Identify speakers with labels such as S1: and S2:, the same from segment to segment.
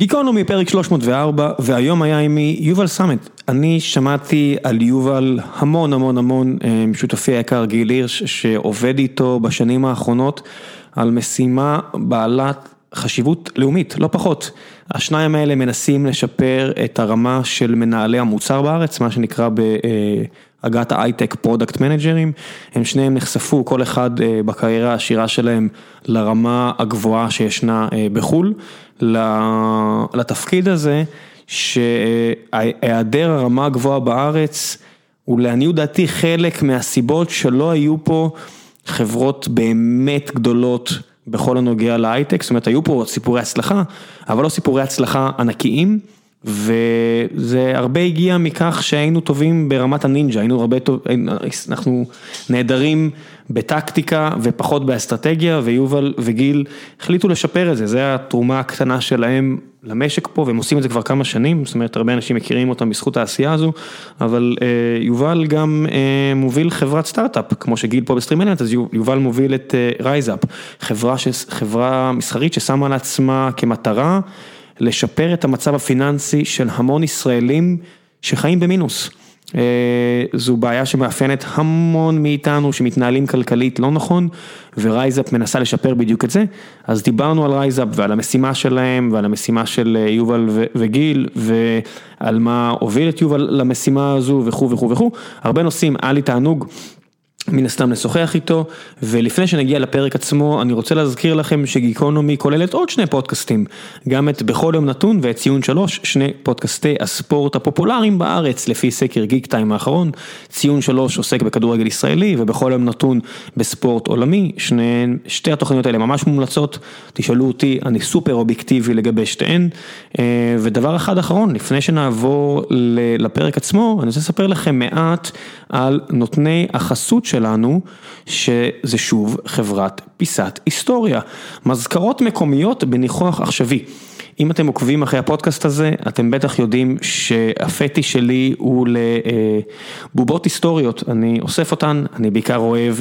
S1: גיקונומי פרק 304 והיום היה עימי יובל סמט, אני שמעתי על יובל המון המון המון משותפי היקר גיל הירש שעובד איתו בשנים האחרונות על משימה בעלת חשיבות לאומית, לא פחות. השניים האלה מנסים לשפר את הרמה של מנהלי המוצר בארץ, מה שנקרא בעגת ההייטק product manager ים, הם שניהם נחשפו כל אחד בקריירה העשירה שלהם לרמה הגבוהה שישנה בחו"ל. לתפקיד הזה, שהיעדר הרמה הגבוהה בארץ הוא לעניות דעתי חלק מהסיבות שלא היו פה חברות באמת גדולות בכל הנוגע להייטק, זאת אומרת היו פה סיפורי הצלחה, אבל לא סיפורי הצלחה ענקיים. וזה הרבה הגיע מכך שהיינו טובים ברמת הנינג'ה, היינו הרבה טובים, אנחנו נהדרים בטקטיקה ופחות באסטרטגיה ויובל וגיל החליטו לשפר את זה, זה התרומה הקטנה שלהם למשק פה והם עושים את זה כבר כמה שנים, זאת אומרת הרבה אנשים מכירים אותם בזכות העשייה הזו, אבל יובל גם מוביל חברת סטארט-אפ, כמו שגיל פה ב StreamElements, אז יובל מוביל את רייזאפ, חברה מסחרית ששמה לעצמה כמטרה. לשפר את המצב הפיננסי של המון ישראלים שחיים במינוס. זו בעיה שמאפיינת המון מאיתנו שמתנהלים כלכלית לא נכון ורייזאפ מנסה לשפר בדיוק את זה, אז דיברנו על רייזאפ ועל המשימה שלהם ועל המשימה של יובל וגיל ועל מה הוביל את יובל למשימה הזו וכו' וכו' וכו', הרבה נושאים, היה לי תענוג. מן הסתם לשוחח איתו, ולפני שנגיע לפרק עצמו, אני רוצה להזכיר לכם שגיקונומי כוללת עוד שני פודקאסטים, גם את בכל יום נתון ואת ציון שלוש, שני פודקאסטי הספורט הפופולריים בארץ, לפי סקר גיק טיים האחרון, ציון שלוש עוסק בכדורגל ישראלי, ובכל יום נתון בספורט עולמי, שני, שתי התוכניות האלה ממש מומלצות, תשאלו אותי, אני סופר אובייקטיבי לגבי שתיהן, ודבר אחד אחרון, לפני שנעבור לפרק עצמו, אני רוצה לספר לכם מעט על נותני החסות שלנו, שזה שוב חברת פיסת היסטוריה, מזכרות מקומיות בניחוח עכשווי. אם אתם עוקבים אחרי הפודקאסט הזה, אתם בטח יודעים שהפטי שלי הוא לבובות היסטוריות, אני אוסף אותן, אני בעיקר אוהב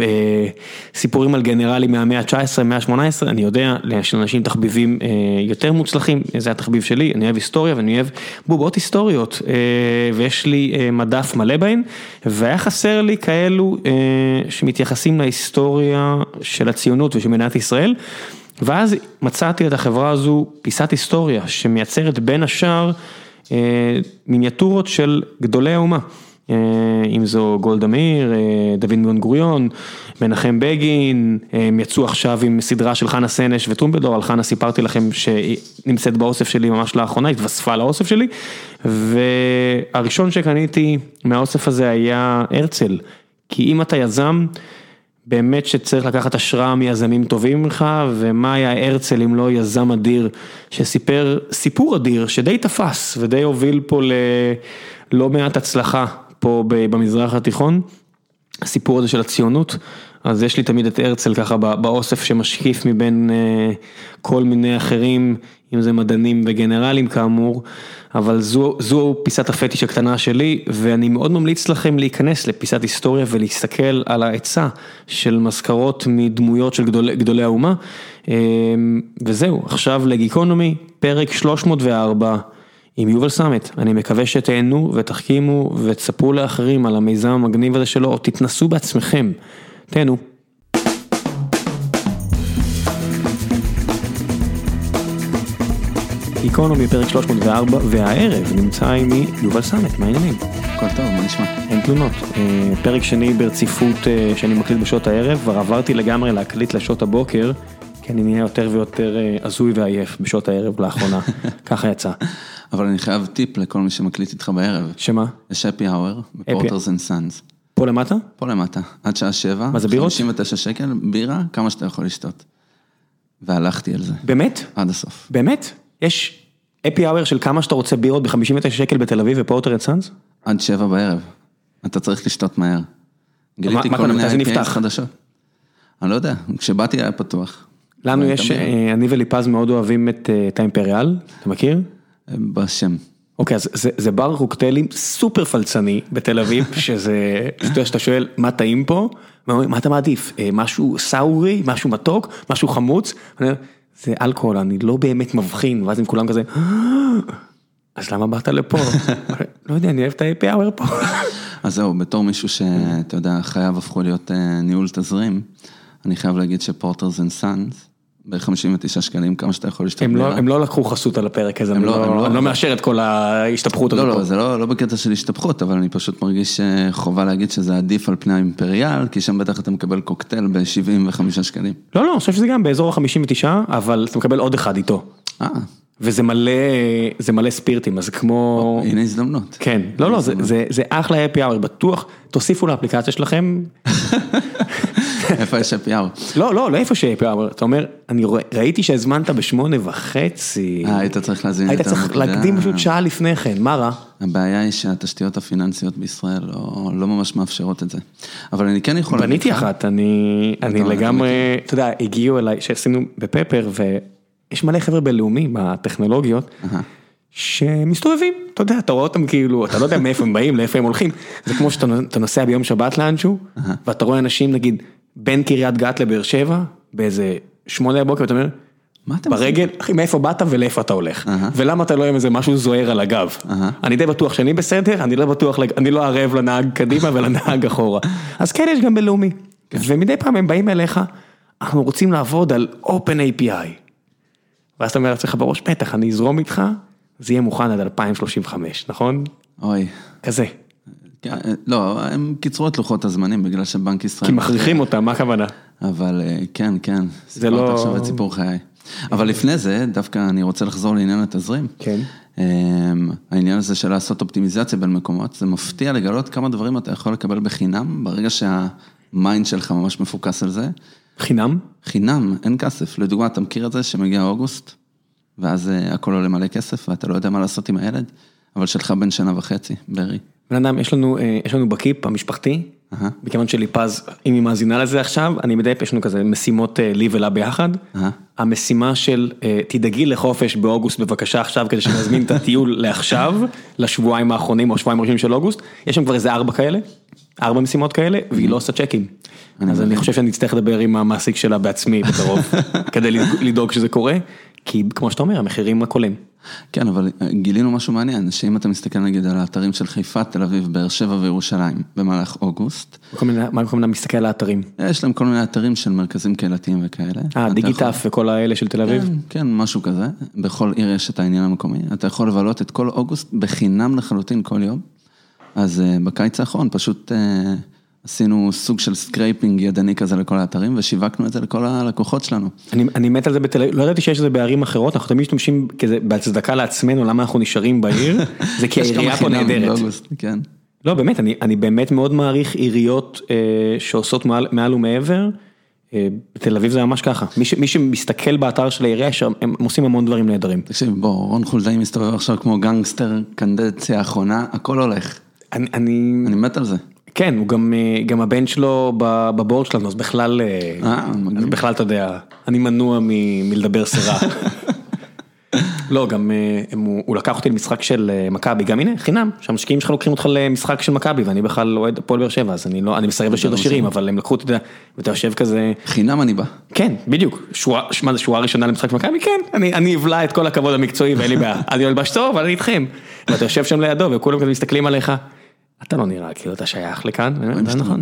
S1: סיפורים על גנרלים מהמאה ה-19, מהמאה ה-18, אני יודע, יש לאנשים תחביבים יותר מוצלחים, זה התחביב שלי, אני אוהב היסטוריה ואני אוהב בובות היסטוריות, ויש לי מדף מלא בהן, והיה חסר לי כאלו שמתייחסים להיסטוריה של הציונות ושל מדינת ישראל. ואז מצאתי את החברה הזו, פיסת היסטוריה, שמייצרת בין השאר מיניאטורות של גדולי האומה. אם זו גולדה מאיר, דוד בן גוריון, מנחם בגין, הם יצאו עכשיו עם סדרה של חנה סנש וטרומפלדור, על חנה סיפרתי לכם שהיא נמצאת באוסף שלי ממש לאחרונה, התווספה לאוסף שלי, והראשון שקניתי מהאוסף הזה היה הרצל, כי אם אתה יזם, באמת שצריך לקחת השראה מיזמים טובים ממך, ומה היה הרצל אם לא יזם אדיר שסיפר סיפור אדיר שדי תפס ודי הוביל פה ללא מעט הצלחה פה במזרח התיכון, הסיפור הזה של הציונות, אז יש לי תמיד את הרצל ככה באוסף שמשקיף מבין כל מיני אחרים, אם זה מדענים וגנרלים כאמור, אבל זו, זו פיסת הפטיש הקטנה שלי, ואני מאוד ממליץ לכם להיכנס לפיסת היסטוריה ולהסתכל על העצה של מזכרות מדמויות של גדול, גדולי האומה, וזהו, עכשיו לגיקונומי, פרק 304. עם יובל סמט, אני מקווה שתהנו ותחכימו ותספרו לאחרים על המיזם המגניב הזה שלו, או תתנסו בעצמכם, תהנו. גיקונומי פרק 304 והערב נמצא עימי יובל סמט, מה העניינים?
S2: הכל טוב, מה נשמע?
S1: אין תלונות, פרק שני ברציפות שאני מקליט בשעות הערב, כבר עברתי לגמרי להקליט לשעות הבוקר, כי אני נהיה יותר ויותר הזוי ועייף בשעות הערב לאחרונה, ככה יצא.
S2: אבל אני חייב טיפ לכל מי שמקליט איתך בערב.
S1: שמה?
S2: יש happy hour ב Porter and Sons.
S1: פה למטה?
S2: פה למטה, עד שעה שבע.
S1: מה זה בירות?
S2: 59 שקל, בירה, כמה שאתה יכול לשתות. והלכתי על זה.
S1: באמת?
S2: עד הסוף.
S1: באמת? יש happy hour של כמה שאתה רוצה בירות ב-59 שקל בתל אביב ו Porter and Sons?
S2: עד שבע בערב. אתה צריך לשתות מהר. גיליתי כל מיני IPAs? חדשות. אני לא יודע, כשבאתי היה פתוח.
S1: לנו יש. אה, אני וליפז מאוד אוהבים את אה, את האימפריאל, אתה מכיר?
S2: בשם.
S1: אוקיי, אז זה, זה בר קוקטיילים סופר פלצני בתל אביב, שזה, שאתה שואל מה טעים פה, מה אתה מעדיף, אה, משהו savory, משהו מתוק, משהו חמוץ, אני זה אלכוהול, אני לא באמת מבחין, ואז הם כולם כזה, אז למה באת לפה? לא יודע, אני אוהב את ה-happy hour פה.
S2: אז זהו, בתור מישהו שאתה יודע, חייו הפכו להיות אה, ניהול תזרים, אני חייב להגיד ש Porter and Sons, ב-59 שקלים, כמה שאתה יכול להשתמש.
S1: הם לא, הם לא לקחו חסות על הפרק הזה,
S2: הם
S1: אני
S2: לא-
S1: לא,
S2: לא-
S1: לא מאשר את כל ההשתפכות הזאת.
S2: לא. לא, זה לא, לא בקטע של השתפכות, אבל אני פשוט מרגיש אה, חובה להגיד שזה עדיף על פני האימפריאל, כי שם בטח אתה מקבל קוקטייל ב-75 שקלים.
S1: לא, לא, אני חושב שזה גם באזור ה-59, אבל אתה מקבל עוד אחד איתו.
S2: אה,
S1: וזה מלא, זה מלא ספירטים, אז זה כמו...
S2: הנה הזדמנות.
S1: כן, לא, לא, זה, זה, זה אחלה happy hour, בטוח, תוסיפו לאפליקציה שלכם,
S2: איפה יש הפיאר?
S1: לא, לא, לא איפה ש-happy hour, אתה אומר, אני ראיתי שהזמנת בשמונה וחצי,
S2: אה, היית צריך להזין
S1: היית
S2: יותר
S1: צריך. להקדים פשוט שעה לפני כן, מה רע?
S2: הבעיה היא שהתשתיות הפיננסיות בישראל לא, לא ממש מאפשרות את זה. אבל אני כן יכול
S1: בניתי אחת, אני, אני לגמרי, אתה יודע, הגיעו אליי, שעשינו בפפר, ויש מלא חבר'ה בינלאומיים בטכנולוגיות, שמסתובבים, אתה יודע, אתה רואה אותם כאילו, אתה לא יודע מאיפה הם באים, לאיפה הם הולכים, זה כמו שאתה אתה נוסע ביום שבת לאנשהו, ואתה רואה אנשים נגיד בין קריית גת לבאר שבע, באיזה שמונה בבוקר, ואתה אומר,
S2: מה עושים?
S1: ברגל, אחי, מאיפה באת ולאיפה אתה הולך. ולמה אתה לא עם איזה משהו זוהר על הגב. אני די בטוח שאני בסדר, אני לא בטוח, אני לא ערב לנהג קדימה ולנהג אחורה, אז כן יש גם בינלאומי, ומדי פעם הם באים אליך, אנחנו רוצים לעבוד על Open API, ואז אתה אומר לעצמך בראש, בטח, אני אזרום איתך, זה יהיה מוכן עד 2035, נכון?
S2: אוי.
S1: כזה,
S2: כן, לא, הם קיצרו את לוחות הזמנים בגלל שבנק ישראל...
S1: כי מכריחים אותם, מה הכוונה?
S2: אבל אה, כן, כן,
S1: זה לא-
S2: סיפרת עכשיו את סיפור חיי. אבל לפני זה, דווקא אני רוצה לחזור לעניין התזרים.
S1: כן.
S2: אמ, העניין הזה של לעשות אופטימיזציה בין מקומות, זה מפתיע לגלות כמה דברים אתה יכול לקבל בחינם, ברגע שה mind שלך ממש מפוקס על זה.
S1: חינם?
S2: חינם, אין כסף. לדוגמה, אתה מכיר את זה שמגיע אוגוסט, ואז אה, הכל עולה מלא כסף, ואתה לא יודע מה לעשות עם הילד, אבל שלך בן שנה וחצי, ברי.
S1: בן אדם, יש לנו, אה, יש לנו בקיפ המשפחתי,
S2: אהה.
S1: מכיוון שליפז, אם היא מאזינה לזה עכשיו, אני מדי פעם, יש לנו כזה משימות אה, לי ולה ביחד.
S2: אהה.
S1: המשימה של תדאגי לחופש באוגוסט בבקשה עכשיו, כדי שנזמין את הטיול לעכשיו, לשבועיים האחרונים או שבועיים הראשונים של אוגוסט, יש שם כבר איזה ארבע כאלה, ארבע משימות כאלה, והיא לא עושה צ'קים. אז אני חושב שאני אצטרך לדבר עם המעסיק שלה בעצמי בקרוב, כדי לדאוג שזה קורה, כי כמו שאתה אומר, המחירים רק עולים.
S2: כן, אבל גילינו משהו מעניין, שאם אתה מסתכל נגיד על האתרים של חיפה, תל אביב, באר שבע וירושלים במהלך אוגוסט,
S1: מה כל מיני מסתכל על האתרים?
S2: יש להם כל מיני אתרים של מרכזים קהילתיים וכאלה.
S1: אה,
S2: אתה
S1: דיגיטף וכל האלה של תל אביב?
S2: כן, כן, משהו כזה. בכל עיר יש את העניין המקומי. אתה יכול לבלות את כל אוגוסט בחינם לחלוטין כל יום. אז אה, בקיץ האחרון פשוט אה, עשינו סוג של scraping ידני כזה לכל האתרים, ושיווקנו את זה לכל הלקוחות שלנו.
S1: אני, אני מת על זה בתל אביב, לא ידעתי שיש את זה בערים אחרות, אנחנו תמיד משתמשים כזה בהצדקה לעצמנו, למה אנחנו נשארים בעיר, זה כי העירייה פה נהדרת.
S2: כן.
S1: לא באמת, אני, אני באמת מאוד מעריך עיריות אה, שעושות מעל, מעל ומעבר, אה, בתל אביב זה ממש ככה, מי, ש, מי שמסתכל באתר של העירייה, שם, הם עושים המון דברים נהדרים.
S2: תקשיב, בוא, רון חולדאי מסתובב עכשיו כמו גנגסטר, קנדציה האחרונה, הכל הולך.
S1: אני, אני,
S2: אני מת על זה.
S1: כן, הוא גם, אה, גם הבן שלו בבורד שלנו, אז בכלל, אה,
S2: אה.
S1: אז בכלל אתה יודע, אני מנוע מ- מלדבר סרה. לא, גם אה, הם- הוא הוא לקח אותי למשחק של מכבי, גם הנה, חינם, שהמשקיעים שלך לוקחים אותך למשחק של מכבי, ואני בכלל אוהד הפועל באר שבע, אז אני לא, אני מסרב לשיר את השירים, אבל הם לקחו אתה יודע, ואתה יושב כזה,
S2: חינם אני בא.
S1: כן, בדיוק, שורה, מה זה שורה ראשונה למשחק מכבי? כן, אני, אני אבלע את כל הכבוד המקצועי ואין לי בעיה, אני אלבש טוב, אבל אני איתכם. ואתה יושב שם לידו וכולם כזה מסתכלים עליך, אתה לא נראה כאילו אתה שייך לכאן, אומר, זה נכון.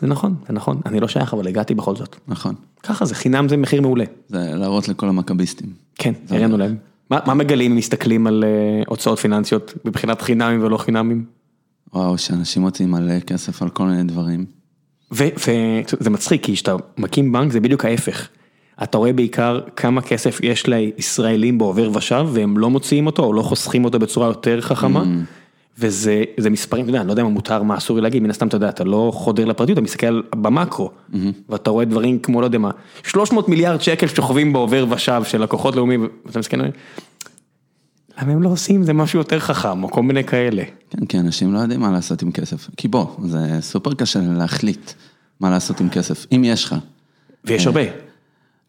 S1: זה נכון, זה נכון, אני לא שייך אבל הגעתי בכל זאת.
S2: נכון.
S1: ככה זה, חינם זה מחיר מעולה.
S2: זה להראות לכל המכביסטים.
S1: כן, הראינו להם. מה, מה מגלים אם מסתכלים על אה, הוצאות פיננסיות מבחינת חינמים ולא חינמים?
S2: וואו, שאנשים מוציאים מלא כסף על כל מיני דברים.
S1: וזה מצחיק, כי כשאתה מקים בנק זה בדיוק ההפך. אתה רואה בעיקר כמה כסף יש לישראלים בעובר ושב והם לא מוציאים אותו או לא חוסכים אותו בצורה יותר חכמה. וזה זה מספרים, אתה יודע, אני לא יודע מה מותר, מה אסור לי להגיד, מן הסתם אתה יודע, אתה לא חודר לפרטיות, אתה מסתכל במקרו, ואתה רואה דברים כמו, לא יודע מה, 300 מיליארד שקל שוכבים בעובר ושב של לקוחות לאומיים, ואתה מסתכל, למה הם לא עושים זה משהו יותר חכם, או כל מיני כאלה.
S2: כן, כי אנשים לא יודעים מה לעשות עם כסף. כי בוא, זה סופר קשה להחליט מה לעשות עם כסף, אם יש לך.
S1: ויש הרבה.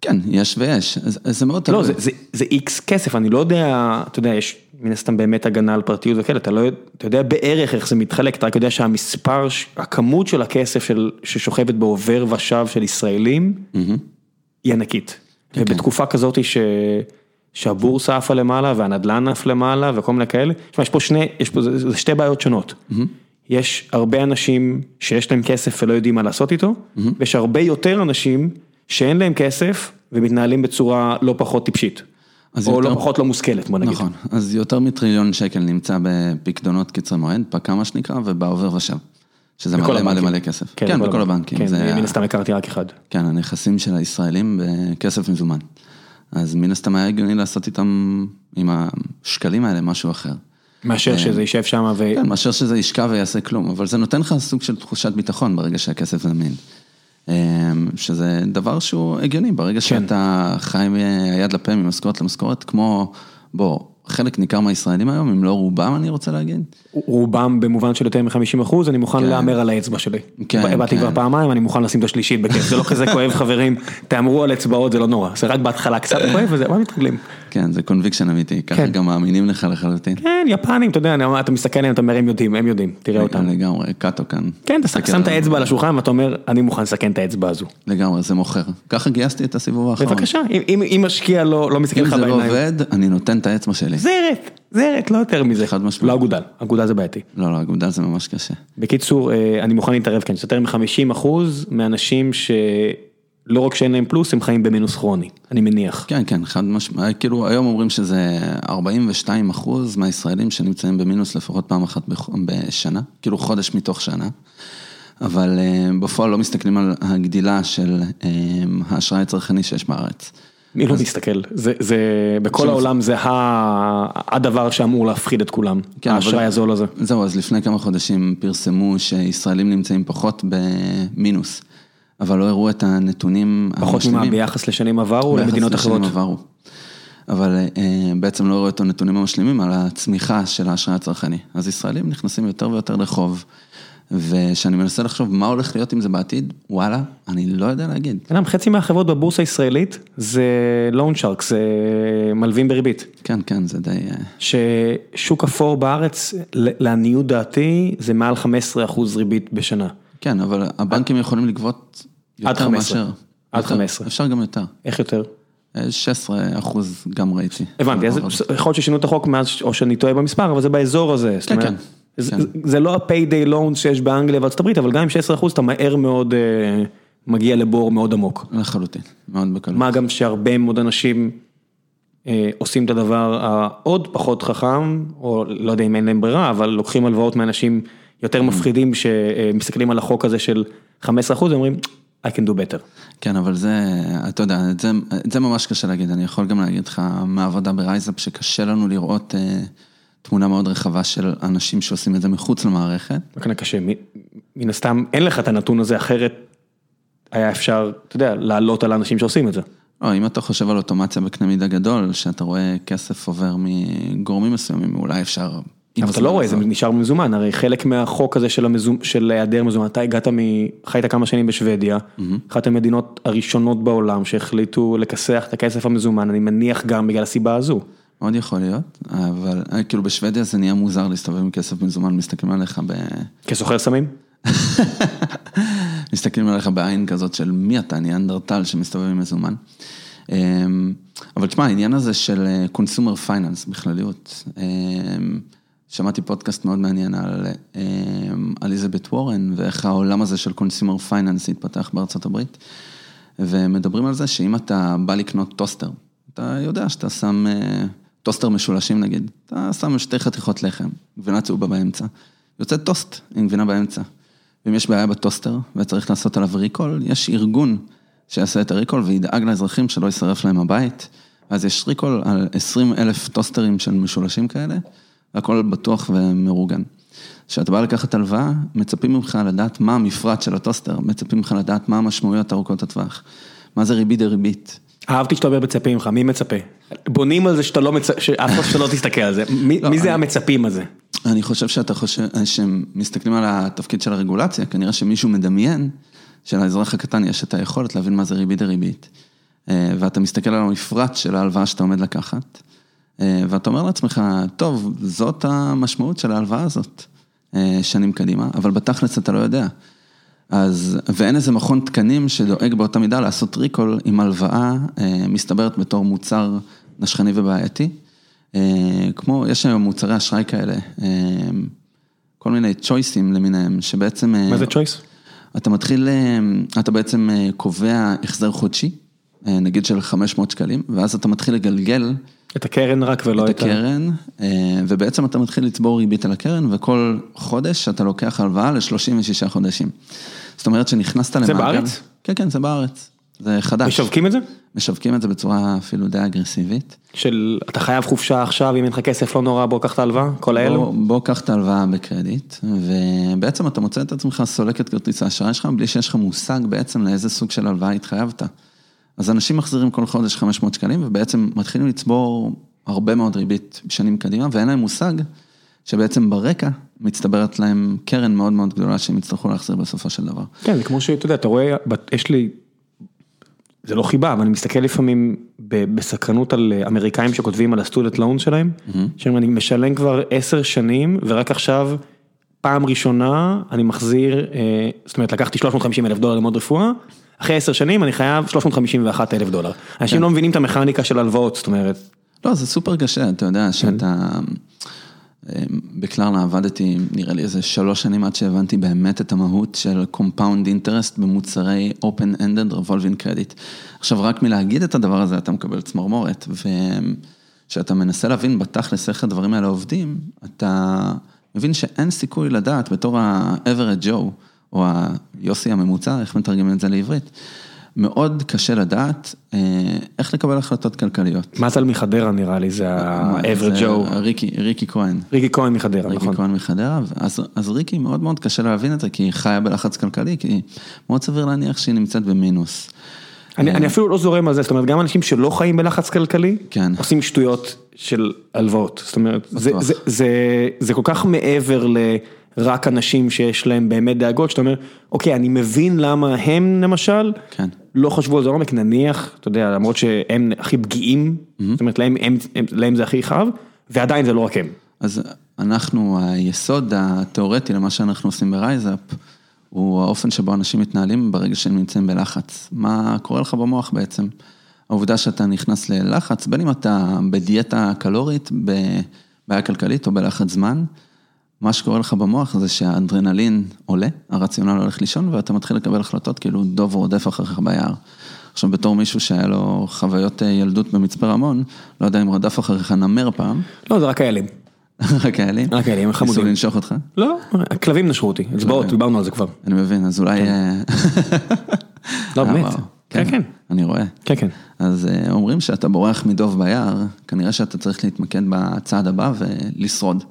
S2: כן, יש ויש, זה, זה מאוד
S1: לא,
S2: תלוי.
S1: זה, זה, איקס כסף, אני לא יודע, אתה יודע, יש מן הסתם באמת הגנה על פרטיות וכאלה, אתה לא יודע, אתה יודע בערך איך זה מתחלק, אתה רק יודע שהמספר, הכמות של הכסף של, ששוכבת בעובר ושב של ישראלים, היא ענקית. ובתקופה כזאת ש... שהבורסה עפה למעלה והנדל"ן עף למעלה וכל מיני כאלה, תשמע, יש פה שני, יש פה, זה, זה שתי בעיות שונות. יש הרבה אנשים שיש להם כסף ולא יודעים מה לעשות איתו, ויש הרבה יותר אנשים שאין להם כסף ומתנהלים בצורה לא פחות טיפשית. או
S2: יותר-
S1: לא פחות לא מושכלת, בוא נגיד.
S2: נכון, אז יותר מטריליון שקל נמצא בפקדונות קצרי מועד, פקה מה שנקרא, ובעובר ושב. שזה מלא מלא
S1: הבנקים.
S2: מלא כסף. כן, בכל הבנקים.
S1: כן,
S2: זה
S1: מן הסתם הכרתי רק אחד.
S2: כן, הנכסים של הישראלים בכסף מזומן. אז מן הסתם היה הגיוני לעשות איתם, עם השקלים האלה, משהו אחר.
S1: מאשר שזה יישב שם ו...
S2: כן, מאשר שזה ישכב ויעשה כלום, אבל זה נותן לך סוג של תחושת ביטחון ברגע שהכסף זמין. אמ, שזה דבר שהוא הגיוני, ברגע שאתה חי מהיד לפה, ממשכורת למשכורת, כמו, בוא, חלק ניכר מהישראלים היום, אם לא רובם אני רוצה להגיד,
S1: רובם במובן של יותר מ-50 אחוז, אני מוכן להמר על האצבע שלי.
S2: כן,
S1: באתי
S2: כן.
S1: כבר פעמיים, אני מוכן לשים את השלישית בכיף, זה לא כזה כואב חברים, תהמרו על אצבעות, זה לא נורא, זה רק בהתחלה קצת כואב וזה, מה מתרגלים?
S2: כן, זה קונביקשן אמיתי, ככה
S1: כן.
S2: גם מאמינים לך לחלוטין.
S1: כן, יפנים, אתה יודע, אני אתה מסתכל עליהם, אתה אומר, הם יודעים, הם יודעים, תראה אותם.
S2: לגמרי, קאטו כאן.
S1: כן, אתה שם את. האצבע על השולחן ואתה אומר, אני מוכן לסכן את האצבע הזו.
S2: לגמרי, זה מוכר. ככה גייסתי את הסיבוב האחרון.
S1: בבקשה, אם- אם אם משקיע לא לא מסתכל
S2: אם
S1: לך
S2: זה לא
S1: בעיניים.
S2: עובד, אני נותן את האצבע שלי.
S1: זרת, זרת, לא יותר מזה.
S2: חד משמעית.
S1: לא אגודל, אגודל זה בעייתי.
S2: לא, לא, אגודל זה ממש קשה.
S1: בקיצור, אה, אני מוכן להתערב כאן, שיותר מ-50 אחוז מאנשים שלא רק שאין להם פלוס, הם חיים במינוס כרוני, אני מניח.
S2: כן, כן, חד משמעית, כאילו היום אומרים שזה 42 אחוז מהישראלים שנמצאים במינוס לפחות פעם אחת בשנה, כאילו חודש מתוך שנה, אבל אה, בפועל לא מסתכלים על הגדילה של אה, האשראי הצרכני שיש בארץ.
S1: מי לא מסתכל? זה, זה, בכל
S2: עכשיו-
S1: העולם זה ה- הדבר שאמור להפחיד את כולם,
S2: כן,
S1: האשראי הזול הזה.
S2: זהו, אז לפני כמה חודשים פרסמו שישראלים נמצאים פחות במינוס, אבל לא הראו את הנתונים
S1: פחות
S2: המשלימים.
S1: ממה, ביחס לשנים עברו או
S2: ביחס
S1: למדינות
S2: לשנים
S1: אחרות?
S2: עברו. אבל אה, בעצם לא הראו את הנתונים המשלימים על הצמיחה של האשראי הצרכני. אז ישראלים נכנסים יותר ויותר לחוב, וכשאני מנסה לחשוב מה הולך להיות עם זה בעתיד, וואלה, אני לא יודע להגיד.
S1: בן אדם, חצי מהחברות בבורסה הישראלית זה לון שרק, זה מלווים בריבית.
S2: כן, כן, זה די... אה,
S1: ששוק אפור בארץ, לעניות דעתי, זה מעל 15 אחוז ריבית בשנה.
S2: כן, אבל הבנקים יכולים לגבות יותר
S1: 15.
S2: מאשר...
S1: עד
S2: יותר.
S1: 15.
S2: אפשר גם יותר.
S1: איך יותר?
S2: אה, 16 אחוז גם ראיתי.
S1: הבנתי, אז יכול להיות ששינו את החוק מאז, או שאני טועה במספר, אבל זה באזור הזה.
S2: כן, כן,
S1: זה-
S2: כן.
S1: זה לא ה-payday loans שיש באנגליה וארצות הברית, אבל גם עם 16 אחוז אתה מהר מאוד אה, מגיע לבור מאוד עמוק.
S2: לחלוטין, מאוד בקלות.
S1: מה גם שהרבה מאוד אנשים אה, עושים את הדבר העוד פחות חכם, או לא יודע אם אין להם ברירה, אבל לוקחים הלוואות מאנשים יותר מפחידים שמסתכלים על החוק הזה של 15 אחוז, ואומרים, I can do better.
S2: כן, אבל זה, אתה יודע, את זה, את זה ממש קשה להגיד. אני יכול גם להגיד לך מהעבודה ברייזאפ שקשה לנו לראות אה, תמונה מאוד רחבה של אנשים שעושים את זה מחוץ למערכת.
S1: וכן קשה, מן הסתם אין לך את הנתון הזה, אחרת היה אפשר, אתה יודע, לעלות על האנשים שעושים את זה.
S2: לא, אם אתה חושב על אוטומציה בקנה מידה גדול, שאתה רואה כסף עובר מגורמים מסוימים, אולי אפשר...
S1: אבל אתה לא רואה, זה. נשאר במזומן, הרי חלק מהחוק הזה של היעדר מזומן, אתה הגעת מ... חיית כמה שנים בשוודיה, אחת המדינות הראשונות בעולם שהחליטו לכסח את הכסף המזומן, אני מניח גם בגלל הסיבה הזו.
S2: מאוד יכול להיות, אבל אה, כאילו בשוודיה זה נהיה מוזר להסתובב עם כסף מזומן, מסתכלים עליך ב...
S1: כסוחר סמים?
S2: מסתכלים עליך בעין כזאת של מי אתה, ניאנדרטל שמסתובב עם מזומן. אמ, אבל תשמע, העניין הזה של consumer finance בכלליות, אמ, שמעתי פודקאסט מאוד מעניין על אמ, אליזבת וורן ואיך העולם הזה של consumer finance התפתח בארצות הברית, ומדברים על זה שאם אתה בא לקנות טוסטר, אתה יודע שאתה שם אה, טוסטר משולשים נגיד, אתה שם שתי חתיכות לחם, גבינה צהובה באמצע, יוצא טוסט עם גבינה באמצע. ואם יש בעיה בטוסטר וצריך לעשות עליו recall, יש ארגון שיעשה את ה recall וידאג לאזרחים שלא יישרף להם הבית. אז יש recall על 20 אלף טוסטרים של משולשים כאלה, והכל בטוח ומאורגן. כשאתה בא לקחת הלוואה, מצפים ממך לדעת מה המפרט של הטוסטר, מצפים ממך לדעת מה המשמעויות ארוכות הטווח, מה זה ריבית דריבית.
S1: אהבתי שאתה אומר מצפים ממך, מי מצפה? בונים על זה שאתה לא מצפה, שאף אחד שלא תסתכל על זה, מי
S2: לא,
S1: מי זה
S2: אני-
S1: המצפים הזה?
S2: אני חושב שאתה חושב, שהם מסתכלים על התפקיד של הרגולציה, כנראה שמישהו מדמיין שלאזרח הקטן יש את היכולת להבין מה זה ריבית דריבית. אה, ואתה מסתכל על המפרט של ההלוואה שאתה עומד לקחת, ואתה אומר לעצמך, טוב, זאת המשמעות של ההלוואה הזאת, אה, שנים קדימה, אבל בתכלס אתה לא יודע. אז, ואין איזה מכון תקנים שדואג באותה מידה לעשות ריקול עם הלוואה אה, מסתברת בתור מוצר נשכני ובעייתי. אה, כמו, יש היום מוצרי אשראי כאלה, אה, כל מיני צ'ויסים למיניהם, שבעצם... אה,
S1: מה זה צ'וייס?
S2: אתה מתחיל, אה, אתה בעצם אה, קובע החזר חודשי, אה, נגיד של 500 שקלים, ואז אתה מתחיל לגלגל
S1: את הקרן רק ולא
S2: את
S1: את.
S2: הקרן, אה, ובעצם אתה מתחיל לצבור ריבית על הקרן, וכל חודש אתה לוקח הלוואה ל-36 חודשים. זאת אומרת שנכנסת למעגל...
S1: בארץ?
S2: כן, כן, זה בארץ. זה חדש.
S1: משווקים את זה?
S2: משווקים את זה בצורה אפילו די אגרסיבית. של
S1: אתה חייב חופשה עכשיו, אם אין לך כסף לא נורא, בוא קח את ההלוואה, כל האלו?
S2: בוא, בוא קח את ההלוואה בקרדיט, ובעצם אתה מוצא את עצמך סולק את כרטיס האשראי שלך, בלי שיש לך מושג בעצם לאיזה סוג של הלוואה התחייבת. אז אנשים מחזירים כל חודש 500 שקלים, ובעצם מתחילים לצבור הרבה מאוד ריבית שנים קדימה, ואין להם מושג שבעצם ברקע מצטברת להם קרן מאוד מאוד גדולה שהם יצטרכו להחזיר בסופו של דבר.
S1: כן, זה כמו שאתה יודע, אתה רואה, יש לי, זה לא חיבה, אבל אני מסתכל לפעמים בסקרנות על אה, אמריקאים שכותבים על הסטודנט לאון שלהם, שאומרים, אני משלם כבר עשר שנים, ורק עכשיו, פעם ראשונה, אני מחזיר, אה, זאת אומרת, לקחתי 350 אלף דולר ללמוד רפואה, אחרי עשר שנים אני חייב 351 אלף דולר. אנשים לא מבינים את המכניקה של הלוואות, זאת אומרת,
S2: לא, זה סופר קשה, אתה יודע שאתה... בקלרנה עבדתי נראה לי איזה שלוש שנים עד שהבנתי באמת את המהות של compound interest במוצרי open-ended revolving credit. עכשיו רק מלהגיד את הדבר הזה אתה מקבל צמרמורת, וכשאתה מנסה להבין בתכלס איך הדברים האלה עובדים, אתה מבין שאין סיכוי לדעת בתור ה-average Joe, או היוסי הממוצע, איך מתרגמים את זה לעברית. מאוד קשה לדעת אה, איך לקבל החלטות כלכליות.
S1: מזל מחדרה נראה לי, זה ה-average Joe.
S2: ריקי, ריקי כהן.
S1: ריקי כהן מחדרה,
S2: ריקי
S1: נכון.
S2: כהן מחדרה, אז, אז ריקי מאוד מאוד קשה להבין את זה, כי היא חיה בלחץ כלכלי, כי מאוד סביר להניח שהיא נמצאת במינוס.
S1: אני, אני אפילו לא זורם על זה, זאת אומרת, גם אנשים שלא חיים בלחץ כלכלי,
S2: כן.
S1: עושים שטויות של הלוואות. זאת אומרת, זה,
S2: בטוח.
S1: זה, זה, זה כל כך מעבר לרק אנשים שיש להם באמת דאגות, שאתה אומר, אוקיי, אני מבין למה הם למשל,
S2: כן.
S1: לא חשבו על זה לעומק, נניח, אתה יודע, למרות שהם הכי פגיעים, זאת אומרת, להם, הם, הם, להם זה הכי חשוב, ועדיין זה לא רק הם.
S2: אז אנחנו, היסוד התיאורטי למה שאנחנו עושים ברייזאפ, הוא האופן שבו אנשים מתנהלים ברגע שהם נמצאים בלחץ. מה קורה לך במוח בעצם? העובדה שאתה נכנס ללחץ, בין אם אתה בדיאטה קלורית, בבעיה כלכלית או בלחץ זמן, מה שקורה לך במוח זה שהאדרנלין עולה, הרציונל הולך לישון, ואתה מתחיל לקבל החלטות כאילו דוב רודף אחריך ביער. עכשיו, בתור מישהו שהיה לו חוויות אה, ילדות במצפה רמון, לא יודע אם רדף אחריך נמר פעם,
S1: לא, זה רק האלים.
S2: רק האלים.
S1: רק האלים, הם
S2: ניסו
S1: חמודים.
S2: לנשוך אותך?
S1: לא, הכלבים נשכו אותי, אצבעות, דיברנו על זה כבר.
S2: אני מבין, אז אולי... אה,
S1: לא,
S2: אה,
S1: באמת.
S2: וואו.
S1: כן, כן.
S2: אני רואה.
S1: כן, כן.
S2: אז אה, אומרים שאתה בורח מדוב ביער, כנראה שאתה צריך להתמקד בצעד הבא ולשרוד.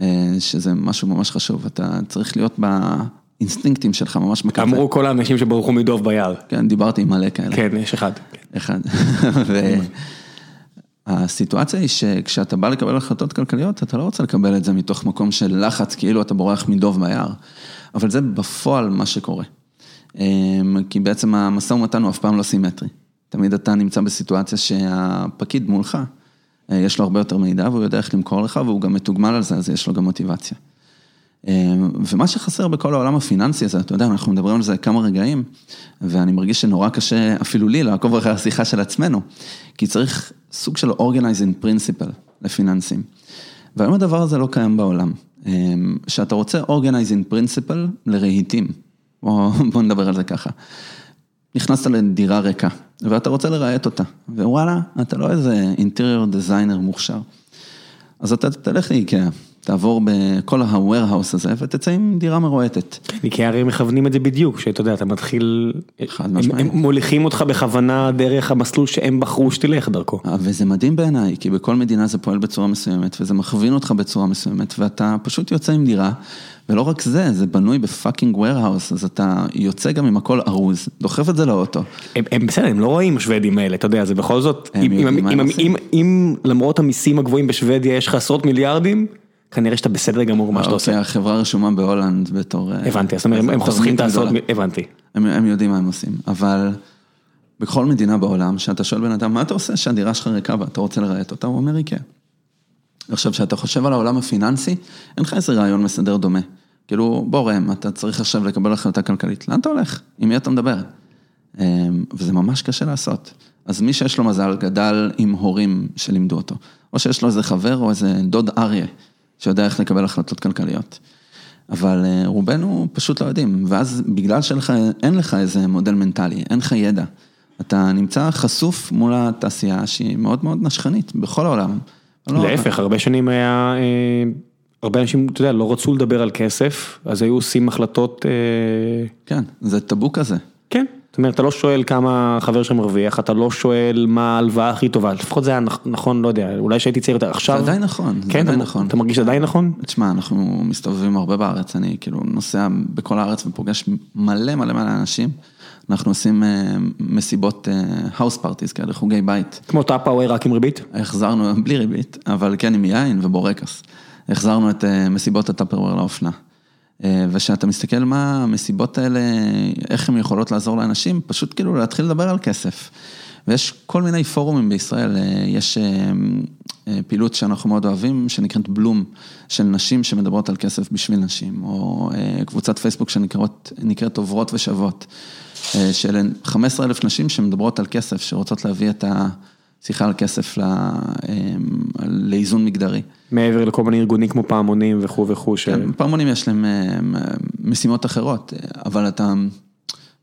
S2: אה, שזה משהו ממש חשוב, אתה צריך להיות באינסטינקטים שלך ממש בקצה.
S1: אמרו כל האנשים שברחו מדוב ביער.
S2: כן, דיברתי עם מלא כאלה.
S1: כן, יש אחד.
S2: אחד. והסיטואציה היא שכשאתה בא לקבל החלטות כלכליות, אתה לא רוצה לקבל את זה מתוך מקום של לחץ, כאילו אתה בורח מדוב ביער. אבל זה בפועל מה שקורה. אמ, כי בעצם המשא ומתן הוא אף פעם לא סימטרי. תמיד אתה נמצא בסיטואציה שהפקיד מולך, יש לו הרבה יותר מידע והוא יודע איך למכור לך והוא גם מתוגמל על זה, אז יש לו גם מוטיבציה. אמ, ומה שחסר בכל העולם הפיננסי הזה, אתה יודע, אנחנו מדברים על זה כמה רגעים, ואני מרגיש שנורא קשה אפילו לי לעקוב אחרי השיחה של עצמנו, כי צריך סוג של organizing principle לפיננסים. והיום הדבר הזה לא קיים בעולם. אמ, שאתה רוצה organizing principle לרהיטים, בוא נדבר על זה ככה. נכנסת לדירה ריקה, ואתה רוצה לרהט אותה, ווואלה, אתה לא איזה interior designer מוכשר. אז אתה תלך לאיקאה, תעבור בכל ה-warehouse הזה ותצא עם דירה מרועטת.
S1: כי הרי מכוונים את זה בדיוק, שאתה יודע, אתה מתחיל,
S2: חד
S1: הם-
S2: משמעית.
S1: הם מוליכים אותך בכוונה דרך המסלול שהם בחרו שתלך דרכו.
S2: וזה מדהים בעיניי, כי בכל מדינה זה פועל בצורה מסוימת, וזה מכווין אותך בצורה מסוימת, ואתה פשוט יוצא עם דירה, ולא רק זה, זה בנוי בפאקינג warehouse, אז אתה יוצא גם עם הכל ארוז, דוחף את זה לאוטו.
S1: הם, הם בסדר, הם לא רואים השוודים האלה, אתה יודע, זה בכל זאת, אם, אם, אם, אם. אם, אם למרות המיסים הגבוהים בשוודיה יש לך עשרות מיליארדים, כנראה שאתה בסדר גמור מה שאתה
S2: אוקיי,
S1: עושה.
S2: החברה רשומה בהולנד בתור... אה,
S1: הבנתי, זאת אומרת, הם- חוסכים את העשרות. הבנתי.
S2: הם, הם יודעים מה הם עושים, אבל בכל מדינה בעולם, שאתה שואל בן אדם, מה אתה עושה שהדירה שלך ריקה ואתה רוצה לרהט אותה, הוא אומר איקאה. עכשיו, כשאתה חושב על העולם הפיננסי, אין לך איזה רעיון מסדר דומה. כאילו, בוא ראם, אתה צריך עכשיו לקבל החלטה כלכלית, לאן אתה הולך? עם מי אתה מדבר? אמ, וזה ממש קשה לעשות. אז מי שיש לו מזל גדל עם הורים שלימדו אותו, או שיש לו איזה חבר או איזה דוד אריה שיודע איך לקבל החלטות כלכליות. אבל אה, רובנו פשוט לא יודעים, ואז בגלל שאין לך איזה מודל מנטלי, אין לך ידע, אתה נמצא חשוף מול התעשייה שהיא מאוד מאוד נשכנית בכל העולם.
S1: לא- להפך, הרבה שנים היה, אה, הרבה אנשים, אתה יודע, לא רצו לדבר על כסף, אז היו עושים החלטות... אה,
S2: כן, זה טאבו כזה.
S1: כן, זאת אומרת, אתה לא שואל כמה חבר שלך מרוויח, אתה לא שואל מה ההלוואה הכי טובה, לפחות זה היה נכון, לא יודע, אולי שהייתי צעיר יותר עכשיו.
S2: זה עדיין נכון,
S1: כן, זה עדיין נכון. אתה מרגיש עדיין נכון?
S2: תשמע, אנחנו מסתובבים הרבה בארץ, אני כאילו נוסע בכל הארץ ופוגש מלא מלא מלא אנשים. אנחנו עושים אה, מסיבות house אה, parties כאלה, חוגי בית.
S1: כמו טאפרוור רק עם ריבית?
S2: החזרנו, בלי ריבית, אבל כן עם יין ובורקס. החזרנו את אה, מסיבות הטאפרוור לאופנה. וכשאתה מסתכל מה המסיבות האלה, איך הן יכולות לעזור לאנשים, פשוט כאילו להתחיל לדבר על כסף. ויש כל מיני פורומים בישראל, יש פעילות שאנחנו מאוד אוהבים, שנקראת בלום, של נשים שמדברות על כסף בשביל נשים, או קבוצת פייסבוק שנקראת עוברות ושוות. אה, של 15 אלף נשים שמדברות על כסף, שרוצות להביא את השיחה על כסף אה, לאיזון מגדרי.
S1: מעבר לכל מיני ארגונים כמו פעמונים וכו' וכו'.
S2: כן, פעמונים יש להם אה, משימות אחרות, אבל אתה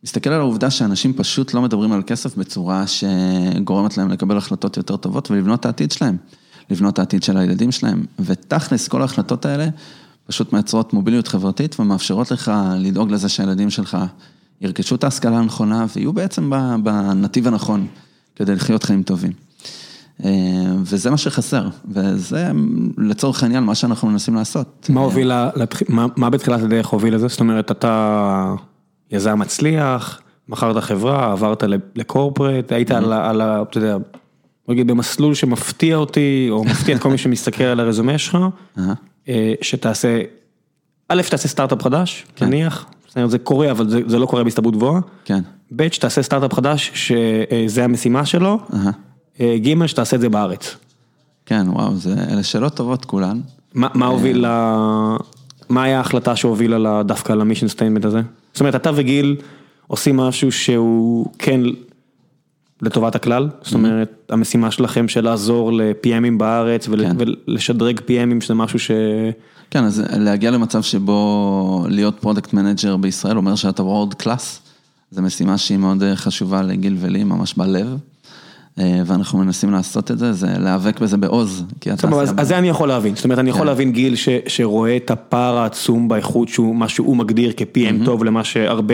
S2: מסתכל על העובדה שאנשים פשוט לא מדברים על כסף בצורה שגורמת להם לקבל החלטות יותר טובות ולבנות את העתיד שלהם, לבנות את העתיד של הילדים שלהם, ותכלס כל ההחלטות האלה פשוט מייצרות מוביליות חברתית ומאפשרות לך לדאוג לזה שהילדים שלך ירכשו את ההשכלה הנכונה ויהיו בעצם בנתיב הנכון כדי לחיות חיים טובים. אה, וזה מה שחסר, וזה לצורך העניין מה שאנחנו מנסים לעשות.
S1: מה הוביל, מה בתחילת הדרך הוביל לזה? זאת אומרת, אתה יזם מצליח, מכרת חברה, עברת לקורפרט, היית על ה... אתה יודע, נגיד במסלול שמפתיע אותי, או מפתיע את כל מי שמסתכל על הרזומה שלך, אה, שתעשה, א', תעשה סטארט-אפ חדש, כן. נניח, זה קורה, אבל זה זה לא קורה בהסתברות גבוהה.
S2: כן.
S1: ב', שתעשה סטארט-אפ חדש, שזה המשימה שלו. אה, ג', שתעשה את זה בארץ.
S2: כן, וואו, זה, אלה שאלות טובות כולן.
S1: מה מה הוביל ל... מה היה ההחלטה שהובילה דווקא ל mission statement הזה? זאת אומרת, אתה וגיל עושים משהו שהוא כן לטובת הכלל, זאת אומרת, המשימה שלכם של לעזור ל-PM ים בארץ כן. ולשדרג PM ים, שזה משהו ש...
S2: כן, אז להגיע למצב שבו להיות product manager בישראל אומר שאתה world class, זו משימה שהיא מאוד חשובה לגיל ולי, ממש בלב. אה, ואנחנו מנסים לעשות את זה, זה להיאבק בזה בעוז.
S1: אז אז זה אני יכול להבין, זאת אומרת אני יכול כן. להבין גיל שרואה את הפער העצום באיכות שהוא, מה שהוא מגדיר כ-PM טוב למה שהרבה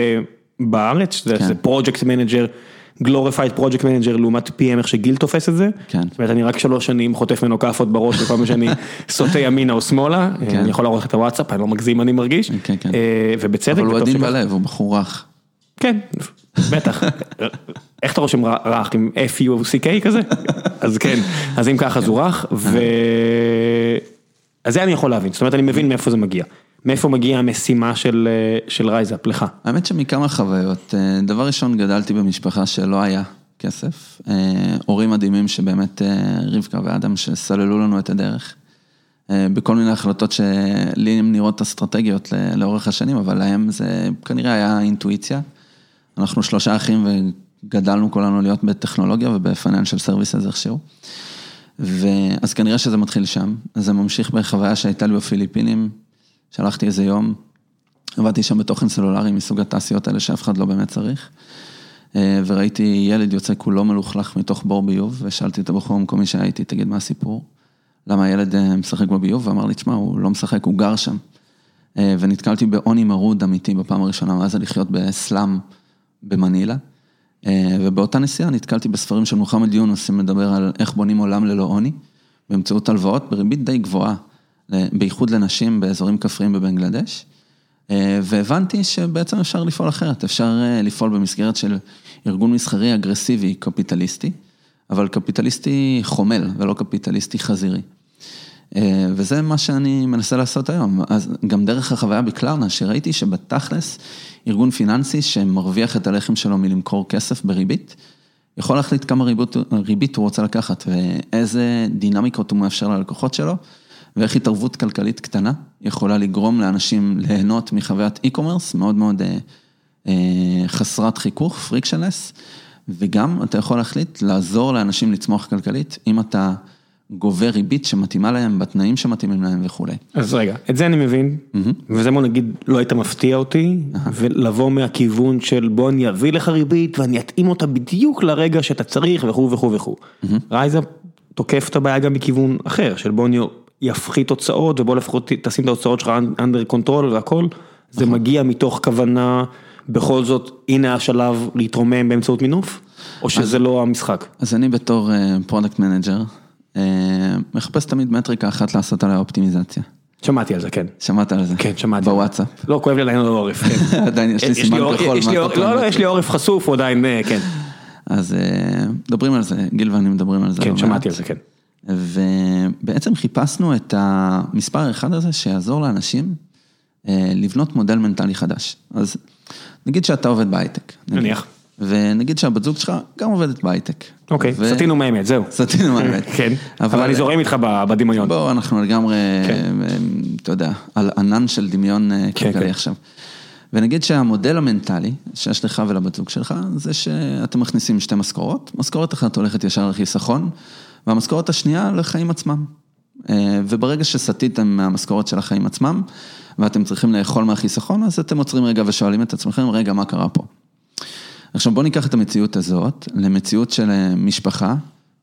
S1: בארץ. זה project manager. Glorified project manager לעומת PM איך שגיל תופס את זה.
S2: כן.
S1: זאת אומרת אני רק שלוש שנים חוטף ממנו כאפות בראש בכל פעם שאני סוטה ימינה או שמאלה, כן. אני יכול להראות לך את הוואטסאפ, אני לא מגזים אני מרגיש.
S2: כן, כן.
S1: אה, ובצדק. אבל
S2: הוא עדין בלב, הוא בחור רך.
S1: כן, בטח. איך אתה רושם רך עם F-U-C-K כזה? אז כן, אז אם ככה הוא רך, ו... אז זה אני יכול להבין, זאת אומרת אני מבין מאיפה זה מגיע. מאיפה מגיעה המשימה של של רייזאפ לך?
S2: האמת שמכמה חוויות, אה, דבר ראשון גדלתי במשפחה שלא היה כסף, אה, הורים מדהימים שבאמת אה, רבקה ואדם שסללו לנו את הדרך, בכל מיני החלטות שלי הן נראות אסטרטגיות לאורך השנים, אבל להם זה כנראה היה אינטואיציה. אנחנו שלושה אחים וגדלנו כולנו להיות בטכנולוגיה וב financial services איכשהו. ואז כנראה שזה מתחיל שם, אז זה ממשיך בחוויה שהייתה לי בפיליפינים, שלחתי איזה יום, עבדתי שם בתוכן סלולרי מסוג התעשיות האלה שאף אחד לא באמת צריך. אה, וראיתי ילד יוצא כולו מלוכלך מתוך בור ביוב, ושאלתי את הבחור המקומי שהיה איתי, תגיד מה הסיפור? למה הילד אה, משחק בביוב? ואמר לי, תשמע, הוא לא משחק, הוא גר שם. אה, ונתקלתי בעוני מרוד אמיתי בפעם הראשונה, מה זה לחיות בסלאם במנילה. ובאותה נסיעה נתקלתי בספרים של מוחמד יונוס, שמדבר על איך בונים עולם ללא עוני, באמצעות הלוואות בריבית די גבוהה. בייחוד לנשים באזורים כפריים בבנגלדש, אה, והבנתי שבעצם אפשר לפעול אחרת, אפשר אה, לפעול במסגרת של ארגון מסחרי אגרסיבי קפיטליסטי, אבל קפיטליסטי חומל ולא קפיטליסטי חזירי. אה, וזה מה שאני מנסה לעשות היום, אז גם דרך החוויה בקלרנה, שראיתי שבתכלס, ארגון פיננסי שמרוויח את הלחם שלו מלמכור כסף בריבית, יכול להחליט כמה ריבית, ריבית הוא רוצה לקחת ואיזה דינמיקות הוא מאפשר ללקוחות שלו. ואיך התערבות כלכלית קטנה יכולה לגרום לאנשים ליהנות מחוויית e-commerce מאוד מאוד אה, אה, חסרת חיכוך, פריקשנלס, וגם אתה יכול להחליט לעזור לאנשים לצמוח כלכלית, אם אתה גובה ריבית שמתאימה להם, בתנאים שמתאימים להם וכולי.
S1: אז רגע, את זה אני מבין, וזה בוא נגיד לא היית מפתיע אותי, ולבוא מהכיוון של בוא אני אביא לך ריבית ואני אתאים אותה בדיוק לרגע שאתה צריך וכו' וכו' וכו'. רייזה תוקף את הבעיה גם מכיוון אחר, של בוא אני יפחית הוצאות ובוא לפחות תשים את ההוצאות שלך under control והכל, זה מגיע מתוך כוונה בכל זאת, הנה השלב להתרומם באמצעות מינוף, או שזה לא המשחק.
S2: אז אני בתור product manager, מחפש תמיד מטריקה אחת לעשות עליה אופטימיזציה.
S1: שמעתי על זה, כן.
S2: שמעת על זה?
S1: כן, שמעתי.
S2: בוואטסאפ.
S1: לא, כואב לי עדיין על העורף, כן.
S2: עדיין יש לי סימן כחול.
S1: לא, לא, יש לי עורף חשוף, הוא עדיין, כן.
S2: אז מדברים על זה, גיל ואני מדברים על זה.
S1: כן, שמעתי על זה, כן.
S2: ובעצם חיפשנו את המספר האחד הזה שיעזור לאנשים לבנות מודל מנטלי חדש. אז נגיד שאתה עובד בהייטק.
S1: נניח.
S2: ונגיד שהבת זוג שלך גם עובדת בהייטק.
S1: אוקיי, סטינו מהאמת, זהו.
S2: סטינו מהאמת.
S1: כן, אבל אני זורם איתך בדמיון.
S2: בואו, אנחנו לגמרי, אתה יודע, על ענן של דמיון כלכלי עכשיו. ונגיד שהמודל המנטלי שיש לך ולבת זוג שלך, זה שאתם מכניסים שתי משכורות, משכורת אחת הולכת ישר לחיסכון, והמשכורת השנייה לחיים עצמם. וברגע שסטיתם מהמשכורת של החיים עצמם, ואתם צריכים לאכול מהחיסכון, אז אתם עוצרים רגע ושואלים את עצמכם, רגע, מה קרה פה? עכשיו בוא ניקח את המציאות הזאת, למציאות של משפחה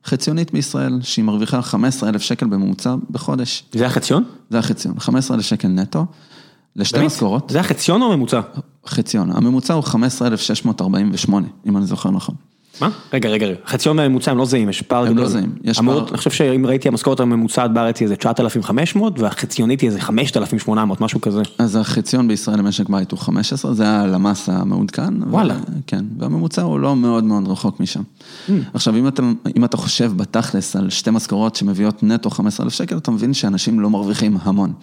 S2: חציונית בישראל, שהיא מרוויחה 15 אלף שקל בממוצע בחודש.
S1: זה החציון?
S2: זה החציון, 15 אלף שקל נטו, לשתי משכורות.
S1: זה החציון או הממוצע?
S2: חציון, הממוצע הוא 15,648, אם אני זוכר נכון.
S1: מה? רגע, רגע, חציון והממוצע הם לא זהים, יש פער גדול.
S2: הם לא זהים, יש פער.
S1: אני חושב שאם ראיתי המשכורת הממוצעת בארץ היא איזה 9,500 והחציונית היא איזה 5,800, משהו כזה.
S2: אז החציון בישראל למשק בית הוא 15, זה הלמ"ס המעודכן.
S1: וואלה.
S2: כן, והממוצע הוא לא מאוד מאוד רחוק משם. עכשיו, אם אתה חושב בתכלס על שתי משכורות שמביאות נטו 15,000 שקל, אתה מבין שאנשים לא מרוויחים המון.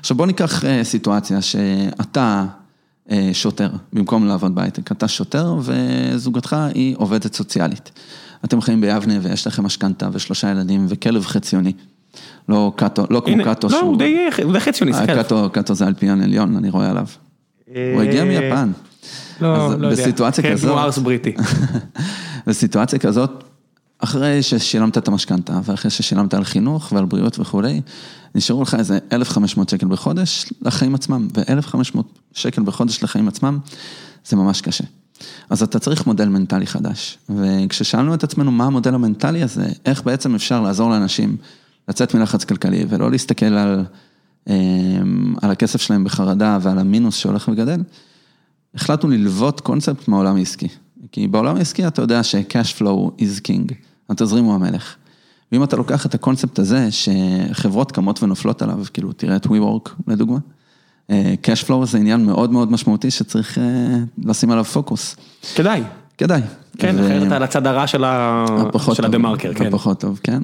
S2: עכשיו בוא ניקח סיטואציה שאתה... שוטר, במקום לעבוד בהייטק, אתה שוטר וזוגתך היא עובדת סוציאלית. אתם חיים ביבנה ויש לכם משכנתה ושלושה ילדים וכלב חציוני. לא קאטו, לא כמו קאטו.
S1: לא, הוא די חציוני, זה כלב.
S2: קאטו זה אלפיון עליון, אני רואה עליו. הוא הגיע מיפן.
S1: לא, לא יודע.
S2: בסיטואציה כזאת...
S1: כן, כמו ארס בריטי.
S2: בסיטואציה כזאת, אחרי ששילמת את המשכנתה ואחרי ששילמת על חינוך ועל בריאות וכולי, נשארו לך איזה 1,500 שקל בחודש לחיים עצמם, ו-1,500 שקל בחודש לחיים עצמם, זה ממש קשה. אז אתה צריך מודל מנטלי חדש, וכששאלנו את עצמנו מה המודל המנטלי הזה, איך בעצם אפשר לעזור לאנשים לצאת מלחץ כלכלי ולא להסתכל על, על הכסף שלהם בחרדה ועל המינוס שהולך וגדל, החלטנו ללוות קונספט מהעולם העסקי. כי בעולם העסקי אתה יודע ש-cash flow is king, התזרים הוא המלך. ואם אתה לוקח את הקונספט הזה, שחברות קמות ונופלות עליו, כאילו, תראה את WeWork לדוגמה, cash flow זה עניין מאוד מאוד משמעותי שצריך לשים עליו פוקוס.
S1: כדאי.
S2: כדאי.
S1: כן, אחרת על הצד הרע של הדה מרקר, כן.
S2: הפחות טוב, כן.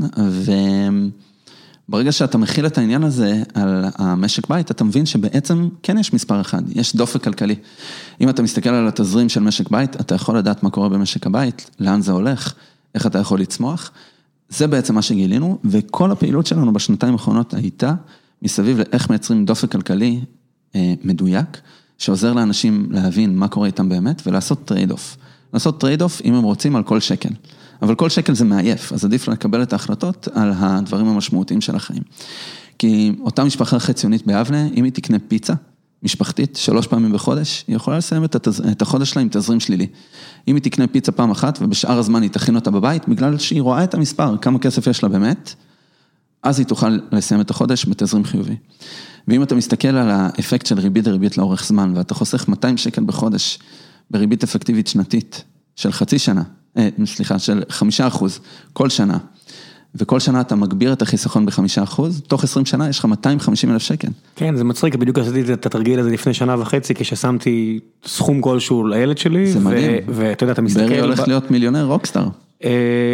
S2: וברגע שאתה מכיל את העניין הזה על המשק בית, אתה מבין שבעצם כן יש מספר אחד, יש דופק כלכלי. אם אתה מסתכל על התזרים של משק בית, אתה יכול לדעת מה קורה במשק הבית, לאן זה הולך, איך אתה יכול לצמוח. זה בעצם מה שגילינו, וכל הפעילות שלנו בשנתיים האחרונות הייתה מסביב לאיך מייצרים דופק כלכלי אה, מדויק, שעוזר לאנשים להבין מה קורה איתם באמת, ולעשות trade off. לעשות trade off אם הם רוצים על כל שקל. אבל כל שקל זה מעייף, אז עדיף לקבל את ההחלטות על הדברים המשמעותיים של החיים. כי אותה משפחה חציונית באבנה, אם היא תקנה פיצה, משפחתית, שלוש פעמים בחודש, היא יכולה לסיים את, התז... את החודש שלה עם תזרים שלילי. אם היא תקנה פיצה פעם אחת ובשאר הזמן היא תכין אותה בבית, בגלל שהיא רואה את המספר, כמה כסף יש לה באמת, אז היא תוכל לסיים את החודש בתזרים חיובי. ואם אתה מסתכל על האפקט של ריבית דריבית לאורך זמן, ואתה חוסך 200 שקל בחודש בריבית אפקטיבית שנתית של חצי שנה, סליחה, של חמישה אחוז כל שנה, וכל שנה אתה מגביר את החיסכון בחמישה אחוז, תוך עשרים שנה יש לך 250 אלף שקל.
S1: כן, זה מצחיק, בדיוק עשיתי את התרגיל הזה לפני שנה וחצי, כששמתי סכום כלשהו לילד שלי,
S2: זה מדהים.
S1: ואתה יודע, אתה מסתכל...
S2: ברי הולך להיות מיליונר רוקסטאר.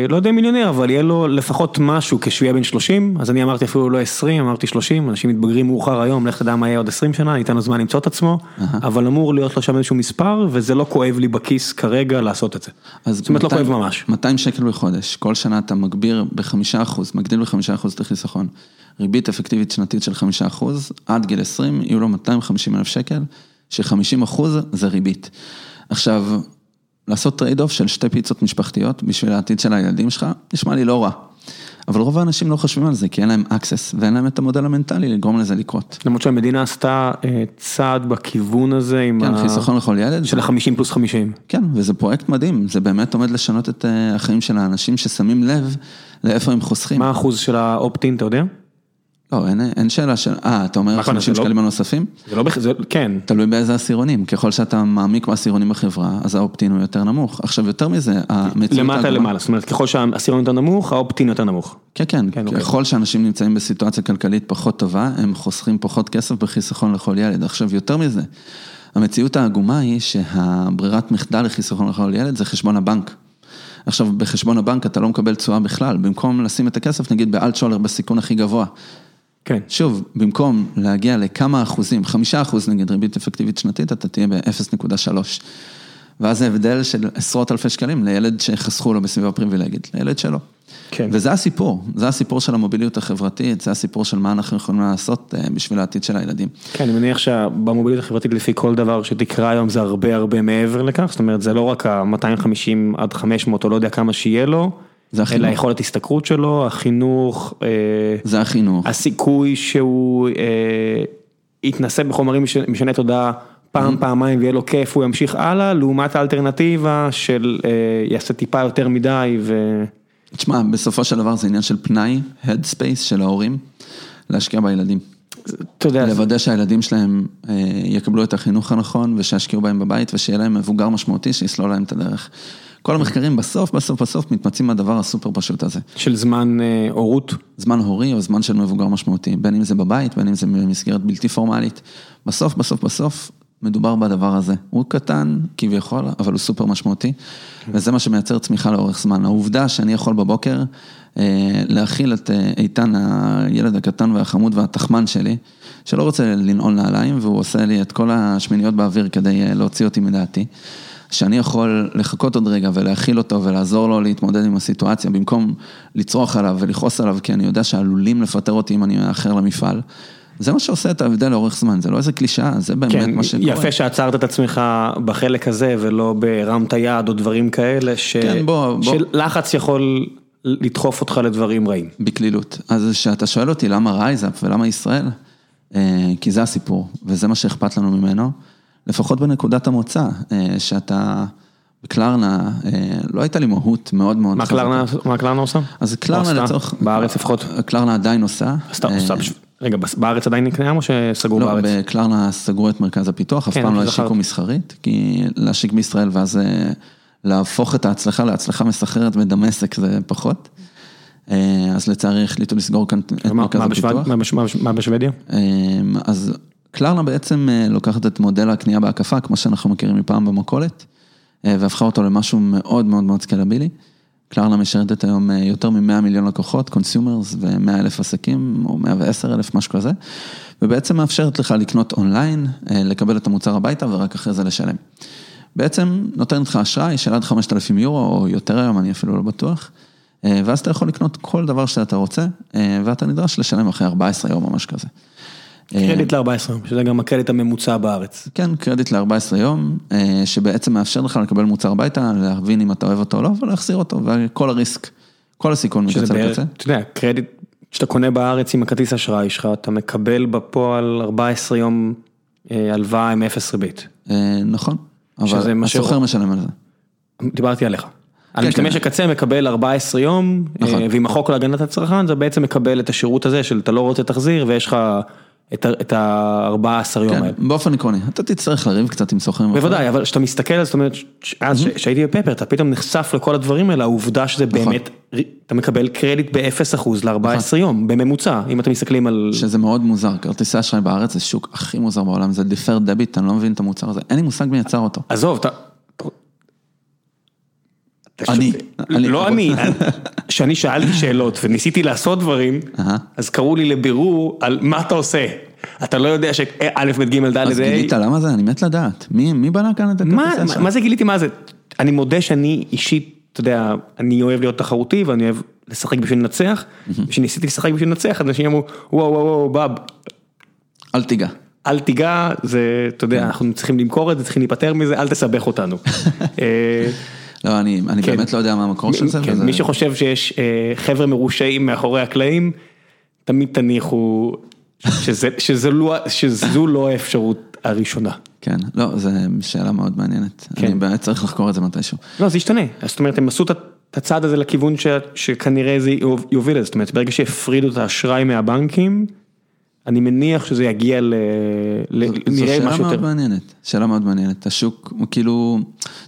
S1: לא יודע מיליונר, אבל יהיה לו לפחות משהו כשהוא יהיה בן 30, אז אני אמרתי אפילו לא 20, אמרתי 30, אנשים מתבגרים מאוחר היום, לך תדע מה יהיה עוד 20 שנה, ניתן לו זמן למצוא את עצמו, אבל אמור להיות לו שם איזשהו מספר, וזה לא כואב לי בכיס כרגע לעשות את זה. זאת אומרת לא כואב ממש.
S2: 200 שקל בחודש, כל שנה אתה מגביר בחמישה אחוז, מגדיל בחמישה אחוז את החיסכון, ריבית אפקטיבית שנתית של חמישה אחוז, עד גיל 20 יהיו לו 250 אלף שקל, ש-50 אחוז זה ריבית. עכשיו, לעשות trade off של שתי פיצות משפחתיות בשביל העתיד של הילדים שלך, נשמע לי לא רע. אבל רוב האנשים לא חושבים על זה, כי אין להם access ואין להם את המודל המנטלי לגרום לזה לקרות.
S1: למרות שהמדינה עשתה צעד בכיוון הזה עם
S2: כן, חיסכון לכל ילד.
S1: של ה-50 פלוס 50.
S2: כן, וזה פרויקט מדהים, זה באמת עומד לשנות את החיים של האנשים ששמים לב לאיפה הם חוסכים.
S1: מה האחוז של האופטין, אתה יודע?
S2: לא, אין שאלה של, אה, אתה אומר 50 שקלים הנוספים?
S1: זה לא, כן.
S2: תלוי באיזה עשירונים, ככל שאתה מעמיק בעשירונים בחברה, אז האופטין הוא יותר נמוך. עכשיו, יותר מזה, המציאות...
S1: למטה למעלה, זאת אומרת, ככל שהעשירון יותר נמוך, האופטין יותר נמוך.
S2: כן, כן, ככל שאנשים נמצאים בסיטואציה כלכלית פחות טובה, הם חוסכים פחות כסף בחיסכון לכל ילד. עכשיו, יותר מזה, המציאות העגומה היא שהברירת מחדל לחיסכון לכל ילד זה חשבון הבנק. עכשיו, בחשבון הבנק אתה לא מקבל תשואה בכלל, במקום לשים את הכסף, נגיד באלטשולר בסיכון הכי גבוה.
S1: כן.
S2: שוב, במקום להגיע לכמה אחוזים, חמישה אחוז נגיד ריבית אפקטיבית שנתית, אתה תהיה ב-0.3. ואז זה הבדל של עשרות אלפי שקלים לילד שחסכו לו בסביבה פריבילגית, לילד שלו.
S1: כן.
S2: וזה הסיפור, זה הסיפור של המוביליות החברתית, זה הסיפור של מה אנחנו יכולים לעשות בשביל העתיד של הילדים.
S1: כן, אני מניח שבמוביליות החברתית לפי כל דבר שתקרא היום זה הרבה הרבה מעבר לכך, זאת אומרת זה לא רק ה-250 עד 500 או לא יודע כמה שיהיה לו.
S2: זה החינוך.
S1: אלא היכולת הסתכרות שלו, החינוך.
S2: זה החינוך.
S1: הסיכוי שהוא יתנסה בחומרים משני תודעה פעם, פעמיים ויהיה לו כיף, הוא ימשיך הלאה, לעומת האלטרנטיבה של יעשה טיפה יותר מדי ו...
S2: תשמע, בסופו של דבר זה עניין של פנאי, headspace של ההורים, להשקיע בילדים.
S1: אתה יודע.
S2: לוודא שהילדים שלהם יקבלו את החינוך הנכון ושישקיעו בהם בבית ושיהיה להם מבוגר משמעותי שיסלול להם את הדרך. כל המחקרים בסוף, בסוף, בסוף מתמצאים מהדבר הסופר פשוט הזה.
S1: של זמן הורות?
S2: זמן הורי או זמן של מבוגר משמעותי, בין אם זה בבית, בין אם זה במסגרת בלתי פורמלית. בסוף, בסוף, בסוף, מדובר בדבר הזה. הוא קטן כביכול, אבל הוא סופר משמעותי, וזה מה שמייצר צמיחה לאורך זמן. העובדה שאני יכול בבוקר להכיל את איתן, הילד הקטן והחמוד והתחמן שלי, שלא רוצה לנעול נעליים, והוא עושה לי את כל השמיניות באוויר כדי להוציא אותי מדעתי. שאני יכול לחכות עוד רגע ולהכיל אותו ולעזור לו להתמודד עם הסיטואציה, במקום לצרוח עליו ולכעוס עליו, כי אני יודע שעלולים לפטר אותי אם אני מאחר למפעל. זה מה שעושה את ההבדל לאורך זמן, זה לא איזה קלישאה, זה באמת
S1: כן,
S2: מה שקורה.
S1: יפה שעצרת את עצמך בחלק הזה ולא ברמת היד או דברים כאלה, ש...
S2: כן, בוא, בוא.
S1: שלחץ יכול לדחוף אותך לדברים רעים.
S2: בקלילות. אז כשאתה שואל אותי למה רייזאפ ולמה ישראל, כי זה הסיפור, וזה מה שאכפת לנו ממנו. לפחות בנקודת המוצא, שאתה בקלרנה, לא הייתה לי מהות מאוד מאוד
S1: חזקה. מה קלרנה עושה?
S2: אז קלרנה לצורך...
S1: בארץ לפחות?
S2: קלרנה עדיין עושה.
S1: רגע, בארץ עדיין קיים או שסגרו בארץ?
S2: לא, בקלרנה סגרו את מרכז הפיתוח, אף פעם לא השיקו מסחרית, כי להשיק בישראל ואז להפוך את ההצלחה להצלחה מסחררת בדמשק זה פחות. אז לצערי החליטו לסגור כאן את מרכז הפיתוח.
S1: מה בשוודיה?
S2: אז... קלרנה בעצם לוקחת את מודל הקנייה בהקפה, כמו שאנחנו מכירים מפעם במכולת, והפכה אותו למשהו מאוד מאוד מאוד scalable י. קלרנה משרתת היום יותר מ-100 מיליון לקוחות, consumers ו-100 אלף עסקים, או 110 אלף, משהו כזה, ובעצם מאפשרת לך לקנות אונליין, לקבל את המוצר הביתה ורק אחרי זה לשלם. בעצם נותנת לך אשראי של עד 5,000 יורו, או יותר היום, אני אפילו לא בטוח, ואז אתה יכול לקנות כל דבר שאתה רוצה, ואתה נדרש לשלם אחרי 14 יום או משהו כזה.
S1: קרדיט ל-14 יום, שזה גם הקרדיט הממוצע בארץ.
S2: כן, קרדיט ל-14 יום, שבעצם מאפשר לך לקבל מוצר הביתה, להבין אם אתה אוהב אותו או לא, ולהחזיר אותו, וכל הריסק, כל הסיכון מקצה לקצה.
S1: אתה יודע, קרדיט, כשאתה קונה בארץ עם הכרטיס אשראי שלך, אתה מקבל בפועל 14 יום הלוואה עם אפס ריבית.
S2: נכון, אבל הסוחר משלם על זה.
S1: דיברתי עליך. על משתמש הקצה מקבל 14 יום, ועם החוק להגנת הצרכן, זה בעצם מקבל את השירות הזה של אתה לא רוצה תחזיר, ויש לך... את ה-14 יום האלה.
S2: באופן עקרוני, אתה תצטרך לריב קצת עם סוחרים.
S1: בוודאי, אבל כשאתה מסתכל, זאת אומרת, אז שהייתי בפפר, אתה פתאום נחשף לכל הדברים האלה, העובדה שזה באמת, אתה מקבל קרדיט ב-0% ל-14 יום, בממוצע, אם אתם מסתכלים על...
S2: שזה מאוד מוזר, כרטיסי אשראי בארץ זה שוק הכי מוזר בעולם, זה deferred debit, אני לא מבין את המוצר הזה, אין לי מושג מי יצר אותו.
S1: עזוב,
S2: אני, אני.
S1: לא אני, כשאני שאלתי שאלות וניסיתי לעשות דברים. אז קראו לי לבירור על מה אתה עושה. אתה לא יודע שא', ב', ג', ד',
S2: אז
S1: ה'.
S2: גילית למה זה? אני מת לדעת. מי בנה כאן את הכרטיסי אשראי?
S1: מה זה גיליתי מה זה? אני מודה שאני אישית, אתה יודע, אני אוהב להיות תחרותי ואני אוהב לשחק בשביל לנצח, כשניסיתי לשחק בשביל לנצח, אנשים אמרו, וואו וואו וואו, באב,
S2: אל תיגע.
S1: אל תיגע, זה, אתה יודע, אנחנו צריכים למכור את זה, צריכים להיפטר מזה, אל תסבך אותנו.
S2: לא, אני אני
S1: כן.
S2: באמת לא יודע מה המקור של זה.
S1: כן,
S2: וזה-
S1: מי שחושב שיש אה, חבר'ה מרושעים מאחורי הקלעים, תמיד תניחו שזה- שזה לא- שזו לא האפשרות הראשונה.
S2: כן, לא, זו שאלה מאוד מעניינת.
S1: כן.
S2: אני באמת צריך לחקור את זה מתישהו.
S1: לא, זה ישתנה. אז זאת אומרת, הם עשו את הצעד הזה לכיוון ש- שכנראה זה יוביל לזה. זאת אומרת, ברגע שהפרידו את האשראי מהבנקים, אני מניח שזה יגיע ל... ל-
S2: זו
S1: נראה
S2: שאלה
S1: משהו
S2: מאוד
S1: יותר.
S2: מעניינת, שאלה מאוד מעניינת. השוק הוא כאילו,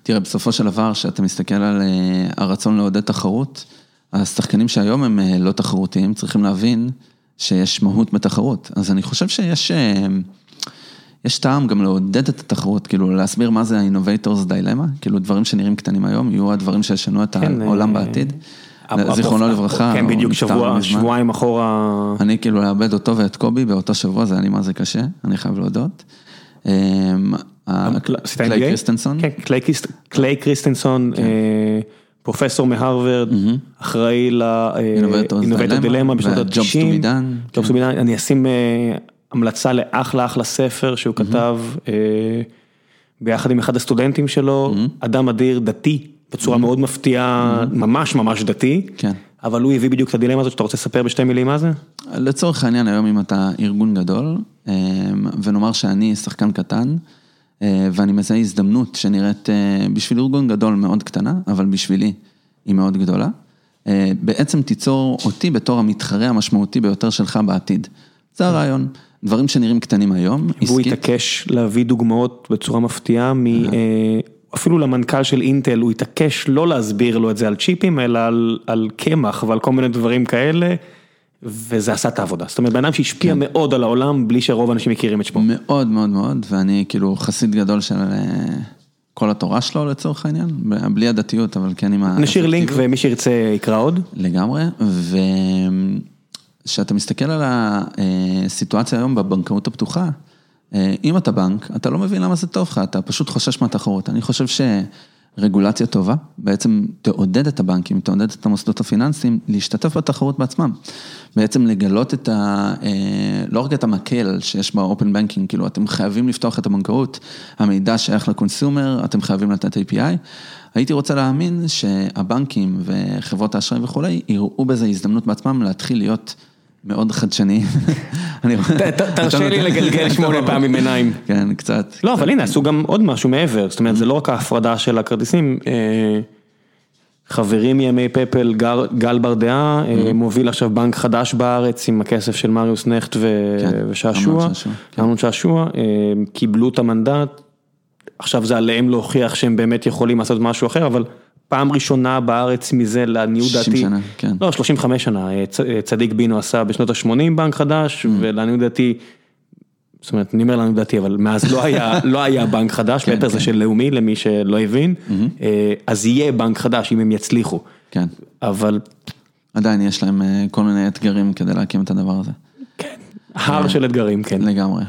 S2: תראה, בסופו של דבר, כשאתה מסתכל על אה, הרצון לעודד תחרות, השחקנים שהיום הם אה, לא תחרותיים צריכים להבין שיש מהות בתחרות. אז אני חושב שיש אה, יש טעם גם לעודד את התחרות, כאילו להסביר מה זה ה-innovators dilemma, כאילו דברים שנראים קטנים היום, יהיו הדברים שישנו את
S1: כן,
S2: העולם
S1: אה,
S2: בעתיד. זיכרונו לברכה,
S1: כן, בדיוק
S2: לא
S1: שבוע,
S2: מזמן.
S1: שבועיים אחורה.
S2: אני כאילו לאבד אותו ואת קובי באותו שבוע, זה היה לי מה זה קשה, אני חייב להודות. אמ,
S1: עשית
S2: קליי? קריסטנסן,
S1: כן, קליי קליי קריסטנסן,
S2: כן.
S1: אה, פרופסור מהרווארד, אחראי
S2: ל
S1: Innovator's
S2: Dilemma
S1: בשנות
S2: ו-
S1: ה-90.
S2: Jobs to be done,
S1: Jobs to be done, אני אשים אה, המלצה לאחלה אחלה ספר שהוא כתב אה, ביחד עם אחד הסטודנטים שלו, אדם אדיר, דתי, בצורה מאוד מפתיעה, ממש ממש דתי,
S2: כן.
S1: אבל הוא הביא בדיוק את הדילמה הזאת שאתה רוצה לספר בשתי מילים מה זה?
S2: לצורך העניין היום אם אתה ארגון גדול, אמ, ונאמר שאני שחקן קטן, אה, ואני מזהה הזדמנות שנראית אה, בשביל ארגון גדול מאוד קטנה, אבל בשבילי היא מאוד גדולה, אה, בעצם תיצור אותי בתור המתחרה המשמעותי ביותר שלך בעתיד. זה הרעיון. דברים שנראים קטנים היום,
S1: והוא
S2: עסקית,
S1: התעקש להביא דוגמאות בצורה מפתיעה, מ, אה, אפילו למנכ"ל של אינטל, הוא התעקש לא להסביר לו את זה על צ'יפים, אלא על, קמח ועל כל מיני דברים כאלה, וזה עשה את העבודה. זאת אומרת, בן אדם שהשפיע
S2: כן.
S1: מאוד על העולם, בלי שרוב האנשים מכירים את שמו.
S2: מאוד מאוד מאוד, ואני כאילו חסיד גדול של אה, כל התורה שלו לצורך העניין, בלי הדתיות, אבל כן עם ה...
S1: נשאיר לינק ומי שירצה יקרא עוד.
S2: לגמרי, וכשאתה מסתכל על הסיטואציה היום בבנקאות הפתוחה, אה, אם אתה בנק, אתה לא מבין למה זה טוב לך, אתה פשוט חושש מהתחרות. אני חושב שרגולציה טובה בעצם תעודד את הבנקים, תעודד את המוסדות הפיננסיים להשתתף בתחרות בעצמם. בעצם לגלות את ה... אה, לא רק את המקל שיש באופן בנקינג, כאילו אתם חייבים לפתוח את הבנקאות, המידע שייך לקונסיומר, אתם חייבים לתת API. הייתי רוצה להאמין שהבנקים וחברות האשראי וכולי, יראו בזה הזדמנות בעצמם להתחיל להיות מאוד חדשניים. אני-
S1: תרשה לי לגלגל שמונה פעמים עיניים.
S2: כן, קצת.
S1: לא, אבל הנה, עשו גם עוד משהו מעבר, זאת אומרת, זה לא רק ההפרדה של הכרטיסים. אה, חברי מימי פפל, גל- גל ברדעה, אה, מוביל עכשיו בנק חדש בארץ עם הכסף של מריוס נכט ו-
S2: כן,
S1: ושעשוע.
S2: אמנון שעשוע, כן.
S1: שעשוע, אה, קיבלו את המנדט, עכשיו זה עליהם להוכיח שהם באמת יכולים לעשות משהו אחר, אבל פעם ראשונה בארץ מזה לעניות
S2: 60
S1: דעתי.
S2: שנה, כן.
S1: לא, 35 שנה, אה, אה, צדיק בינו עשה בשנות ה-80 בנק חדש,
S2: Mm.
S1: ולעניות דעתי, זאת אומרת, אני אומר לעניות דעתי, אבל מאז לא היה, לא היה בנק חדש,
S2: כן,
S1: פפר זה
S2: כן.
S1: של לאומי, למי שלא הבין, אה, אז יהיה בנק חדש אם הם יצליחו,
S2: כן.
S1: אבל
S2: עדיין יש להם כל מיני אתגרים כדי להקים את הדבר הזה.
S1: הר של אתגרים, כן.
S2: לגמרי.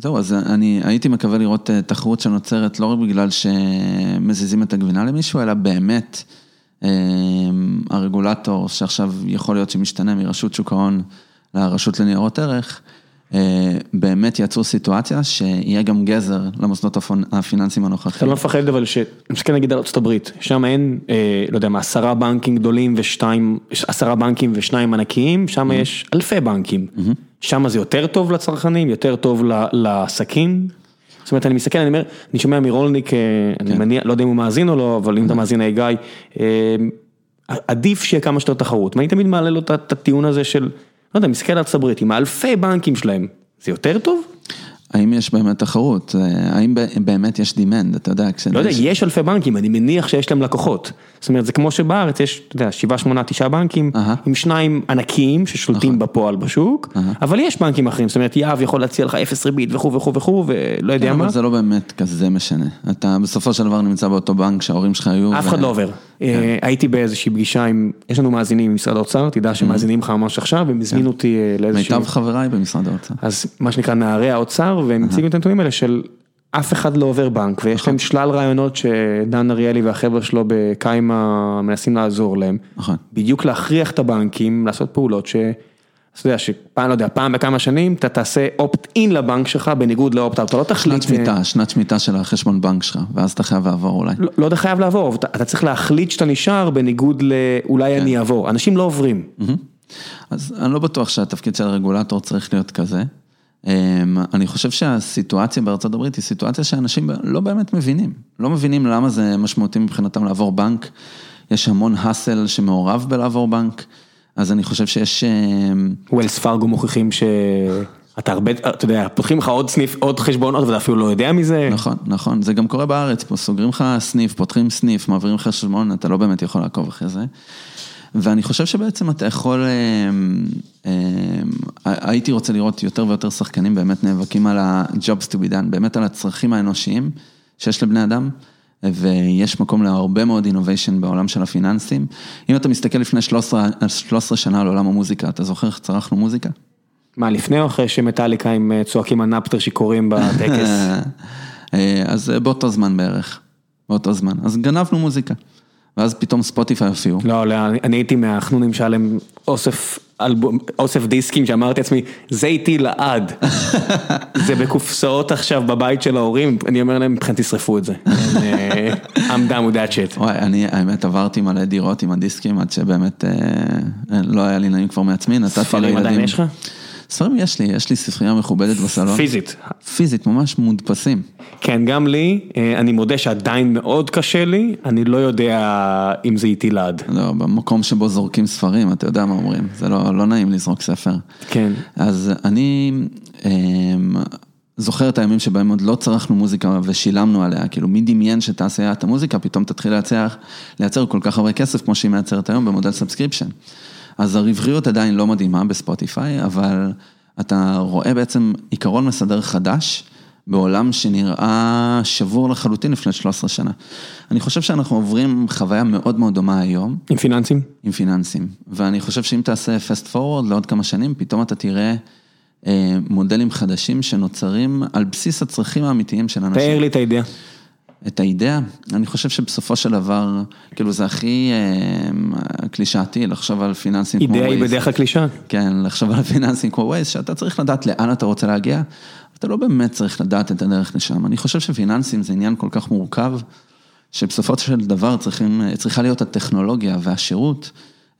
S2: וזהו, אז אני הייתי מקווה לראות אה, תחרות שנוצרת לא רק בגלל שמזיזים את הגבינה למישהו, אלא באמת אה, הרגולטור שעכשיו יכול להיות שמשתנה מרשות שוק ההון לרשות לניירות ערך, באמת יצרו סיטואציה שיהיה גם גזר למוסדות הפיננסיים
S1: אתה
S2: הנוכחיים.
S1: לא מפחד אבל ש... אני מסתכל נגיד על הברית, שם אין, אה, לא יודע מה, עשרה בנקים גדולים ושתיים, עשרה בנקים ושניים ענקיים, שם יש אלפי בנקים. שם זה יותר טוב לצרכנים, יותר טוב לעסקים. זאת אומרת, אני מסתכל, אני אומר, אני שומע מרולניק, אה, אני מניח, לא יודע אם הוא מאזין או לא, אבל אם אתה מאזין, היי גיא, אה, עדיף שיהיה כמה שיותר תחרות. ואני תמיד מעלה לו את הטיעון הזה של, לא יודע, מסתכל על הברית, עם האלפי בנקים שלהם, זה יותר טוב?
S2: האם יש באמת תחרות? אה, האם באמת יש demand? אתה יודע,
S1: לא יודע, יש אלפי בנקים, אני מניח שיש להם לקוחות. זאת אומרת, זה כמו שבארץ יש, אתה יודע, שבעה, שמונה, תשעה בנקים, עם שניים ענקיים ששולטים. בפועל בשוק, אבל יש בנקים אחרים, זאת אומרת, יהב יכול להציע לך אפס ריבית וכו' וכו' וכו', ולא יודע
S2: כן,
S1: מה.
S2: אבל זה לא באמת כזה משנה. אתה בסופו של דבר נמצא באותו בנק שההורים שלך היו.
S1: אף אחד לא עובר. כן. אה, הייתי באיזושהי פגישה עם, יש לנו מאזינים ממשרד האוצר, תדע שמאזינים לך ממש עכשיו, הם הזמינו כן. אותי אה, לאיזשהו...
S2: מיטב חבריי במשרד האוצר.
S1: אז מה שנקרא נערי האוצר, והם הציגו את הנתונים האלה של אף אחד לא עובר בנק, ויש להם נכון. שלל רעיונות שדן אריאלי והחבר'ה שלו בקיימה מנסים לעזור להם.
S2: נכון.
S1: בדיוק להכריח את הבנקים לעשות פעולות ש... אתה יודע שפעם, לא יודע, פעם בכמה שנים אתה תעשה אין לבנק שלך בניגוד לאופט אאוט, אתה לא תחליט.
S2: שנת שמיטה, שנת שמיטה של החשבון בנק שלך, ואז אתה חייב לעבור אולי.
S1: לא, לא אתה חייב לעבור, אתה, אתה צריך להחליט שאתה נשאר בניגוד לאולי כן. אני אעבור, אנשים לא עוברים.
S2: אז אני לא בטוח שהתפקיד של הרגולטור צריך להיות כזה. אמ, אני חושב שהסיטואציה בארצות הברית היא סיטואציה שאנשים לא באמת מבינים. לא מבינים למה זה משמעותי מבחינתם לעבור בנק. יש המון האסל שמעורב בלעבור בנק, אז אני חושב שיש...
S1: ווילס פארגו מוכיחים ש... אתה הרבה, אתה יודע, פותחים לך עוד סניף, עוד חשבונות ואתה אפילו לא יודע מזה.
S2: נכון, נכון, זה גם קורה בארץ, פה סוגרים לך סניף, פותחים סניף, מעבירים לך חשבון, אתה לא באמת יכול לעקוב אחרי זה. ואני חושב שבעצם אתה יכול, אמ, אמ, הייתי רוצה לראות יותר ויותר שחקנים באמת נאבקים על ה-jobs to be done, באמת על הצרכים האנושיים שיש לבני אדם. ויש מקום להרבה מאוד innovation בעולם של הפיננסים. אם אתה מסתכל לפני 13, 13 שנה על עולם המוזיקה, אתה זוכר איך צרכנו מוזיקה?
S1: מה, לפני או אחרי שמטאליקה עם אה, צועקים הנפטר שיכורים בטקס?
S2: אה, אז אה, באותו זמן בערך, באותו זמן. אז גנבנו מוזיקה. ואז פתאום ספוטיפיי הופיעו.
S1: לא, לא, אני הייתי מהחנונים שהיה להם אוסף, אוסף דיסקים שאמרתי לעצמי, זה איתי לעד. זה בקופסאות עכשיו בבית של ההורים, אני אומר להם, מבחינתי תשרפו את זה. אה, I'm done with that shit.
S2: וואי, אני האמת עברתי מלא דירות עם הדיסקים עד שבאמת אה, לא היה לי נעים כבר מעצמי, נתתי לילדים.
S1: ספרים עדיין יש לך?
S2: ספרים יש לי, יש לי ספרייה מכובדת בסלון.
S1: פיזית.
S2: פיזית, ממש מודפסים.
S1: כן, גם לי, אה, אני מודה שעדיין מאוד קשה לי, אני לא יודע אם זה איתי לעד.
S2: לא, במקום שבו זורקים ספרים, אתה יודע מה אומרים, זה לא, לא נעים לזרוק ספר.
S1: כן.
S2: אז אני אה, זוכר את הימים שבהם עוד לא צרכנו מוזיקה ושילמנו עליה, כאילו מי דמיין שתעשיית המוזיקה פתאום תתחיל לייצר, לייצר כל כך הרבה כסף כמו שהיא מייצרת היום במודל subscription. אז הרווחיות עדיין לא מדהימה בספוטיפיי, אבל אתה רואה בעצם עיקרון מסדר חדש. בעולם שנראה שבור לחלוטין לפני 13 שנה. אני חושב שאנחנו עוברים חוויה מאוד מאוד דומה היום.
S1: עם פיננסים?
S2: עם פיננסים. ואני חושב שאם תעשה fast forward לעוד כמה שנים, פתאום אתה תראה אה, מודלים חדשים שנוצרים על בסיס הצרכים האמיתיים של אנשים.
S1: תאר לי את הידיעה.
S2: את האידאה, אני חושב שבסופו של דבר, כאילו זה הכי אה, קלישאתי לחשוב על פיננסים
S1: כמו Waze. אידאה היא בדרך כלל קלישאה.
S2: כן, לחשוב על פיננסים כמו Waze, שאתה צריך לדעת לאן אתה רוצה להגיע, אתה לא באמת צריך לדעת את הדרך לשם. אני חושב שפיננסים זה עניין כל כך מורכב, שבסופו של דבר צריכים, צריכה להיות הטכנולוגיה והשירות.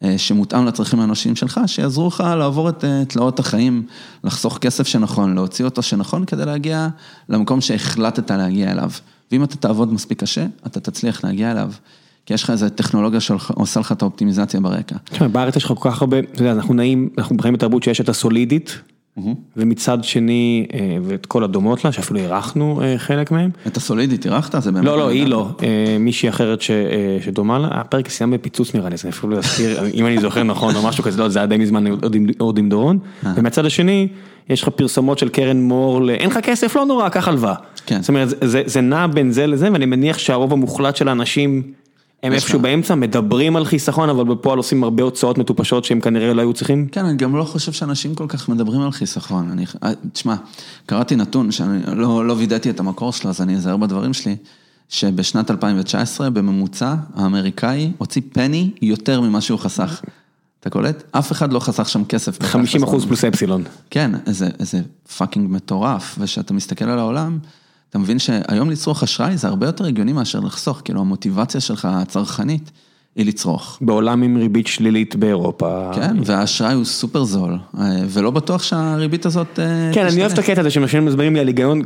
S2: אה, שמותאם לצרכים האנושיים שלך, שיעזרו לך לעבור את אה, תלאות החיים, לחסוך כסף שנכון, להוציא אותו שנכון, כדי להגיע למקום שהחלטת להגיע אליו. ואם אתה תעבוד מספיק קשה, אתה תצליח להגיע אליו. כי יש לך איזה טכנולוגיה שעושה לך את האופטימיזציה ברקע.
S1: בארץ יש לך כל כך הרבה, אתה יודע, אנחנו נעים, אנחנו חיים בתרבות שיש את הסולידית, ומצד שני, אה, ואת כל הדומות לה, שאפילו אירחנו אה, חלק מהם.
S2: את הסולידית אירחת? זה באמת...
S1: לא, לא, היא לא, אה, מישהי אחרת שדומה לה, הפרק סיימת בפיצוץ נראה לי, אז אני אפילו לא אזכיר, אם אני זוכר נכון או משהו כזה, לא, זה היה די מזמן עוד עם דורון, ומהצד השני, יש לך פרסומות של קרן מור, אין לך כסף, לא נורא, קח הלוואה.
S2: כן.
S1: זאת אומרת, זה נע בין זה לזה, ואני מניח שהרוב המוחלט של האנשים... הם איפשהו באמצע, מדברים על חיסכון, אבל בפועל עושים הרבה הוצאות מטופשות שהם כנראה לא היו צריכים?
S2: כן, אני גם לא חושב שאנשים כל כך מדברים על חיסכון. אני, אה, תשמע, קראתי נתון שאני לא, לא וידאתי את המקור שלו, אז אני אזהר בדברים שלי, שבשנת 2019, בממוצע, האמריקאי הוציא פני יותר ממה שהוא חסך. אתה קולט? אף אחד לא חסך שם כסף.
S1: 50 אחוז פלוס אפסילון.
S2: כן, איזה fucking מטורף, וכשאתה מסתכל על העולם, אתה מבין שהיום לצרוך אשראי זה הרבה יותר הגיוני מאשר לחסוך, כאילו המוטיבציה שלך הצרכנית היא לצרוך.
S1: בעולם עם ריבית שלילית באירופה.
S2: כן, והאשראי הוא סופר זול, ולא בטוח שהריבית הזאת
S1: כן, אני אוהב את הקטע הזה שאנשים מסבירים לי על היגיון.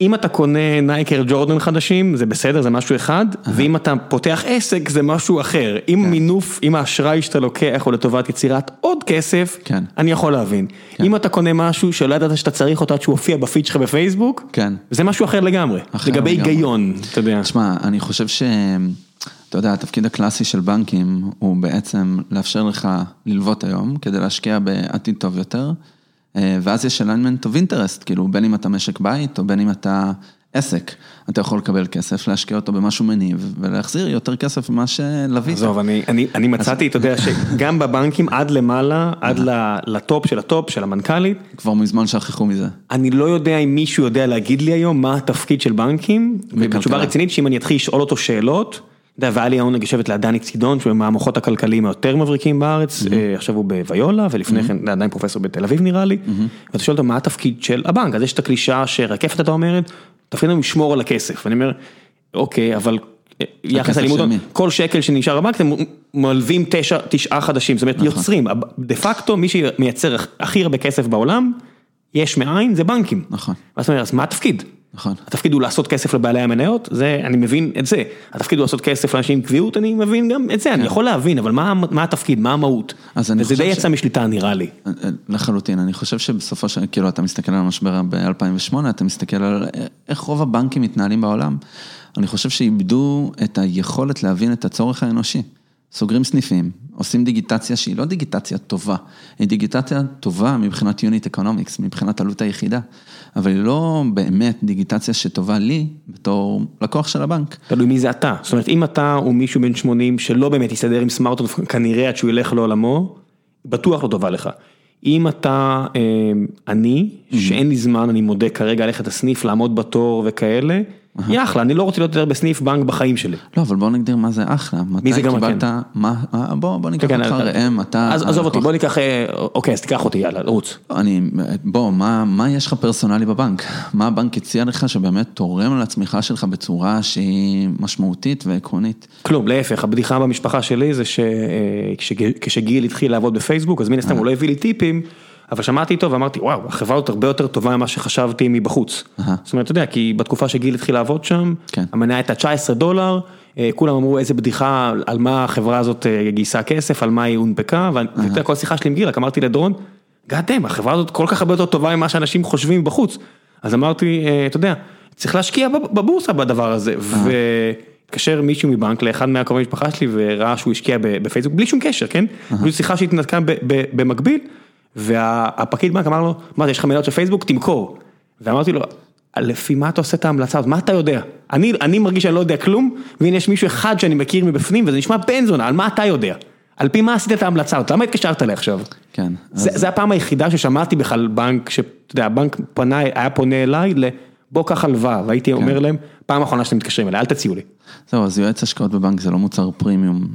S1: אם אתה קונה נייקי אייר ג'ורדן חדשים, זה בסדר, זה משהו אחד, ואם אתה פותח עסק, זה משהו אחר. אם מינוף, אם האשראי שאתה לוקח הוא לטובת יצירת עוד כסף,
S2: כן.
S1: אני יכול להבין. אם אתה קונה משהו שלא ידעת שאתה צריך אותו עד שהוא הופיע בפיד שלך בפייסבוק,
S2: כן.
S1: זה משהו אחר לגמרי.
S2: אחר לגמרי.
S1: היגיון, אתה יודע.
S2: תשמע, אני חושב ש... אתה יודע, התפקיד הקלאסי של בנקים הוא בעצם לאפשר לך ללוות היום כדי להשקיע בעתיד טוב יותר, ואז יש alignment of interest, כאילו בין אם אתה משק בית או בין אם אתה עסק, אתה יכול לקבל כסף, להשקיע אותו במשהו מניב ולהחזיר יותר כסף ממה שלווית.
S1: עזוב, אני, אני, אני מצאתי, אתה יודע, שגם בבנקים עד למעלה, עד לטופ של הטופ של המנכ"לית,
S2: כבר מזמן שכחו מזה.
S1: אני לא יודע אם מישהו יודע להגיד לי היום מה התפקיד של בנקים, ובתשובה רצינית שאם אני אתחיל לשאול אותו שאלות, אתה יודע, והיה לי העונג לשבת ליד דני צידון, שהוא מהמוחות הכלכליים היותר מבריקים בארץ, אה, עכשיו הוא בוויולה, ולפני כן עדיין פרופסור בתל אביב נראה לי, ואתה שואל אותו מה התפקיד של הבנק, אז יש את הקלישאה שרקפת הייתה אומרת, תפקידנו לשמור על הכסף, ואני אומר, אוקיי, אבל אה, יחס הלימוד? כל שקל שנשאר בבנק, אתם מלווים תשע, תשעה חדשים, זאת אומרת יוצרים, דה פקטו מי שמייצר הכי הרבה כסף בעולם, יש מאין, זה בנקים.
S2: נכון.
S1: אתה אז מה התפקיד?
S2: נכון.
S1: התפקיד הוא לעשות כסף לבעלי המניות, זה, אני מבין את זה. התפקיד הוא לעשות כסף לאנשים עם קביעות, אני מבין גם את זה, אני יכול להבין, אבל מה, מה התפקיד, מה המהות? וזה די
S2: ש-
S1: יצא משליטה נראה לי.
S2: לחלוטין, אני חושב שבסופו של, כאילו, אתה מסתכל על המשבר ב-2008, אתה מסתכל על איך רוב הבנקים מתנהלים בעולם. אני חושב שאיבדו את היכולת להבין את הצורך האנושי. סוגרים סניפים, עושים דיגיטציה שהיא לא דיגיטציה טובה, היא דיגיטציה טובה מבחינת unit economics, מבחינת עלות היחידה, אבל היא לא באמת דיגיטציה שטובה לי בתור לקוח של הבנק.
S1: תלוי מי זה אתה. זאת אומרת, אם אתה הוא מישהו בן 80 שלא באמת יסתדר עם סמארטפון, כנראה עד שהוא ילך לעולמו, בטוח לא טובה לך. אם אתה אה, אני, שאין לי זמן, אני מודה כרגע ללכת לסניף, לעמוד בתור וכאלה, יהיה אחלה, אני לא רוצה להיות יותר בסניף בנק בחיים שלי.
S2: לא, אבל בוא נגדיר מה זה אחלה.
S1: מי זה גם
S2: קיבלת,
S1: כן?
S2: מה, בוא, בוא ניקח
S1: כן,
S2: אותך
S1: אה,
S2: ראם, אתה...
S1: אז עזוב אותי. בוא ניקח, אה, אוקיי, אז תיקח אותי, יאללה, רוץ.
S2: אני, בוא, מה, מה יש לך פרסונלי בבנק? מה הבנק הציע לך שבאמת תורם לצמיחה שלך בצורה שהיא משמעותית ועקרונית?
S1: כלום, להפך, הבדיחה במשפחה שלי זה שכשגיל התחיל לעבוד בפייסבוק, אז מן הסתם הוא לא הביא לי טיפים, אבל שמעתי איתו ואמרתי, וואו, החברה הזאת הרבה יותר טובה ממה שחשבתי מבחוץ. זאת אומרת, אתה יודע, כי בתקופה שגיל התחיל לעבוד שם,
S2: כן.
S1: המניה הייתה 19 דולר, אה, כולם אמרו איזה בדיחה על מה החברה הזאת אה, גייסה כסף, על מה היא הונפקה, ואתה יודע, כל שיחה שלי עם גיל, רק אמרתי לדורון, גאדם, החברה הזאת כל כך הרבה יותר טובה ממה שאנשים חושבים בחוץ. אז אמרתי, אה, אתה יודע, צריך להשקיע בב- בבורסה בדבר הזה, והתקשר מישהו מבנק לאחד מהקרובי משפחה שלי וראה שהוא השקיע בפייסבוק בלי שום קשר, כן? פשוט שיחה שהתנתקה ב- ב- במקביל, והפקיד בנק אמר לו, מה זה, יש לך מניות של פייסבוק? תמכור. ואמרתי לו, לפי מה אתה עושה את ההמלצה הזאת? מה אתה יודע? אני, אני מרגיש שאני לא יודע כלום, והנה יש מישהו אחד שאני מכיר מבפנים, וזה נשמע בן זונה, על מה אתה יודע? על פי מה עשית את ההמלצה הזאת? למה התקשרת אליי עכשיו?
S2: כן.
S1: זה, זה הפעם היחידה ששמעתי בכלל בנק, שאתה יודע, הבנק פנה, היה פונה אליי ל... בוא קח הלוואה, והייתי אומר להם, פעם אחרונה שאתם מתקשרים אליי, אל תציעו לי.
S2: זהו, אז יועץ השקעות בבנק זה לא מוצר פרימיום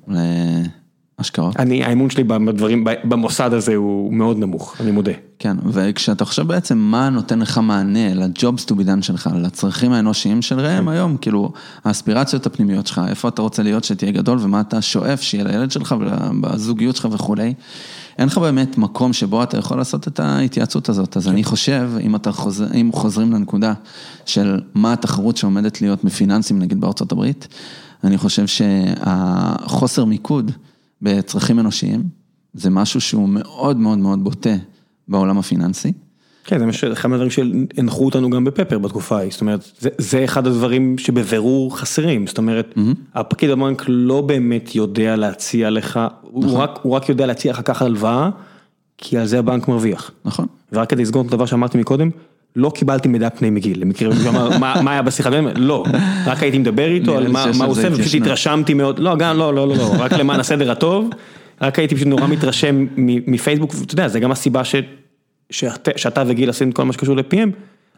S2: להשקעות.
S1: אני, האמון שלי בדברים, במוסד הזה הוא מאוד נמוך, אני מודה.
S2: כן, וכשאתה חושב בעצם מה נותן לך מענה לג'ובס טו בידן שלך, לצרכים האנושיים של ראם היום, כאילו, האספירציות הפנימיות שלך, איפה אתה רוצה להיות שתהיה גדול ומה אתה שואף שיהיה לילד שלך ובזוגיות שלך וכולי. אין לך באמת מקום שבו אתה יכול לעשות את ההתייעצות הזאת, אז אני חושב, אם אתה חוזר, אם חוזרים לנקודה של מה התחרות שעומדת להיות מפיננסים נגיד בארצות הברית, אני חושב שהחוסר מיקוד בצרכים אנושיים, זה משהו שהוא מאוד מאוד מאוד בוטה בעולם הפיננסי.
S1: כן, זה משהו- אחד מהדברים שהנחו אותנו גם בפפר בתקופה ההיא, זאת אומרת, זה, זה אחד הדברים שבבירור חסרים, זאת אומרת, הפקיד בבנק לא באמת יודע להציע לך, הוא רק, הוא רק יודע להציע לך לקחת הלוואה, כי על זה הבנק מרוויח.
S2: נכון.
S1: ורק כדי לסגור את הדבר שאמרתי מקודם, לא קיבלתי מידע פני מגיל, למקרה מישהו אמר מה היה בשיחה, לא, רק הייתי מדבר איתו על מה הוא עושה, ופשוט. התרשמתי מאוד, לא, גם לא, לא, לא, לא, רק למען הסדר הטוב, רק הייתי פשוט נורא מתרשם מפייסבוק, ואתה יודע, זה גם הסיבה שאתה וגיל עושים את כל מה שקשור ל-PM,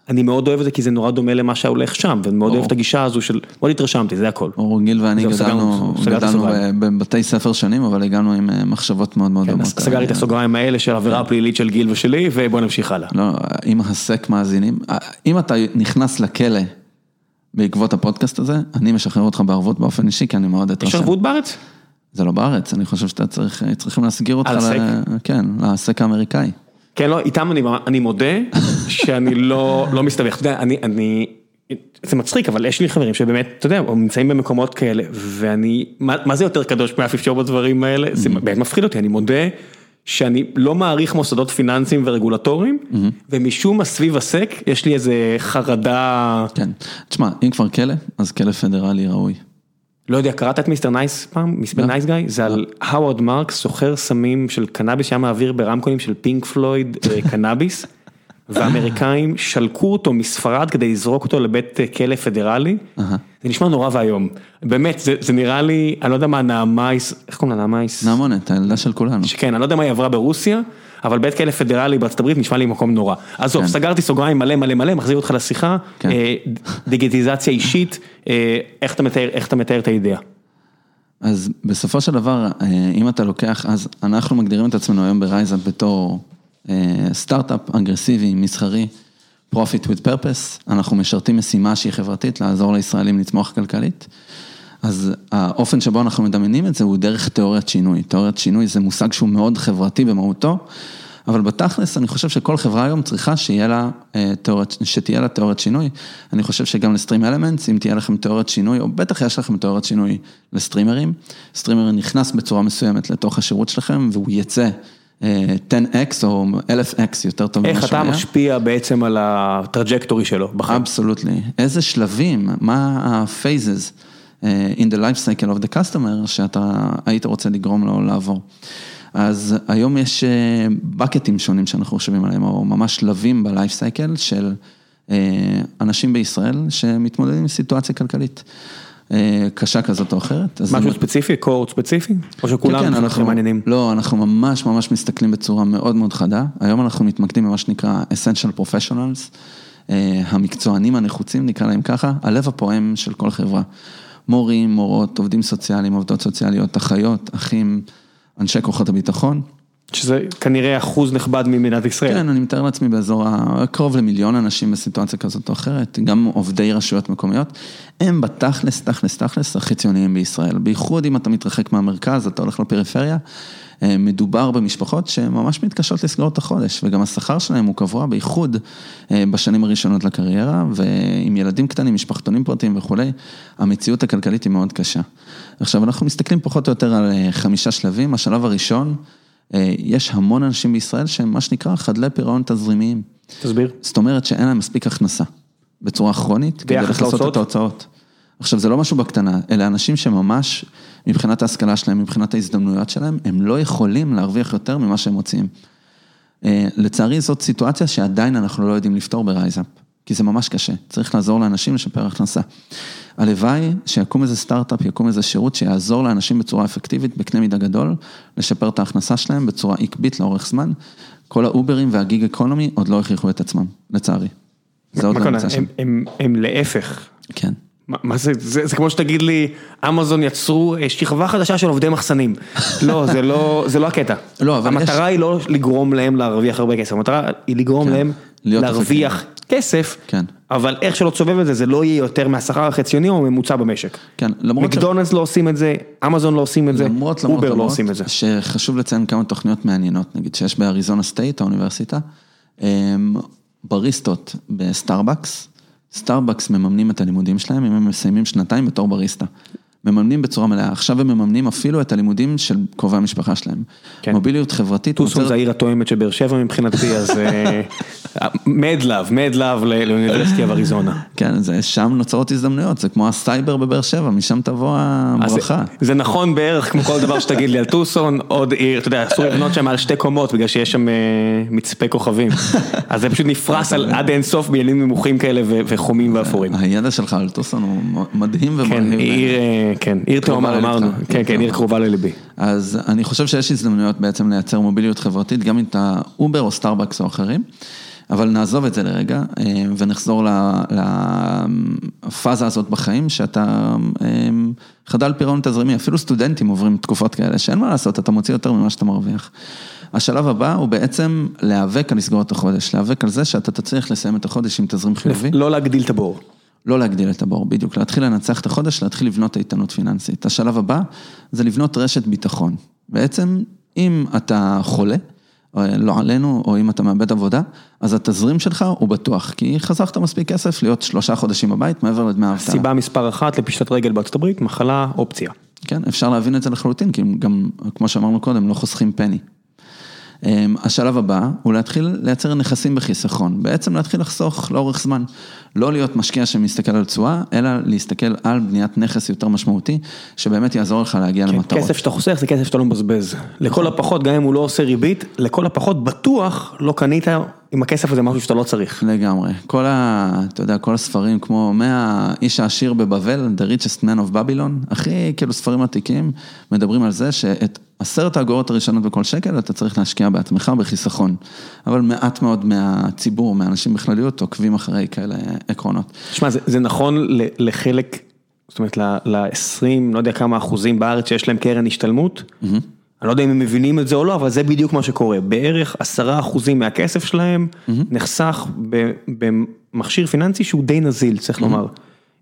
S1: אני מאוד אוהב את זה כי זה נורא דומה למה שהולך שם, ואני מאוד אוהב את הגישה הזו של, מאוד התרשמתי, זה הכל.
S2: אור גיל ואני גדלנו. בבתי ספר שונים, אבל הגענו עם אה, מחשבות מאוד מאוד
S1: כן,
S2: דומות.
S1: אז סגרתי את הסוגריים האלה של עבירה פלילית של גיל ושלי, ובוא נמשיך הלאה.
S2: לא, אם הסק מאזינים, אה, אם אתה נכנס לכלא בעקבות הפודקאסט הזה, אני משחרר אותך בערבות באופן אישי, כי אני מאוד
S1: יש
S2: אתרשם.
S1: ערבות בארץ?
S2: זה לא בארץ, אני חושב שאתה צריך, צריכים להסגיר אותך,
S1: על
S2: ל-
S1: סק?
S2: כן, לסק האמריקאי.
S1: כן, לא, איתם אני, אני מודה שאני לא, לא מסתבך. אתה יודע, אני, אני, זה מצחיק, אבל יש לי חברים שבאמת, אתה יודע, הם נמצאים במקומות כאלה, ואני, מה, מה זה יותר קדוש מאף אפשר בדברים האלה? זה באמת מפחיד אותי, אני מודה שאני לא מעריך מוסדות פיננסיים ורגולטוריים, ומשום מה סביב הסק, יש לי איזה חרדה...
S2: כן, תשמע, אם כבר כלא, אז כלא פדרלי ראוי.
S1: לא יודע, קראת את מיסטר נייס פעם? מיסטר נייס גאי? זה על האוורד מרקס, סוחר סמים של קנאביס שהיה מעביר ברמקולים של פינק פלויד קנאביס, ואמריקאים שלקחו אותו מספרד כדי לזרוק אותו לבית כלא פדרלי, זה נשמע נורא ואיום, באמת, זה נראה לי, אני לא יודע מה נעמה יש, איך קוראים לה נעמה יש?
S2: נעמונת, הילדה של כולנו.
S1: כן, אני לא יודע מה היא עברה ברוסיה, אבל בית כלא פדרלי בארצות הברית נשמע לי מקום נורא. עזוב, סגרתי סוגריים מלא מלא מלא, מחזיר אותך לשיחה, דיגיטיזציה אישית, איך אתה מתאר את האידאה?
S2: אז בסופו של דבר, אם אתה לוקח, אז אנחנו מגדירים את עצמנו היום ברייזאפ בתור סטארט-אפ אגרסיבי, מסחרי, Profit with Purpose, אנחנו משרתים משימה שהיא חברתית, לעזור לישראלים לצמוח כלכלית. אז האופן שבו אנחנו מדמיינים את זה הוא דרך תיאוריית שינוי. תיאוריית שינוי זה מושג שהוא מאוד חברתי במהותו, אבל בתכלס אני חושב שכל חברה היום צריכה שתהיה לה תיאוריית, שתהיה לה תיאוריית שינוי. אני חושב שגם ל-StreamElements, אם תהיה לכם תיאוריית שינוי, או בטח יש לכם תיאוריית שינוי לסטרימרים, סטרימר נכנס בצורה מסוימת לתוך השירות שלכם והוא יצא 10x או 1000x יותר טוב
S1: ממה שהיה. איך אתה משפיע בעצם על הטראג'קטורי שלו בחיים?
S2: אבסולוטלי. איזה שלבים, מה ה-phases in the life cycle of the customer שאתה היית רוצה לגרום לו לעבור. אז היום יש בקטים שונים שאנחנו חושבים עליהם, או ממש שלבים ב-life cycle של אנשים בישראל שמתמודדים עם סיטואציה כלכלית. קשה כזאת או אחרת.
S1: משהו ספציפי, קורט ספציפי? או שכולם אנחנו מעניינים?
S2: לא, אנחנו ממש ממש מסתכלים בצורה מאוד מאוד חדה. היום אנחנו מתמקדים במה שנקרא Essential Professionals, המקצוענים הנחוצים, נקרא להם ככה, הלב הפועם של כל חברה. מורים, מורות, עובדים סוציאליים, עובדות סוציאליות, אחיות, אחים, אנשי כוחות הביטחון.
S1: שזה כנראה אחוז נכבד ממדינת ישראל.
S2: כן, אני מתאר לעצמי באזור הקרוב למיליון אנשים בסיטואציה כזאת או אחרת, גם עובדי רשויות מקומיות, הם בתכלס, תכלס, תכלס, הכי ציוניים בישראל. בייחוד אם אתה מתרחק מהמרכז, אתה הולך לפריפריה, מדובר במשפחות שממש מתקשות לסגור את החודש, וגם השכר שלהם הוא קבוע בייחוד בשנים הראשונות לקריירה, ועם ילדים קטנים, משפחתונים פרטיים וכולי, המציאות הכלכלית היא מאוד קשה. עכשיו, אנחנו מסתכלים פחות או יותר על חמישה שלבים, השלב הראשון, יש המון אנשים בישראל שהם מה שנקרא חדלי פירעון תזרימיים.
S1: תסביר.
S2: זאת אומרת שאין להם מספיק הכנסה, בצורה כרונית, כדי לכסות את ההוצאות. עכשיו זה לא משהו בקטנה, אלה אנשים שממש, מבחינת ההשכלה שלהם, מבחינת ההזדמנויות שלהם, הם לא יכולים להרוויח יותר ממה שהם מוצאים. לצערי זאת סיטואציה שעדיין אנחנו לא יודעים לפתור ברייזאפ, כי זה ממש קשה, צריך לעזור לאנשים לשפר הכנסה. הלוואי שיקום איזה סטארט-אפ, יקום איזה שירות שיעזור לאנשים בצורה אפקטיבית, בקנה מידה גדול, לשפר את ההכנסה שלהם בצורה עקבית לאורך זמן. כל האוברים והגיג אקונומי עוד לא הוכיחו את עצמם, לצערי.
S1: זה עוד לא נמצא שם. הם להפך.
S2: כן.
S1: מה זה, זה כמו שתגיד לי, אמזון יצרו שכבה חדשה של עובדי מחסנים. לא, זה לא הקטע.
S2: לא, אבל יש...
S1: המטרה היא לא לגרום להם להרוויח הרבה כסף, המטרה היא לגרום להם להרוויח כסף, אבל איך שלא תסובב את זה, זה לא יהיה יותר מהשכר החציוני או ממוצע במשק.
S2: כן,
S1: למרות ש... מקדונלדס לא עושים את זה, אמזון לא עושים את זה, Uber לא עושים את זה.
S2: שחשוב לציין כמה תוכניות מעניינות, נגיד שיש באריזונה סטייט, האוניברסיטה, בריסטות בסטארבקס, סטארבקס מממנים את הלימודים שלהם, אם הם מסיימים שנתיים בתור בריסטה. מממנים בצורה מלאה, עכשיו הם מממנים אפילו את הלימודים של קרובי המשפחה שלהם. מוביליות חברתית.
S1: טוסון זה העיר התואמת של באר שבע מבחינתי, אז mad love, mad love ל-University אריזונה.
S2: כן, שם נוצרות הזדמנויות, זה כמו הסייבר בבאר שבע, משם תבוא הברכה.
S1: זה נכון בערך כמו כל דבר שתגיד לי על טוסון, עוד עיר, אתה יודע, אסור לבנות שם על שתי קומות, בגלל שיש שם מצפה כוכבים. אז זה פשוט נפרס עד אין סוף בבניינים נמוכים כאלה וחומים ואפורים.
S2: הידע שלך על טוסון הוא מדהים ומרהיב.
S1: כן, עיר תאומה אמרנו, כן, כן, עיר קרובה לליבי.
S2: אז אני חושב שיש הזדמנויות בעצם לייצר מוביליות חברתית, גם אם אתה Uber או סטארבקס או אחרים, אבל נעזוב את זה לרגע ונחזור לפאזה הזאת בחיים, שאתה חדל פירעון תזרימי, אפילו סטודנטים עוברים תקופות כאלה, שאין מה לעשות, אתה מוציא יותר ממה שאתה מרוויח. השלב הבא הוא בעצם להיאבק על לסגור את החודש, להיאבק על זה שאתה תצליח לסיים את החודש עם תזרים חיובי.
S1: לא להגדיל את הבור.
S2: לא להגדיל את הבור, בדיוק, להתחיל לנצח את החודש, להתחיל לבנות איתנות פיננסית. השלב הבא זה לבנות רשת ביטחון. בעצם, אם אתה חולה, לא עלינו, או אם אתה מאבד עבודה, אז התזרים שלך הוא בטוח, כי חסכת מספיק כסף להיות שלושה חודשים בבית מעבר לדמי האבטלה.
S1: סיבה מספר אחת לפשיטת רגל בארצות הברית, מחלה או פציעה.
S2: כן, אפשר להבין את זה לחלוטין, כי גם, כמו שאמרנו קודם, לא חוסכים פני. אמ, השלב הבא הוא להתחיל לייצר נכסים בחיסכון, בעצם להתחיל לחסוך לאורך זמן. לא להיות משקיע שמסתכל על תשואה, אלא להסתכל על בניית נכס יותר משמעותי, שבאמת יעזור לך להגיע
S1: כן,
S2: למטרות.
S1: כסף שאתה חוסך זה כסף שאתה לא מבזבז. לכל הפחות, גם אם הוא לא עושה ריבית, לכל הפחות בטוח לא קנית עם הכסף הזה משהו שאתה לא צריך.
S2: לגמרי, כל ה... אתה יודע, כל הספרים כמו מהאיש העשיר בבבל, The Richest Man of Babylon, הכי כאילו ספרים עתיקים, מדברים על זה שאת עשרת האגורות הראשונות בכל שקל אתה צריך להשקיע בעצמך בחיסכון. אבל מעט מאוד מהציבור, מהאנשים בכלליות, עוקבים אחרי כאלה עקרונות.
S1: תשמע, זה, זה נכון לחלק, זאת אומרת ל-20, לא יודע כמה אחוזים בארץ שיש להם קרן השתלמות. Mm-hmm. אני לא יודע אם הם מבינים את זה או לא, אבל זה בדיוק מה שקורה. בערך עשרה אחוזים מהכסף שלהם mm-hmm. נחסך במכשיר פיננסי שהוא די נזיל, צריך mm-hmm. לומר.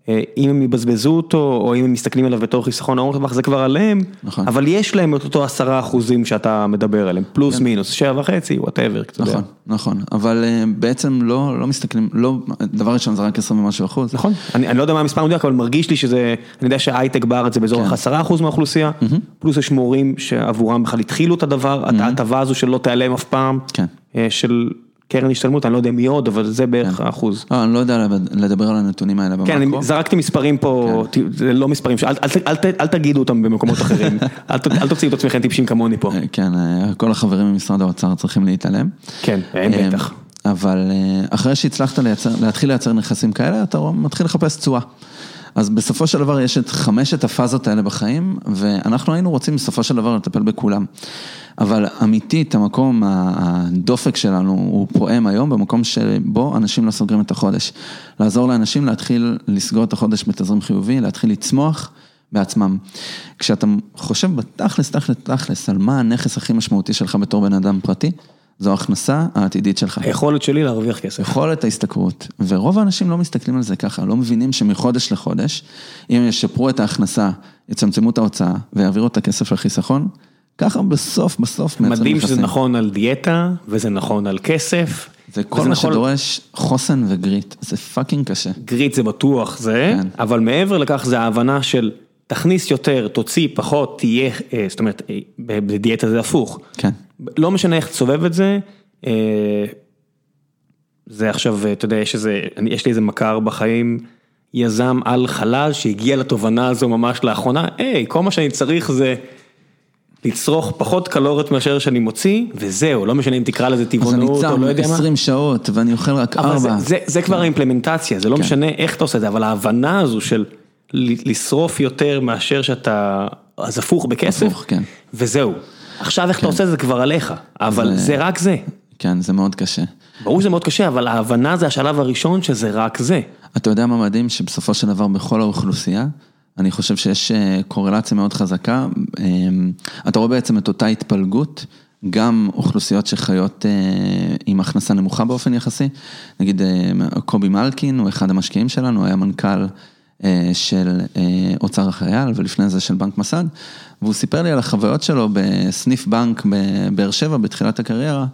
S1: אה, אם הם יבזבזו אותו, או אם הם מסתכלים עליו בתור חיסכון ארוך טווח, זה כבר עליהם, נכון. אבל יש להם את אותו עשרה אחוזים שאתה מדבר עליהם, פלוס כן. מינוס, שבע וחצי, whatever,
S2: אתה יודע. נכון, נכון, אבל אה, בעצם לא, לא מסתכלים, לא, דבר ראשון זה רק עשרים ומשהו אחוז.
S1: נכון, אני, אני לא יודע מה המספר המדויק, אבל מרגיש לי שזה, אני יודע שהייטק בארץ זה באזור כן. עשרה אחוז מהאוכלוסייה, mm-hmm. פלוס יש מורים שעבורם בכלל התחילו את הדבר, mm-hmm. ההטבה הזו שלא תיעלם אף פעם, כן. אה, של... קרן השתלמות, אני לא יודע מי עוד, אבל זה בערך כן. האחוז.
S2: לא, אני לא יודע לדבר על הנתונים האלה במקום.
S1: כן, אני זרקתי מספרים פה, כן. זה לא מספרים, אל תגידו אותם במקומות אחרים, אל תוציאו את עצמכם טיפשים כמוני פה. אה,
S2: כן, אה, כל החברים ממשרד האוצר צריכים להתעלם.
S1: כן, אין אה, בטח.
S2: אבל אחרי שהצלחת להתחיל לייצר נכסים כאלה, אתה מתחיל לחפש תשואה. אז בסופו של דבר יש את חמשת הפאזות האלה בחיים, ואנחנו היינו רוצים בסופו של דבר לטפל בכולם. אבל אמיתית, המקום, הדופק שלנו הוא פועם היום במקום שבו אנשים לא סוגרים את החודש. לעזור לאנשים להתחיל לסגור את החודש בתזרים חיובי, להתחיל לצמוח בעצמם. כשאתה חושב בתכלס, תכלס, תכלס, על מה הנכס הכי משמעותי שלך בתור בן אדם פרטי, זו ההכנסה העתידית שלך.
S1: היכולת שלי להרוויח כסף.
S2: יכולת ההשתכרות. ורוב האנשים לא מסתכלים על זה ככה, לא מבינים שמחודש לחודש, אם ישפרו את ההכנסה, יצמצמו את ההוצאה ויעבירו את הכסף לחיסכון, ככה בסוף, בסוף
S1: מייצרים מדהים שזה נכון על דיאטה, וזה נכון על כסף.
S2: זה כל מה נכון... שדורש חוסן ו-grit, זה פאקינג קשה.
S1: grit זה בטוח זה, כן. אבל מעבר לכך זה ההבנה של תכניס יותר, תוציא פחות, תהיה, אה, זאת אומרת, אה, בדיאטה זה הפוך.
S2: כן.
S1: לא משנה איך תסובב את זה, אה, זה עכשיו, אתה יודע, יש איזה, יש לי איזה מכר בחיים, יזם על חלל שהגיע לתובנה הזו ממש לאחרונה, היי, כל מה שאני צריך זה... לצרוך פחות קלוריות מאשר שאני מוציא, וזהו, לא משנה אם תקרא לזה טבעונות או לא יודע מה.
S2: אז אני צם 20 שעות ואני אוכל רק 4.
S1: זה, זה, זה כבר האימפלמנטציה, זה לא כן. משנה איך אתה עושה את זה, אבל ההבנה הזו של לשרוף יותר מאשר שאתה, אז הפוך בכסף, הפוך, כן. וזהו. עכשיו איך כן. אתה עושה את זה כבר עליך, אבל זה, זה רק זה.
S2: כן, זה מאוד קשה.
S1: ברור שזה מאוד קשה, אבל ההבנה זה השלב הראשון שזה רק זה.
S2: אתה יודע מה מדהים? שבסופו של דבר בכל האוכלוסייה, אני חושב שיש אה, קורלציה מאוד חזקה. אמ, אתה רואה בעצם את אותה התפלגות, גם אוכלוסיות שחיות אה, עם הכנסה נמוכה באופן יחסי. נגיד אה, קובי מלקין הוא אחד המשקיעים שלנו, היה מנכ"ל של אוצר החייל ולפני זה של בנק מסד, והוא סיפר לי על החוויות שלו בסניף בנק בבאר שבע בתחילת הקריירה,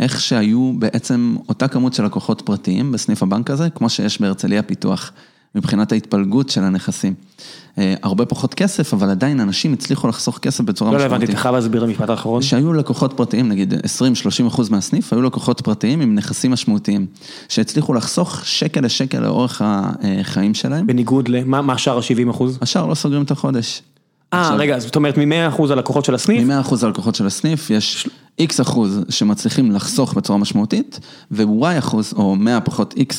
S2: איך שהיו בעצם אותה כמות של לקוחות פרטיים בסניף הבנק הזה, כמו שיש בהרצליה פיתוח. מבחינת ההתפלגות של הנכסים. אה, הרבה פחות כסף, אבל עדיין אנשים הצליחו לחסוך כסף בצורה
S1: משמעותית. לא הבנתי, אתה חייב להסביר למשפט האחרון.
S2: שהיו לקוחות פרטיים, נגיד 20-30 אחוז מהסניף, היו לקוחות פרטיים עם נכסים משמעותיים, שהצליחו לחסוך שקל לשקל לאורך החיים שלהם.
S1: בניגוד למה השאר ה-70 אחוז?
S2: השאר לא סוגרים את החודש.
S1: אה, רגע, זאת אומרת מ-100 אחוז הלקוחות של הסניף?
S2: מ-100 אחוז הלקוחות של הסניף, יש X אחוז שמצליחים לחסוך בצורה משמעותית, ו-Y אחוז, או 100 פחות X.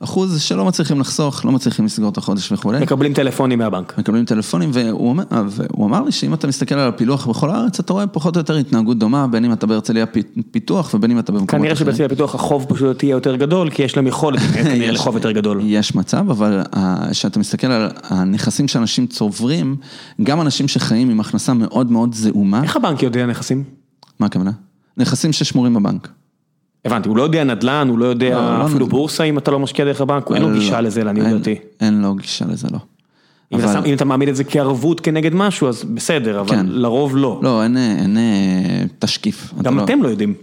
S2: אחוז שלא מצליחים לחסוך, לא מצליחים לסגור את החודש וכולי.
S1: מקבלים טלפונים מהבנק.
S2: מקבלים טלפונים, והוא אומר, והוא אמר לי שאם אתה מסתכל על הפילוח בכל הארץ, אתה רואה פחות או יותר התנהגות דומה, בין אם אתה בהרצליה פיתוח ובין אם אתה במקומות
S1: אחרים. כנראה שבהרצליה פיתוח החוב פשוט יהיה יותר גדול, כי יש להם יכולת כנראה לחוב יותר גדול.
S2: יש מצב, אבל כשאתה מסתכל על הנכסים שאנשים צוברים, גם אנשים שחיים עם הכנסה מאוד מאוד זעומה.
S1: איך הבנק יודע נכסים?
S2: מה הכוונה? נכסים ששמורים בבנק.
S1: הבנתי, הוא לא יודע נדל"ן, הוא לא יודע לא, לא אפילו בורסה אם אתה לא משקיע דרך הבנק, אין לו לא. גישה לזה לעניות דעתי.
S2: אין לו גישה לזה, לא.
S1: אם אתה מעמיד את זה כערבות כנגד משהו, אז בסדר, אבל כן. לרוב לא.
S2: לא, אין אה, תשקיף.
S1: גם אתם לא יודעים.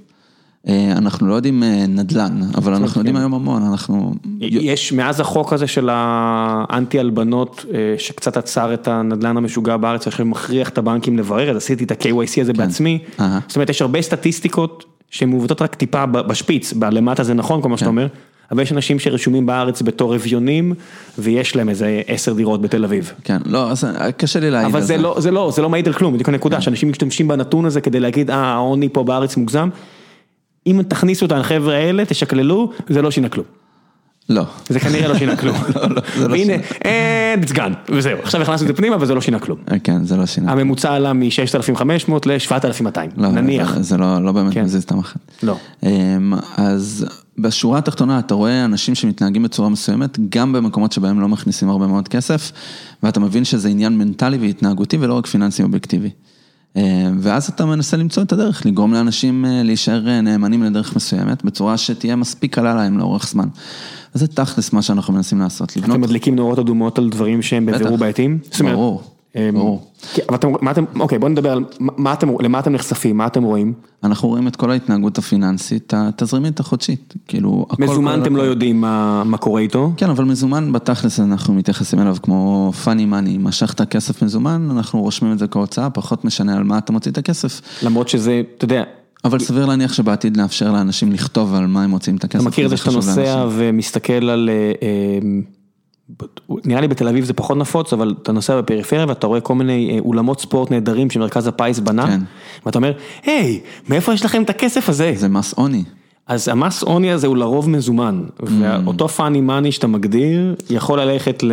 S2: אה, אנחנו לא יודעים אה, נדל"ן, אבל אנחנו יודעים
S1: כן.
S2: היום המון, אנחנו...
S1: יש מאז החוק הזה של האנטי הלבנות שקצת עצר את הנדל"ן המשוגע בארץ, עכשיו מכריח את הבנקים לברר, אז עשיתי את ה-KYC הזה בעצמי,
S2: כן. אהה.
S1: זאת אומרת יש הרבה סטטיסטיקות שהן מעוותות רק טיפה בשפיץ, בלמטה זה נכון כל מה שאתה
S2: כן.
S1: אומר, אבל יש אנשים שרשומים בארץ בתור אביונים ויש להם איזה עשר דירות בתל אביב.
S2: כן, לא, אה, קשה לי להעיד
S1: אבל
S2: על
S1: זה לא, זה לא, זה לא מעיד על כלום, בדיוק הנקודה, שאנשים משתמשים בנתון הזה כדי להגיד, אה, העוני פה בארץ מוגזם. אם תכניסו את החבר'ה האלה, תשקללו, זה לא שינה כלום.
S2: לא.
S1: זה כנראה לא שינה כלום.
S2: זה לא
S1: והנה, and it's gone, וזהו, עכשיו הכנסנו את זה פנימה וזה לא שינה כלום.
S2: אה, כן, זה לא שינה.
S1: הממוצע עלה מ-6,500 ל-7,200,
S2: לא,
S1: נניח.
S2: זה- לא לא באמת
S1: כן.
S2: מזיז את המחט.
S1: לא.
S2: אמ, אז בשורה התחתונה אתה רואה אנשים שמתנהגים בצורה מסוימת, גם במקומות שבהם לא מכניסים הרבה מאוד כסף, ואתה מבין שזה עניין מנטלי והתנהגותי ולא רק פיננסי אובייקטיבי. אמ, ואז אתה מנסה למצוא את הדרך, לגרום לאנשים אה, להישאר אה, נאמנים לדרך מסוימת, בצורה שתהיה מספיק קלה להם לאורך זמן. אז זה תכלס מה שאנחנו מנסים לעשות, לבנות...
S1: אתם מדליקים נורות אדומות על דברים שהם בבירור. בעייתיים?
S2: ברור,
S1: אמ,
S2: ברור.
S1: אבל אתם, מה אתם, אוקיי, בוא נדבר על, מה- אתם, למה אתם נחשפים, מה אתם רואים?
S2: אנחנו רואים את כל ההתנהגות הפיננסית, התזרימית החודשית, כאילו... הכל
S1: מזומן אתם לא. יודעים מה מה קורה איתו?
S2: כן, אבל מזומן בתכלס אנחנו מתייחסים אליו כמו פאני מאני, משכת כסף מזומן, אנחנו רושמים את זה כהוצאה, פחות משנה על מה אתה מוציא את הכסף.
S1: למרות שזה, אתה יודע,
S2: אבל סביר להניח שבעתיד נאפשר לאנשים לכתוב על מה הם מוצאים את הכסף.
S1: אתה מכיר את זה שאתה נוסע. ומסתכל על, אה, אה, נראה לי בתל אביב זה פחות נפוץ, אבל אתה נוסע בפריפריה ואתה רואה כל מיני אה, אולמות ספורט נהדרים שמרכז הפיס בנה,
S2: כן.
S1: ואתה אומר, היי, מאיפה יש לכם את הכסף הזה?
S2: זה מס עוני.
S1: אז המס עוני הזה הוא לרוב מזומן,
S2: Mm.
S1: ואותו פאני מאני שאתה מגדיר, יכול ללכת ל...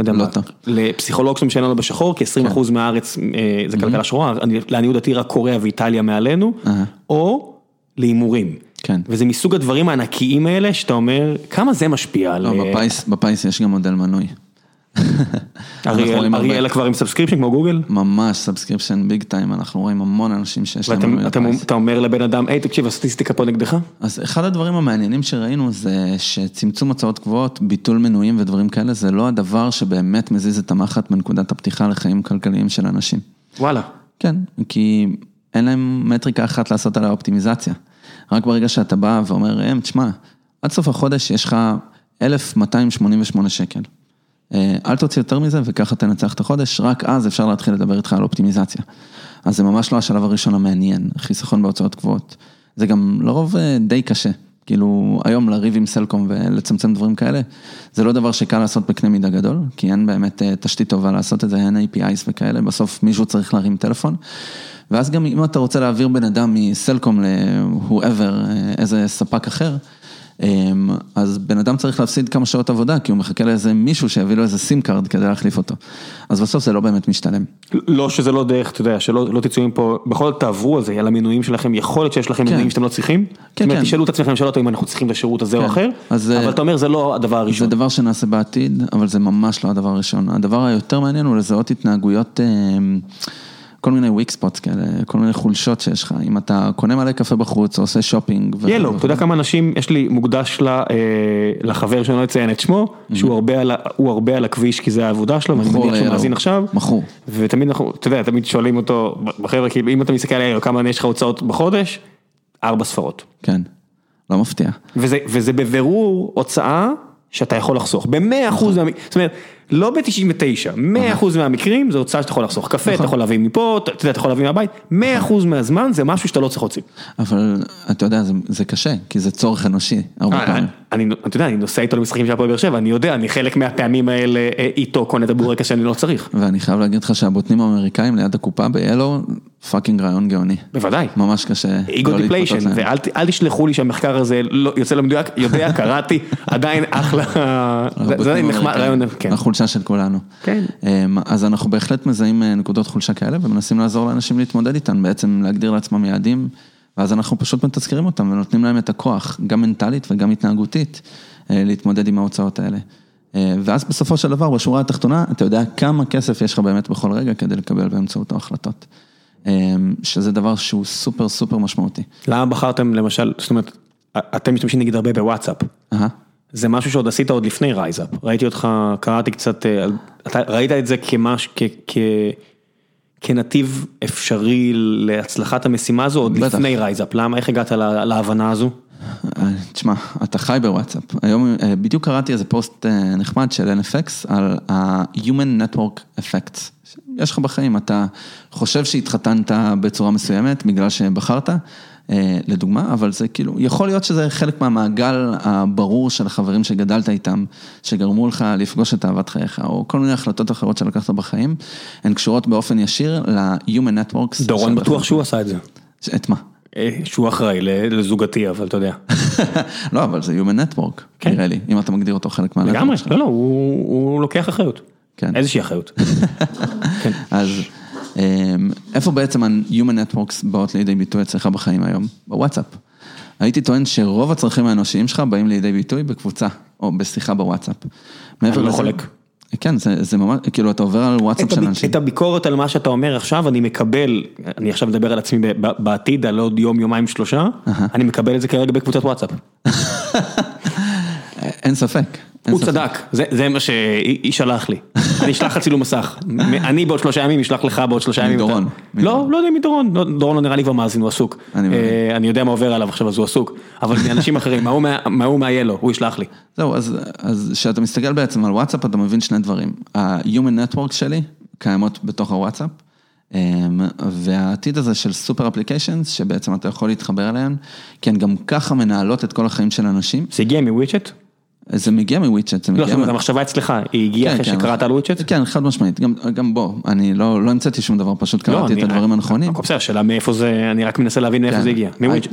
S1: לא יודע
S2: לא
S1: מה,
S2: טוב.
S1: לפסיכולוג שמשנה לו בשחור, כי 20% מהארץ אה, זה כלכלה שחורה, אני- לעניות דעתי רק קוריאה ואיטליה מעלינו,
S2: Mm-hmm. אהה.
S1: או להימורים.
S2: כן.
S1: וזה מסוג הדברים הענקיים האלה, שאתה אומר, כמה זה משפיע על...
S2: לא, בפיס, בפיס יש גם מודל מנוי.
S1: אריאלה כבר עם subscription כמו גוגל?
S2: ממש subscription big time, אנחנו רואים המון אנשים שיש להם
S1: ואתה אומר לבן אדם, היי תקשיב הסטטיסטיקה פה נגדך?
S2: אז אחד הדברים המעניינים שראינו זה שצמצום הוצאות קבועות, ביטול מנויים ודברים כאלה, זה לא הדבר שבאמת מזיז את המחט בנקודת הפתיחה לחיים כלכליים של אנשים.
S1: וואלה.
S2: כן, כי אין להם מטריקה אחת לעשות עליה אופטימיזציה. רק ברגע שאתה בא ואומר, הם, תשמע, עד סוף החודש יש לך 1,288 שקל. אה, אל תוציא יותר מזה וככה תנצח את החודש, רק אז אפשר להתחיל לדבר איתך על אופטימיזציה. אז זה ממש לא השלב הראשון המעניין, חיסכון בהוצאות קבועות. זה גם לרוב אה, די קשה. כאילו, היום לריב עם סלקום ולצמצם דברים כאלה, זה לא דבר שקל לעשות בקנה מידה גדול, כי אין באמת אה, תשתית טובה לעשות את זה, אין APIs וכאלה, בסוף מישהו צריך להרים טלפון. ואז גם אם אתה רוצה להעביר בן אדם מסלקום ל-whoever, איזה ספק אחר, אז בן אדם צריך להפסיד כמה שעות עבודה, כי הוא מחכה לאיזה מישהו שיביא לו איזה SIM card כדי להחליף אותו. אז בסוף זה לא באמת משתלם.
S1: לא שזה לא דרך, אתה יודע, שלא לא תצאו מפה, בכל זאת תעברו על זה, על המנויים שלכם, יכול להיות שיש לכם
S2: כן.
S1: מנויים שאתם לא צריכים. זאת אומרת,
S2: כן.
S1: תשאלו את עצמכם שאלות אם אנחנו צריכים את השירות הזה או
S2: כן.
S1: אחר,
S2: אז,
S1: אבל
S2: אה,
S1: אתה אומר זה לא הדבר
S2: זה
S1: הראשון.
S2: דבר שנעשה בעתיד, אבל זה ממש לא הדבר הראשון. הדבר היותר מעניין הוא לזהות התנהגויות, אמ, כל מיני weak spots כאלה, כל מיני חולשות שיש לך. אם אתה קונה מלא קפה בחוץ או עושה shopping.
S1: Yellow, אתה יודע כמה אנשים, יש לי מוקדש ל- אה, לחבר שאני לא אציין את שמו, שהוא הרבה על הרבה על הכביש כי זה העבודה שלו, ואני מניח שהוא. מאזין עכשיו.
S2: מכור.
S1: ותמיד אנחנו, אתה יודע, תמיד שואלים אותו, בחבר'ה, כאילו, אם אתה מסתכל על כמה יש לך הוצאות בחודש, ארבע ספרות.
S2: כן, לא מפתיע.
S1: וזה, וזה בבירור הוצאה שאתה יכול לחסוך, במאה אחוז, מהמ- זאת אומרת, לא ב-99, מאה אחוז מהמקרים זה הוצאה שאתה יכול לחסוך, קפה אתה יכול להביא מפה, אתה יודע, אתה יכול להביא מהבית, מאה אחוז מהזמן זה משהו שאתה לא צריך להוציא.
S2: אבל אתה יודע, זה, קשה, כי זה צורך אנושי, הרבה
S1: אה,
S2: פעמים.
S1: אתה יודע, אני נוסע איתו למשחקים של הפועל באר שבע, אני יודע, אני חלק מהפעמים האלה אה, איתו קונה את הבורקס שאני לא צריך,
S2: ואני חייב להגיד לך שהבוטנים האמריקאים ליד הקופה ב-Yellow, פאקינג רעיון גאוני.
S1: בוודאי.
S2: ממש קשה.
S1: ego
S2: depletion.
S1: ואל תשלחו לי שהמחקר הזה לא יוצא למדויק, יודע, קראתי, עדיין אחלה, זה- נחמד, רעיון, כן.
S2: החולשה של כולנו.
S1: כן.
S2: אמ, אז אנחנו בהחלט מזהים אה, נקודות חולשה כאלה ומנסים לעזור לאנשים להתמודד איתן, בעצם להגדיר לעצמם יעדים, ואז אנחנו פשוט מתזכרים אותם ונותנים להם את הכוח, גם מנטלית וגם התנהגותית, אה, להתמודד עם ההוצאות האלה. אה, ואז בסופו של דבר, בשורה התחתונה, אתה יודע כמה כסף יש לך באמת בכל רגע כדי לקבל באמצעותו החלטות. אמ, שזה דבר שהוא סופר סופר משמעותי.
S1: למה בחרתם למשל, זאת אומרת, אתם משתמשים נגיד הרבה בוואטסאפ,
S2: אהה.
S1: זה משהו שעוד עשית עוד לפני רייזאפ, ראיתי אותך, קראתי קצת, אה, אתה ראית את זה כמש, כ, כ, כנתיב אפשרי להצלחת המשימה הזו עוד
S2: בטח.
S1: לפני רייזאפ, למה, איך הגעת לה- להבנה הזו?
S2: אה, תשמע, אתה חי בוואטסאפ. היום אה, בדיוק קראתי איזה פוסט נחמד של NFX על ה-Human Network Effects. יש לך בחיים, אתה חושב שהתחתנת בצורה מסוימת בגלל שבחרת, לדוגמה, אבל זה כאילו, יכול להיות שזה חלק מהמעגל הברור של החברים שגדלת איתם, שגרמו לך לפגוש את אהבת חייך, או כל מיני החלטות אחרות שלקחת בחיים, הן קשורות באופן ישיר ל-Human Networks.
S1: דורון בטוח שהוא עשה את זה.
S2: את מה?
S1: אה, שהוא אחראי לזוגתי, אבל אתה יודע.
S2: לא, אבל זה Human Network,
S1: כן.
S2: נראה לי, אם אתה מגדיר אותו חלק מהנטוורק
S1: לגמרי. לא, לא, הוא הוא לוקח אחריות.
S2: כן.
S1: איזושהי אחריות. כן.
S2: אז איפה בעצם ה-Human Networks באות לידי ביטוי אצלך בחיים היום? בוואטסאפ. הייתי טוען שרוב הצרכים האנושיים שלך באים לידי ביטוי בקבוצה, או בשיחה בוואטסאפ. מעבר
S1: אני לא
S2: לזה-
S1: חולק.
S2: כן, זה, זה ממש, כאילו אתה עובר על וואטסאפ של אנשים.
S1: את הביקורת על מה שאתה אומר עכשיו, אני מקבל, אני עכשיו מדבר על עצמי בעתיד, על עוד יום, יומיים, שלושה, אני מקבל את זה כרגע בקבוצת וואטסאפ.
S2: אין ספק.
S1: הוא. צדק, זה זה מה שהיא שלח לי. אני אשלח לך צילום מסך. אני בעוד שלושה ימים אשלח לך בעוד שלושה ימים.
S2: מדורון.
S1: לא, לא יודע מדורון, לא, דורון לא נראה לי כבר מאזין, הוא עסוק.
S2: אני.
S1: אה, אני יודע מה עובר עליו עכשיו, אז הוא עסוק. אבל מאנשים אחרים, מה הוא מה- מה הוא מהיילו, הוא ישלח לי.
S2: זהו, אז אז כשאתה מסתכל בעצם על וואטסאפ, אתה מבין שני דברים. ה-Human Network שלי קיימות בתוך הוואטסאפ, אמ, והעתיד הזה של סופר אפליקיישנס, שבעצם אתה יכול להתחבר אליהן, כי הן גם ככה מנהלות את כל החיים של אנשים.
S1: זה הגיע מוויצ'ט?
S2: זה מגיע מוויצ'ט, זה
S1: לא,
S2: מגיע...
S1: זאת אומרת, המחשבה אצלך, היא הגיעה אחרי
S2: כן, כן,
S1: שקראת על וויצ'ט?
S2: כן, חד משמעית, גם, בוא, אני לא, לא המצאתי שום דבר, פשוט
S1: לא,
S2: קראתי את הדברים הנכונים.
S1: הכל בסדר, השאלה מאיפה זה, אני רק מנסה להבין מאיפה
S2: כן.
S1: זה הגיע. מוויצ'ט.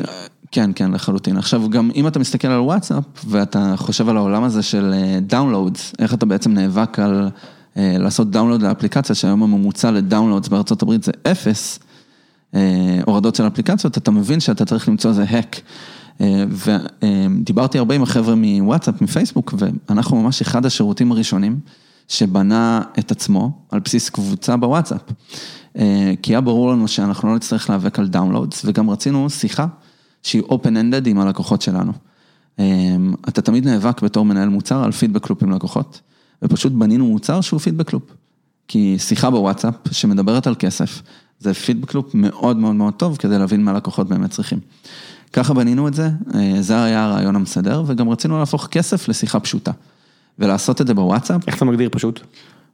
S2: כן, כן, לחלוטין. עכשיו, גם אם אתה מסתכל על וואטסאפ, ואתה חושב על העולם הזה של downloads, איך אתה בעצם נאבק על אה, לעשות download לאפליקציה, שהיום הממוצע ל-downloads בארצות הברית זה אפס, אה, הורדות של אפליקציות, אתה מבין שאתה צריך למצוא איזה hack. ודיברתי הרבה עם החבר'ה מוואטסאפ, מפייסבוק, ואנחנו ממש אחד השירותים הראשונים שבנה את עצמו על בסיס קבוצה בוואטסאפ. אה, כי היה ברור לנו שאנחנו לא נצטרך להיאבק על downloads, וגם רצינו שיחה שהיא open-ended עם הלקוחות שלנו. אה, אתה תמיד נאבק בתור מנהל מוצר על feedback loop עם לקוחות, ופשוט בנינו מוצר שהוא feedback loop. כי שיחה בוואטסאפ שמדברת על כסף, זה feedback loop מאוד מאוד מאוד טוב כדי להבין מה לקוחות באמת צריכים. ככה בנינו את זה, אה, זה היה הרעיון המסדר, וגם רצינו להפוך כסף לשיחה פשוטה. ולעשות את זה בוואטסאפ,
S1: איך אתה מגדיר פשוט?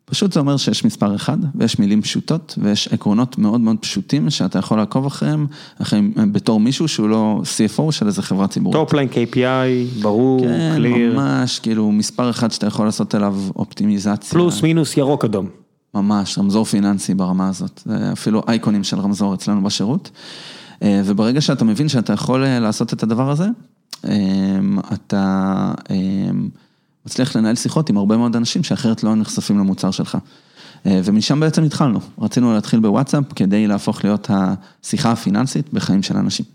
S2: פשוט זה אומר שיש מספר אחד, ויש מילים פשוטות, ויש עקרונות מאוד מאוד פשוטים שאתה יכול לעקוב אחריהם, אחריהם בתור מישהו שהוא לא CFO של איזה חברה ציבורית.
S1: top line, KPI, ברור,
S2: כן,
S1: clear,
S2: ממש, כאילו מספר אחד שאתה יכול לעשות אליו אופטימיזציה.
S1: פלוס, מינוס, ירוק, אדום.
S2: ממש, רמזור פיננסי ברמה הזאת, זה אפילו אייקונים של רמזור אצלנו בשירות. אה, וברגע שאתה מבין שאתה יכול אה, לעשות את הדבר הזה, אה, אתה מצליח לנהל שיחות עם הרבה מאוד אנשים שאחרת לא נחשפים למוצר שלך. ומשם בעצם התחלנו, רצינו להתחיל בוואטסאפ כדי להפוך להיות השיחה הפיננסית בחיים של אנשים.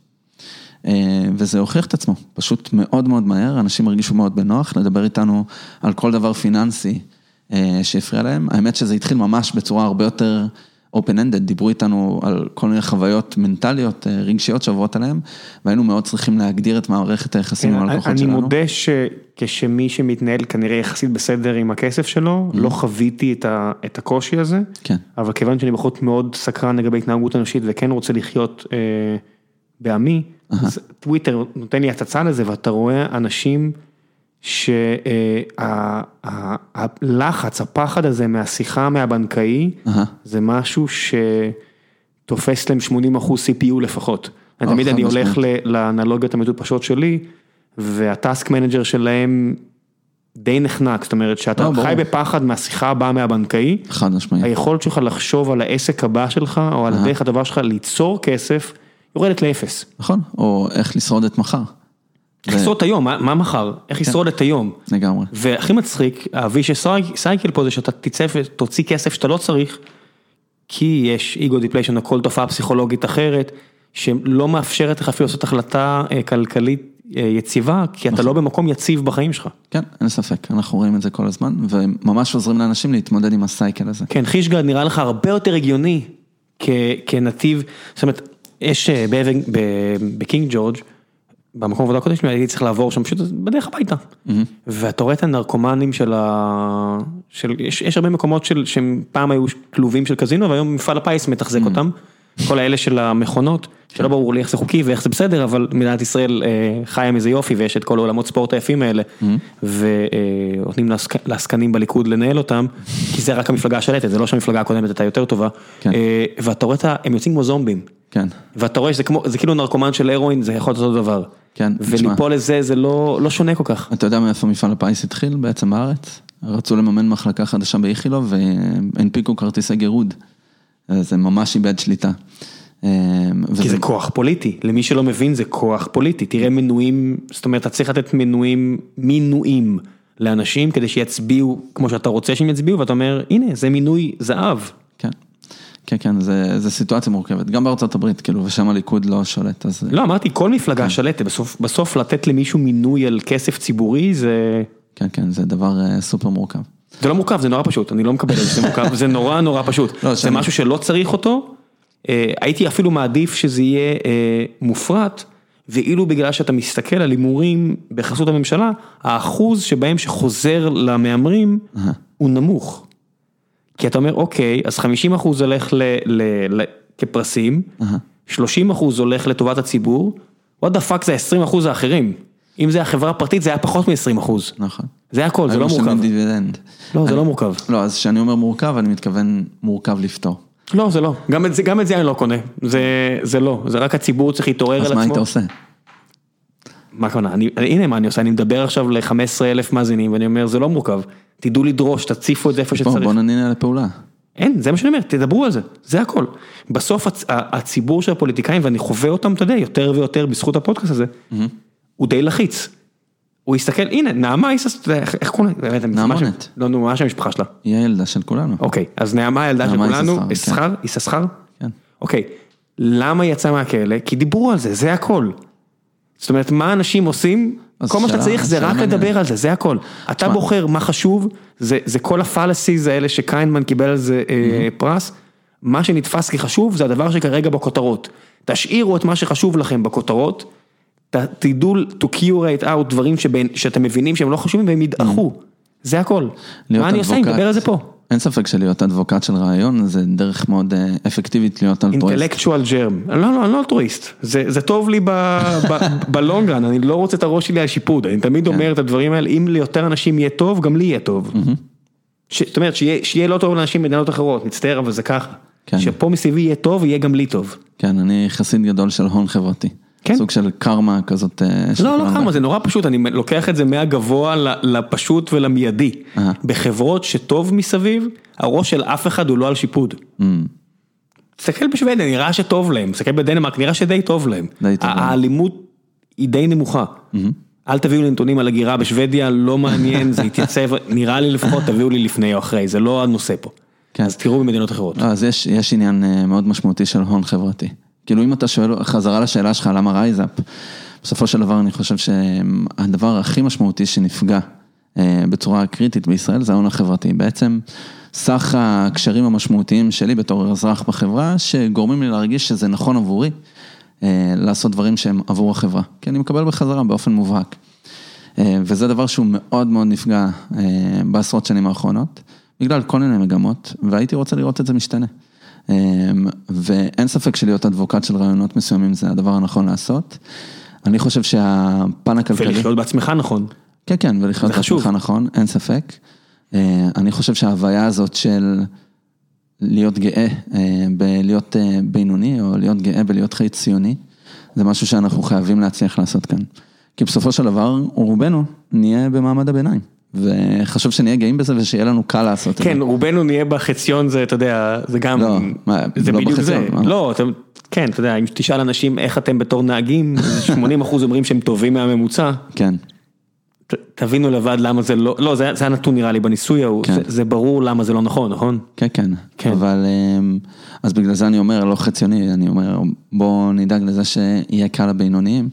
S2: וזה הוכיח את עצמו, פשוט מאוד מאוד מהר, אנשים הרגישו מאוד בנוח לדבר איתנו על כל דבר פיננסי שהפריע להם. האמת שזה התחיל ממש בצורה הרבה יותר open-ended, דיברו איתנו על כל מיני חוויות מנטליות, אה, רגשיות שעוברות עליהם, והיינו מאוד צריכים להגדיר את מערכת היחסים עם הלקוחות
S1: כן, אני
S2: שלנו.
S1: מודה שכשמי שמתנהל כנראה יחסית בסדר עם הכסף שלו, לא חוויתי את ה- את הקושי הזה,
S2: Mm-hmm. כן.
S1: אבל כיוון שאני בחוץ מאוד סקרן לגבי התנהגות אנושית וכן רוצה לחיות אה, בעמי, אז טוויטר נותן לי הצצה לזה ואתה רואה אנשים שהלחץ, הפחד הזה מהשיחה מהבנקאי. זה משהו שתופס להם 80 אחוז CPU לפחות.
S2: או,
S1: תמיד
S2: חד
S1: אני הולך לאנלוגיות המטופשות שלי, וה task manager שלהם די נחנק, זאת אומרת שאתה
S2: ברור.
S1: חי בפחד מהשיחה הבאה מהבנקאי,
S2: חד משמעית.
S1: היכולת שלך לחשוב על העסק הבא שלך, או על הדרך הדבר שלך ליצור כסף, יורדת לאפס.
S2: נכון, או איך לשרוד את מחר.
S1: איך לשרוד את היום, מה מחר? איך לשרוד את היום?
S2: לגמרי.
S1: והכי מצחיק, ה vicious cycle פה זה שאתה תצא ותוציא כסף שאתה לא צריך, כי יש ego depletion או כל תופעה פסיכולוגית אחרת, שלא מאפשרת לך אפילו לעשות החלטה אה, כלכלית אה, יציבה, כי אתה לא במקום יציב בחיים שלך.
S2: כן, אין ספק, אנחנו רואים את זה כל הזמן, וממש עוזרים לאנשים להתמודד עם ה cycle הזה.
S1: כן, חישגרד נראה לך הרבה יותר הגיוני כנתיב, זאת אומרת, יש אה, בקינג ג'ורג', במקום עבודה הקודם שלי הייתי צריך לעבור שם פשוט בדרך הביתה. ואתה רואה את הנרקומנים של ה... של... יש, יש הרבה מקומות של... שהם פעם היו כלובים של קזינו והיום מפעל הפיס מתחזק אותם. כל האלה של המכונות, שלא ברור לי איך זה חוקי ואיך זה בסדר, אבל מדינת ישראל אה, חיה מזה יופי ויש את כל העולמות ספורט היפים האלה, ונותנים לעסק- לעסקנים בליכוד לנהל אותם, כי זה רק המפלגה השלטת, זה לא שהמפלגה הקודמת הייתה יותר טובה,
S2: כן.
S1: אה, ואתה רואה. הם יוצאים כמו זומבים.
S2: כן,
S1: ואתה רואה שזה כמו, זה כאילו נרקומן של הרואין, זה יכול להיות אותו דבר.
S2: כן, תשמע.
S1: וליפול לזה זה לא, לא שונה כל כך.
S2: אתה יודע מאיפה מפעל הפיס התחיל בעצם בארץ? רצו לממן מחלקה חדשה באיכילוב והנפיקו כרטיסי גירוד. זה ממש איבד שליטה. אה,
S1: כי
S2: וזה-
S1: זה כוח פוליטי, למי שלא מבין זה כוח פוליטי, תראה מנויים, זאת אומרת אתה צריך לתת מנויים, מינויים לאנשים כדי שיצביעו כמו שאתה רוצה שהם יצביעו ואתה אומר הנה זה מינוי זהב.
S2: כן, כן, כן, זה, זה סיטואציה מורכבת, גם בארצות הברית, כאילו, ושם הליכוד לא שולט, אז...
S1: לא אמרתי כל
S2: כן.
S1: מפלגה שלטת, בסוף, בסוף לתת למישהו מינוי על כסף ציבורי זה,
S2: כן, כן, זה דבר אה, סופר מורכב.
S1: זה לא מורכב זה נורא פשוט, אני לא מקבל את זה שזה מורכב, זה נורא נורא פשוט,
S2: לא,
S1: זה
S2: שאני-
S1: משהו שלא צריך אותו, אה, הייתי אפילו מעדיף שזה יהיה אה, מופרט, ואילו בגלל שאתה מסתכל על הימורים בחסות הממשלה, האחוז שבהם שחוזר למהמרים הוא נמוך. כי אתה אומר אוקיי, אז 50 אחוז הולך ל, ל, ל, כפרסים, 30 אחוז הולך לטובת הציבור, what the fuck זה 20 אחוז האחרים. אם זה החברה הפרטית זה היה פחות מ-20 אחוז.
S2: נכון.
S1: זה הכל, זה לא מורכב. לא, זה לא מורכב.
S2: לא, אז כשאני אומר מורכב, אני מתכוון מורכב לפתור.
S1: לא, זה לא. גם את זה, גם את זה אני לא קונה. זה, זה לא. זה רק הציבור צריך להתעורר על
S2: אז
S1: עצמו.
S2: מה היית עושה?
S1: מה הכוונה? הנה מה אני עושה, אני מדבר עכשיו ל-15 אלף מאזינים ואני אומר זה לא מורכב. תדעו לדרוש, תציפו את זה איפה שצריך.
S2: בוא נניע לפעולה.
S1: אין, זה מה שאני אומר, תדברו על זה, זה הכל. בסוף הצ, הציבור של הפוליטיקאים, ואני חווה אותם, אתה יודע, יותר ויותר בזכות הפודקאסט הזה, הוא די לחיץ. הוא יסתכל, הנה, נעמה איסס, איך קוראים לה? שם-
S2: נעמונת.
S1: לא, נו, מה שם המשפחה שלה?
S2: היא הילדה של כולנו.
S1: אוקיי, אז נעמה הילדה של כולנו,
S2: יששכר,
S1: יששכר, יששכר?
S2: כן.
S1: אוקיי, למה היא יצאה מהכלא? כי דיברו על זה, זה הכל. זאת אומרת, מה אנשים עושים? כל מה שאתה צריך זה רק. לדבר על זה, זה הכל. אתה. בוחר מה חשוב, זה כל הפלאסיז האלה שקיינמן קיבל על זה אה, פרס. מה שנתפס כחשוב זה הדבר שכרגע בכותרות. תשאירו את מה שחשוב לכם בכותרות, תדעו to curate out דברים שבין- שאתם מבינים שהם לא חשובים והם ידעכו. זה הכל. מה אני עושה? אני. מדבר על זה פה.
S2: אין ספק שלהיות אדבוקט של רעיון זה דרך מאוד אה, אפקטיבית להיות אלטרואיסט.
S1: אינטלקטואל ג'רם, לא, לא, אני לא אלטרואיסט, זה, זה טוב לי בלונגרן, אני לא רוצה את הראש שלי על שיפוד, אני תמיד
S2: כן.
S1: אומר את הדברים האלה, אם ליותר אנשים יהיה טוב, גם לי יהיה טוב. זאת אומרת, שיהיה, שיהיה לא טוב לאנשים במדינות אחרות, מצטער אבל זה ככה.
S2: כן.
S1: שפה מסביבי יהיה טוב, יהיה גם לי טוב.
S2: כן, אני חסיד גדול של הון חברתי.
S1: כן.
S2: סוג של קרמה כזאת. אה,
S1: לא, לא. כמה, זה נורא פשוט, אני לוקח את זה מהגבוה לפשוט ולמיידי.
S2: אהה.
S1: בחברות שטוב מסביב, הראש של אף אחד הוא לא על שיפוד.
S2: Mm,
S1: תסתכל בשוודיה, נראה שטוב להם, תסתכל בדנמרק, נראה שדי טוב להם.
S2: די טוב להם.
S1: האלימות היא די נמוכה. אל תביאו לי נתונים על הגירה בשוודיה, לא מעניין, זה יתייצב, נראה לי לפחות, תביאו לי לפני או אחרי, זה לא הנושא פה.
S2: כן.
S1: אז תראו במדינות אחרות.
S2: לא, אז יש, יש עניין אה, מאוד משמעותי של הון חברתי. כאילו אם אתה שואל, חזרה לשאלה שלך למה רייזאפ, בסופו של דבר אני חושב שהדבר הכי משמעותי שנפגע אה, בצורה קריטית בישראל זה ההון החברתי. בעצם סך הקשרים המשמעותיים שלי בתור אזרח בחברה, שגורמים לי להרגיש שזה נכון עבורי אה, לעשות דברים שהם עבור החברה. כי אני מקבל בחזרה באופן מובהק. אה, וזה דבר שהוא מאוד מאוד נפגע אה, בעשרות שנים האחרונות, בגלל כל מיני מגמות, והייתי רוצה לראות את זה משתנה. אה, ואין ספק שלהיות אדבוקט של רעיונות מסוימים זה הדבר הנכון לעשות. אני חושב שהפן הכלכלי...
S1: ולחיות בעצמך נכון.
S2: כן, כן, ולחיות. בעצמך נכון, אין ספק. אה, אני חושב שההוויה הזאת של להיות גאה אה, בלהיות אה, בינוני, או להיות גאה בלהיות חי ציוני, זה משהו שאנחנו חייבים להצליח לעשות כאן. כי בסופו של דבר, רובנו נהיה במעמד הביניים. וחשוב שנהיה גאים בזה ושיהיה לנו קל לעשות את זה.
S1: כן, רובנו נהיה בחציון, זה, אתה יודע, זה גם,
S2: לא,
S1: זה
S2: לא
S1: בדיוק זה.
S2: בחציון, מה?
S1: לא, אתם, כן, אתה יודע, אם תשאל אנשים איך אתם בתור נהגים, 80 אחוז אומרים שהם טובים מהממוצע.
S2: כן,
S1: ת- תבינו לבד למה זה לא, לא, זה זה הנתון נראה לי בניסוי ההוא,
S2: כן.
S1: זה- זה ברור למה זה לא נכון, נכון?
S2: כן, כן,
S1: כן.
S2: אבל אמ, אז בגלל זה אני אומר, לא חציוני, אני אומר, בוא נדאג לזה שיהיה קל לבינוניים.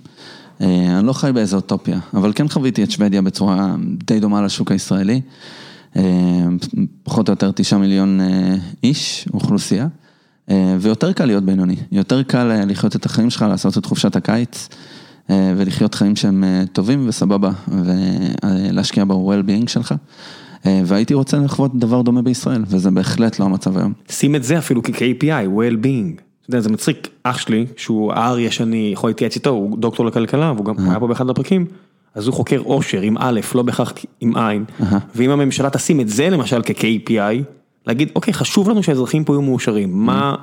S2: אה, אני לא חי באיזו אוטופיה, אבל כן חוויתי את שוודיה בצורה די דומה לשוק הישראלי. אה, פחות או יותר תשעה מיליון אה, איש, אוכלוסייה, ויותר קל להיות בינוני, יותר קל לחיות את החיים שלך, לעשות את חופשת הקיץ. ולחיות חיים שהם טובים וסבבה, ולהשקיע ב-well-being שלך. והייתי רוצה לחוות דבר דומה בישראל, וזה בהחלט לא המצב היום.
S1: שים את זה אפילו כ-KPI, well-being. אתה יודע, זה מצחיק, אח שלי, שהוא האריה שאני יכול להתייעץ איתו, הוא דוקטור לכלכלה, והוא גם היה פה באחד הפרקים, אז הוא חוקר עושר עם א', לא בהכרח עם עין, ואם הממשלה תשים את זה למשל כ-KPI, להגיד, אוקיי, חשוב לנו שהאזרחים פה יהיו מאושרים, מה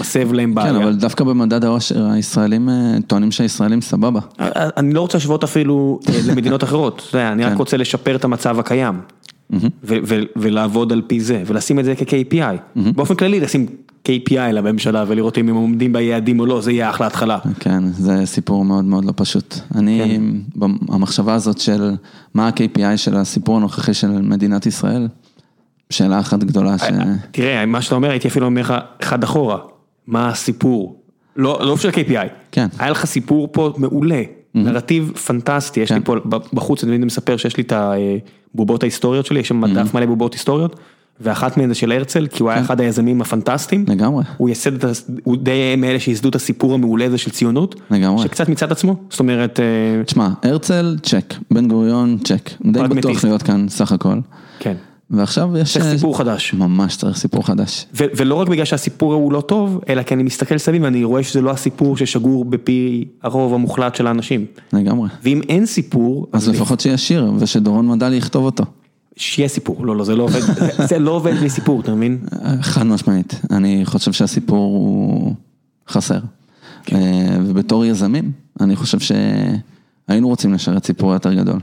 S1: מסב להם בעיה?
S2: כן, אבל דווקא במדד העושר, הישראלים אה, טוענים שהישראלים סבבה.
S1: אני לא רוצה להשוות אפילו אה, למדינות אחרות, אני רק
S2: כן.
S1: רוצה לשפר את המצב הקיים. ולעבוד על פי זה, ולשים את זה כ-KPI. באופן כללי לשים KPI לממשלה ולראות אם הם עומדים ביעדים או לא, זה יהיה אחלה התחלה.
S2: כן, זה סיפור מאוד מאוד לא פשוט. אני,
S1: כן.
S2: המחשבה הזאת של מה ה-KPI של הסיפור הנוכחי של מדינת ישראל, שאלה אחת גדולה ש...
S1: תראה, מה שאתה אומר, הייתי אפילו אומר לך אחד אחורה, מה הסיפור? לא לא של KPI.
S2: כן.
S1: היה לך סיפור פה מעולה, נרטיב פנטסטי, יש לי
S2: כן.
S1: פה בחוץ, אני מספר שיש לי את הבובות ההיסטוריות שלי, יש שם דף מלא בובות היסטוריות, ואחת מהן זה של הרצל, כי הוא היה אחד היזמים הפנטסטיים.
S2: כן. לגמרי.
S1: הוא ייסד את, ה- הוא די מאלה שייסדו את הסיפור המעולה הזה של ציונות.
S2: לגמרי.
S1: שקצת מצד עצמו, זאת אומרת, אה,
S2: תשמע, הרצל, צ'ק, בן גוריון, צ'ק, די. בטוח להיות כאן סך הכל.
S1: כן.
S2: ועכשיו יש...
S1: צריך
S2: אה,
S1: סיפור חדש.
S2: ממש צריך סיפור חדש.
S1: ו- ולא רק בגלל שהסיפור הוא לא טוב, אלא כי אני מסתכל סביב ואני רואה שזה לא הסיפור ששגור בפי הרוב המוחלט של האנשים.
S2: לגמרי.
S1: ואם אין סיפור,
S2: אז לפחות שיהיה שיר, ושדורון מדלי יכתוב אותו.
S1: שיהיה סיפור. לא, לא, זה לא עובד, זה, לא עובד בלי סיפור, אתה מבין?
S2: חד משמעית, אני חושב שהסיפור הוא חסר.
S1: כן.
S2: אה, ובתור יזמים, אני חושב שהיינו רוצים לשרת סיפור יותר גדול.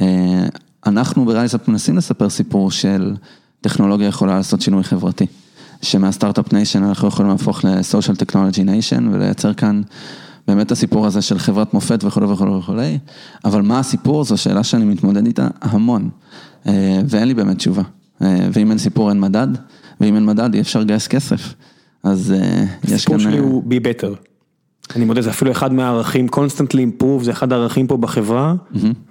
S2: אה, אנחנו ברייזאפ מנסים לספר סיפור של טכנולוגיה יכולה לעשות שינוי חברתי. שמה start-up nation אנחנו יכולים להפוך ל social technology nation ולייצר כאן באמת הסיפור הזה של חברת מופת וכולי וכולי וכולי, אבל מה הסיפור זו שאלה שאני מתמודד איתה המון, ואין לי באמת תשובה. אה, ואם אין סיפור אין מדד, ואם אין מדד אי אפשר לגייס כסף. אז אה, יש
S1: הסיפור
S2: כאן...
S1: שלי
S2: אה,
S1: הוא be better. אני מודה, זה אפילו אחד מהערכים, constantly improve, זה אחד הערכים פה בחברה,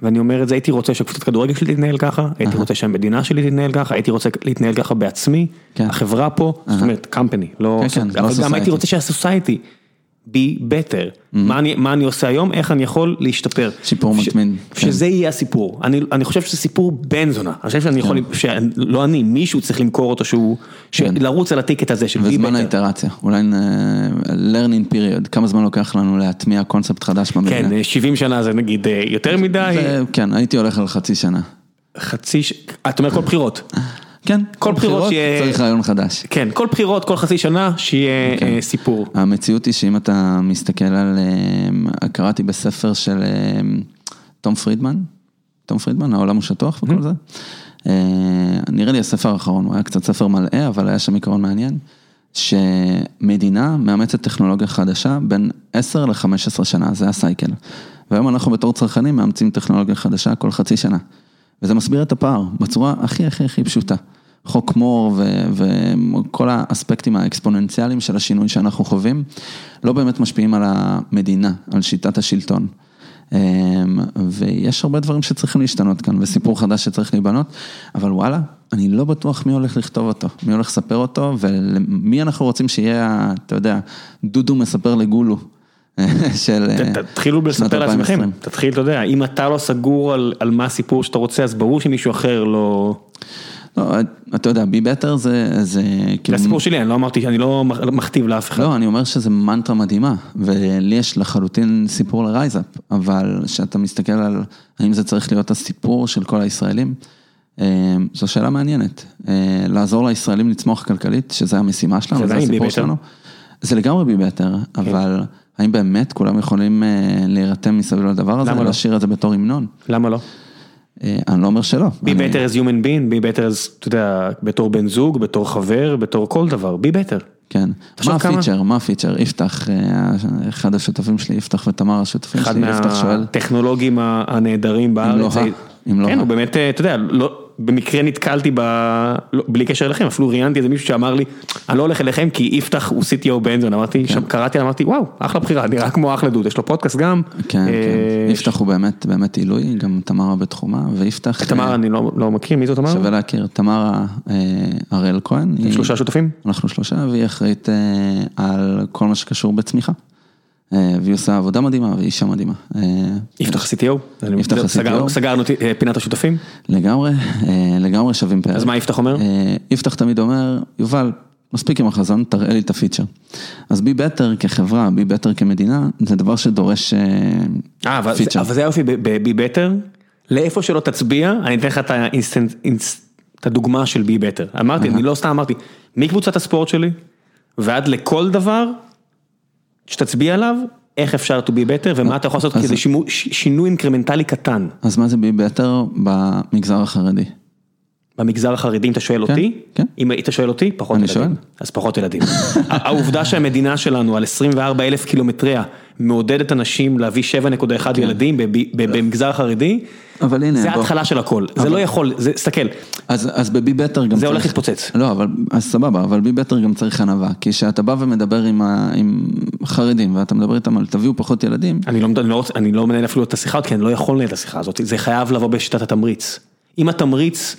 S1: ואני אומר את זה, הייתי רוצה שקבוצת כדורגל שלי תתנהל ככה, הייתי רוצה שהמדינה שלי תתנהל ככה, הייתי רוצה להתנהל ככה בעצמי,
S2: כן.
S1: החברה פה, זאת אומרת, company, לא,
S2: כן, כן,
S1: אבל
S2: לא
S1: גם הייתי. רוצה שהסוסייטי be better, מה אני- מה אני עושה היום, איך אני יכול להשתפר.
S2: שיפור
S1: ש-
S2: מתמיד, כן.
S1: שזה יהיה הסיפור, אני אני חושב שזה סיפור בן זונה, אני חושב שאני יכול, שלא אני, מישהו צריך למכור אותו שהוא, לרוץ על הטיקט הזה של be
S2: וזמן
S1: better.
S2: האיטרציה, אולי אה, learning period, כמה זמן לוקח לנו להטמיע קונספט חדש במדינה.
S1: כן, 70 שנה זה נגיד אה, יותר מדי,
S2: כן, הייתי הולך על חצי שנה.
S1: חצי, ש- אתה אומר כל בחירות.
S2: כן,
S1: כל בחירות שיהיה-
S2: צריך רעיון חדש.
S1: כן, כל בחירות, כל חצי שנה, שיהיה
S2: כן.
S1: אה, סיפור.
S2: המציאות היא שאם אתה מסתכל על, אה, קראתי בספר של אה, תום פרידמן, תום פרידמן, העולם הוא שטוח וכל זה. אה, נראה לי הספר האחרון, הוא היה קצת ספר מלאה, אבל היה שם עיקרון מעניין, שמדינה מאמצת טכנולוגיה חדשה בין 10 ל-15 שנה, זה הסייקל. והיום אנחנו בתור צרכנים מאמצים טכנולוגיה חדשה כל חצי שנה. וזה מסביר את הפער בצורה הכי הכי הכי פשוטה. חוק מור ו- וכל האספקטים האקספוננציאליים של השינוי שאנחנו חווים, לא באמת משפיעים על המדינה, על שיטת השלטון. אמ, ויש הרבה דברים שצריכים להשתנות כאן, וסיפור חדש שצריך להיבנות, אבל וואלה, אני לא בטוח מי הולך לכתוב אותו, מי הולך לספר אותו, ומי אנחנו רוצים שיהיה, אתה יודע, דודו מספר לגולו. של
S1: תתחילו לספר לעצמכם,
S2: 2020.
S1: תתחיל, אתה יודע, אם אתה לא סגור על על מה הסיפור שאתה רוצה, אז ברור שמישהו אחר לא...
S2: לא, אתה יודע, בי בטר זה, זה
S1: זה
S2: כאילו...
S1: הסיפור שלי, אני לא אמרתי, אני לא מכתיב לאף אחד.
S2: לא, אני אומר שזה מנטרה מדהימה, ולי יש לחלוטין סיפור לרייזאפ, אבל כשאתה מסתכל על האם זה צריך להיות הסיפור של כל הישראלים, אה, זו שאלה מעניינת. אה, לעזור לישראלים לצמוח כלכלית, שזו המשימה שלנו,
S1: זה
S2: זה הסיפור. שלנו. זה לגמרי בי בטר, אבל האם באמת כולם יכולים אה, להירתם מסביב לדבר הזה,
S1: לא?
S2: לשיר את זה בתור המנון?
S1: למה לא?
S2: אה, אני לא אומר שלא.
S1: be
S2: אני-
S1: better as human being, be better as, אתה יודע, בתור בן זוג, בתור חבר, בתור כל דבר, be better.
S2: כן. מה הפיצ'ר? מה הפיצ'ר? יפתח, אה, אחד השותפים שלי, יפתח ותמר השותפים
S1: אחד
S2: שלי, יפתח שואל.
S1: מהטכנולוגים ה- הנהדרים בארץ.
S2: לא ה- אם לא
S1: כן, הוא באמת, אתה יודע, לא, במקרה נתקלתי ב... לא, בלי קשר אליכם, אפילו ראיינתי איזה מישהו שאמר לי, אני לא הולך אליכם כי יפתח הוא CTO בנזון, אמרתי,
S2: כן.
S1: שם קראתי, אמרתי, וואו, אחלה בחירה, נראה כמו אחלה דוד, יש לו פודקאסט גם.
S2: כן,
S1: אה,
S2: כן. יפתח הוא באמת, באמת עילוי, גם תמרה בתחומה, ויפתח...
S1: את תמר
S2: אה,
S1: אני לא לא מכיר, מי זאת תמר?
S2: שווה להכיר, תמרה אה, הראל כהן. היא-
S1: שלושה שותפים?
S2: אנחנו שלושה, והיא אחראית אה, על כל מה שקשור בצמיחה. אה, והיא עושה עבודה מדהימה, והיא אישה מדהימה. אה,
S1: יפתח CTO?
S2: יפתח ה-CTO.
S1: סגרנו- אה, פינת השותפים?
S2: לגמרי, לגמרי שווים פרק.
S1: אז מה יפתח אומר?
S2: יפתח תמיד אומר, יובל, מספיק עם החזון, תראה לי את הפיצ'ר. אז בי בטר כחברה, בי בטר כמדינה, זה דבר שדורש
S1: feature. אבל זה היופי ב Be Better, לאיפה שלא תצביע, אני אתן לך את ה instance, ins- את הדוגמה של Be Better. אמרתי, אני לא סתם אמרתי, מקבוצת הספורט שלי, ועד לכל דבר שתצביע עליו, איך אפשר to be better, ומה אתה יכול לעשות כדי שימו- ש- שינוי אינקרמנטלי קטן.
S2: אז מה זה Be Better במגזר החרדי?
S1: במגזר החרדי, אם אתה שואל אותי,
S2: כן.
S1: אם היית שואל אותי, פחות ילדים.
S2: שואל.
S1: אז פחות ילדים. העובדה שהמדינה שלנו על 24 אלף קילומטריה, מעודדת אנשים להביא 7.1 ילדים בב- ב- במגזר החרדי,
S2: אבל הנה,
S1: זה
S2: בוא.
S1: ההתחלה של הכל, זה
S2: אבל-
S1: לא יכול, זה, תסתכל,
S2: אז, אז בבי בטר גם
S1: זה הולך
S2: צריך-
S1: להתפוצץ.
S2: לא, אבל, אז סבבה, אבל בי בטר גם צריך ענווה, כי כשאתה בא ומדבר עם, ה, עם חרדים, ואתה מדבר איתם על תביאו פחות ילדים,
S1: אני לא, אני, לא, אני לא מנהל אפילו את השיחה כי אני לא יכול לנהל את השיחה הזאת, זה חייב לבוא בשיטת התמריץ. אם התמריץ,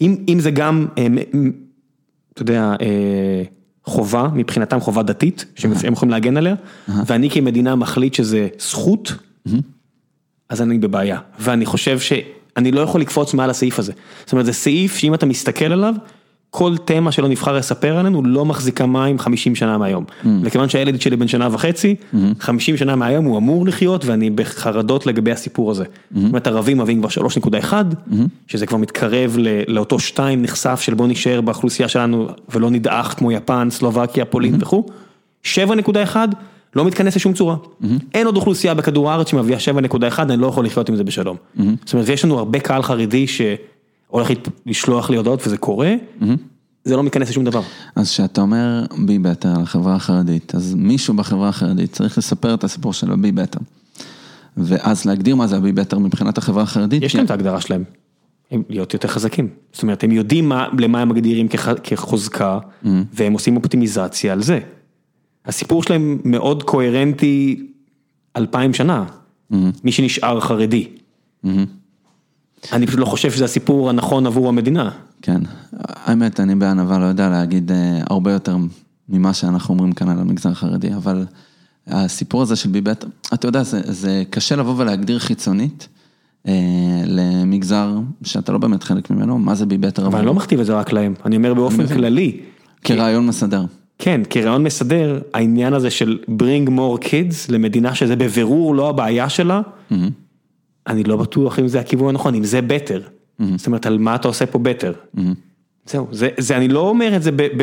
S1: אם, אם זה גם, אה, אתה יודע, אה, חובה, מבחינתם חובה דתית, שהם יכולים להגן עליה, ואני כמדינה מחליט שזה זכות, אז אני בבעיה. ואני חושב שאני לא יכול לקפוץ מעל הסעיף הזה. זאת אומרת, זה סעיף שאם אתה מסתכל עליו, כל תמה שלא נבחר לספר עלינו לא מחזיקה מים 50 שנה מהיום. וכיוון שהילד שלי בן שנה וחצי, 50 שנה מהיום הוא אמור לחיות ואני בחרדות לגבי הסיפור הזה. זאת אומרת, ערבים מביאים כבר 3.1, שזה כבר מתקרב ל- לאותו 2 נחשף של בוא נשאר באוכלוסייה שלנו ולא נדעך כמו יפן, סלובקיה, פולין וכו'. 7.1 לא מתכנס לשום צורה. אין עוד אוכלוסייה בכדור הארץ שמביאה 7.1, אני לא יכול לחיות עם זה בשלום. זאת אומרת, יש לנו הרבה קהל חרדי שהולך לשלוח לי הודעות וזה קורה, זה לא מתכנס לשום דבר.
S2: אז כשאתה אומר בי בטר על החברה החרדית, אז מישהו בחברה החרדית צריך לספר את הסיפור של הבי בטר. ואז להגדיר מה זה הבי בטר מבחינת החברה החרדית.
S1: יש
S2: כי-
S1: להם את ההגדרה שלהם, הם להיות יותר חזקים. זאת אומרת, הם יודעים מה, למה הם מגדירים כח- כחוזקה, והם עושים אופטימיזציה על זה. הסיפור שלהם מאוד קוהרנטי אלפיים שנה, מי שנשאר חרדי. אני פשוט לא חושב שזה הסיפור הנכון עבור המדינה.
S2: כן, האמת, אני בענווה לא יודע להגיד אה, הרבה יותר ממה שאנחנו אומרים כאן על המגזר החרדי, אבל הסיפור הזה של בי בטר, אתה יודע, זה, זה קשה לבוא ולהגדיר חיצונית אה, למגזר שאתה לא באמת חלק ממנו, מה זה בי בטר,
S1: אבל אני לא מכתיב את זה רק להם, אני אומר באופן. כללי.
S2: כרעיון מסדר.
S1: כן, כרעיון מסדר, העניין הזה של bring more kids למדינה שזה בבירור לא הבעיה שלה, אני לא בטוח אם זה הכיוון הנכון, אם זה better. זאת אומרת, על מה אתה עושה פה better. זהו, זה, זה, אני לא אומר את זה ב, ב...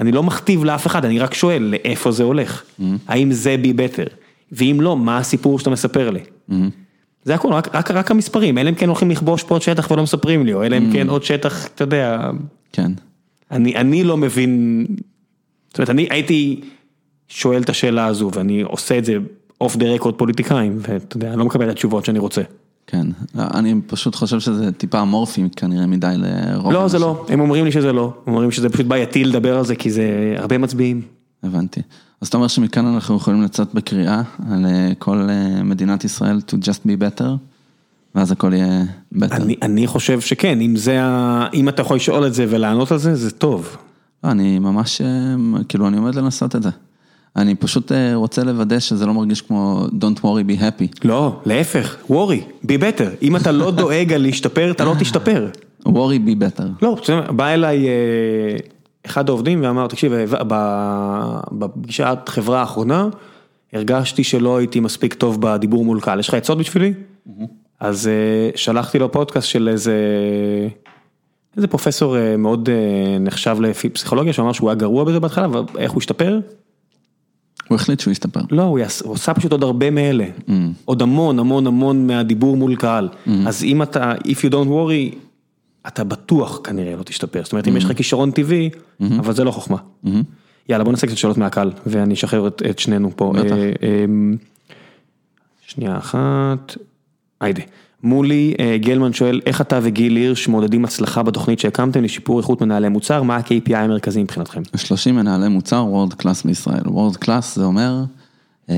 S1: אני לא מכתיב לאף אחד, אני רק שואל לאיפה זה הולך. האם זה בי better? ואם לא, מה הסיפור שאתה מספר לי? זה הכל, רק, רק, רק המספרים, אלא אם כן הולכים לכבוש פה עוד שטח ולא מספרים לי, או אלא אם כן עוד שטח, אתה יודע,
S2: כן,
S1: אני, אני לא מבין, זאת אומרת, אני הייתי שואל את השאלה הזו, ואני עושה את זה אוף דה רקורד פוליטיקאים, ואתה יודע, אני לא מקבל את התשובות שאני רוצה.
S2: כן, אני פשוט חושב שזה טיפה אמורפי כנראה מדי לרוב.
S1: לא, זה. לא, הם אומרים לי שזה לא, הם אומרים שזה פשוט בעייתי לדבר על זה, כי זה הרבה מצביעים.
S2: הבנתי. אז אתה אומר שמכאן אנחנו יכולים לצאת בקריאה על אה, כל אה, מדינת ישראל to just be better, ואז הכל יהיה better.
S1: אני, אני חושב שכן, אם זה, ה... אם אתה יכול לשאול את זה ולענות על זה, זה טוב.
S2: אני ממש, אה, כאילו, אני עומד לנסות את זה. אני פשוט אה, רוצה לוודא שזה לא מרגיש כמו Don't worry be happy.
S1: לא, להפך, ורי, בי בטר, אם אתה לא דואג על להשתפר, אתה לא תשתפר.
S2: worry be better.
S1: לא, בא אליי אה, אחד העובדים ואמר, תקשיב, אה, בפגישת חברה האחרונה, הרגשתי שלא הייתי מספיק טוב בדיבור מול קהל, יש לך עצות בשבילי? אז שלחתי לו פודקאסט של איזה, איזה פרופסור אה, מאוד אה, נחשב לפי פסיכולוגיה, שאמר שהוא היה גרוע בזה בהתחלה, ואיך הוא השתפר?
S2: הוא החליט שהוא ישתפר.
S1: לא, הוא יעש- הוא עשה פשוט עוד הרבה מאלה, עוד המון המון המון מהדיבור מול קהל, אז אם אתה, If you don't worry, אתה בטוח כנראה לא תשתפר, זאת אומרת אם יש לך כישרון טבעי, אבל זה לא חוכמה. יאללה בוא נעשה קצת שאלות מהקהל, ואני אשחרר את את שנינו פה.
S2: בטח.
S1: אה, אמ, שנייה אחת, היידה. מולי אה, גלמן שואל, איך אתה וגיל הירש מעודדים הצלחה בתוכנית שהקמתם לשיפור איכות מנהלי מוצר, מה ה-KPI המרכזי מבחינתכם?
S2: 30 מנהלי מוצר world class בישראל. world class זה אומר אה,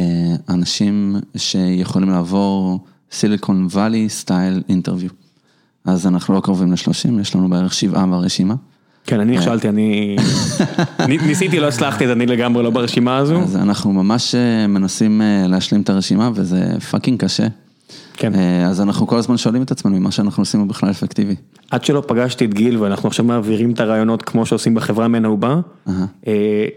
S2: אנשים שיכולים לעבור Silicon Valley style interview. אז אנחנו לא קרובים ל-30, יש לנו בערך שבעה ברשימה.
S1: כן, אני נכשלתי, אני ניסיתי, לא הצלחתי, אז אני לגמרי לא ברשימה הזו.
S2: אז אנחנו ממש אה, מנסים אה, להשלים את הרשימה וזה fucking קשה.
S1: כן.
S2: אה, אז אנחנו כל הזמן שואלים את עצמנו אם מה שאנחנו עושים הוא בכלל אפקטיבי.
S1: עד שלא פגשתי את גיל ואנחנו עכשיו מעבירים את הרעיונות כמו שעושים בחברה ממנה הוא בא,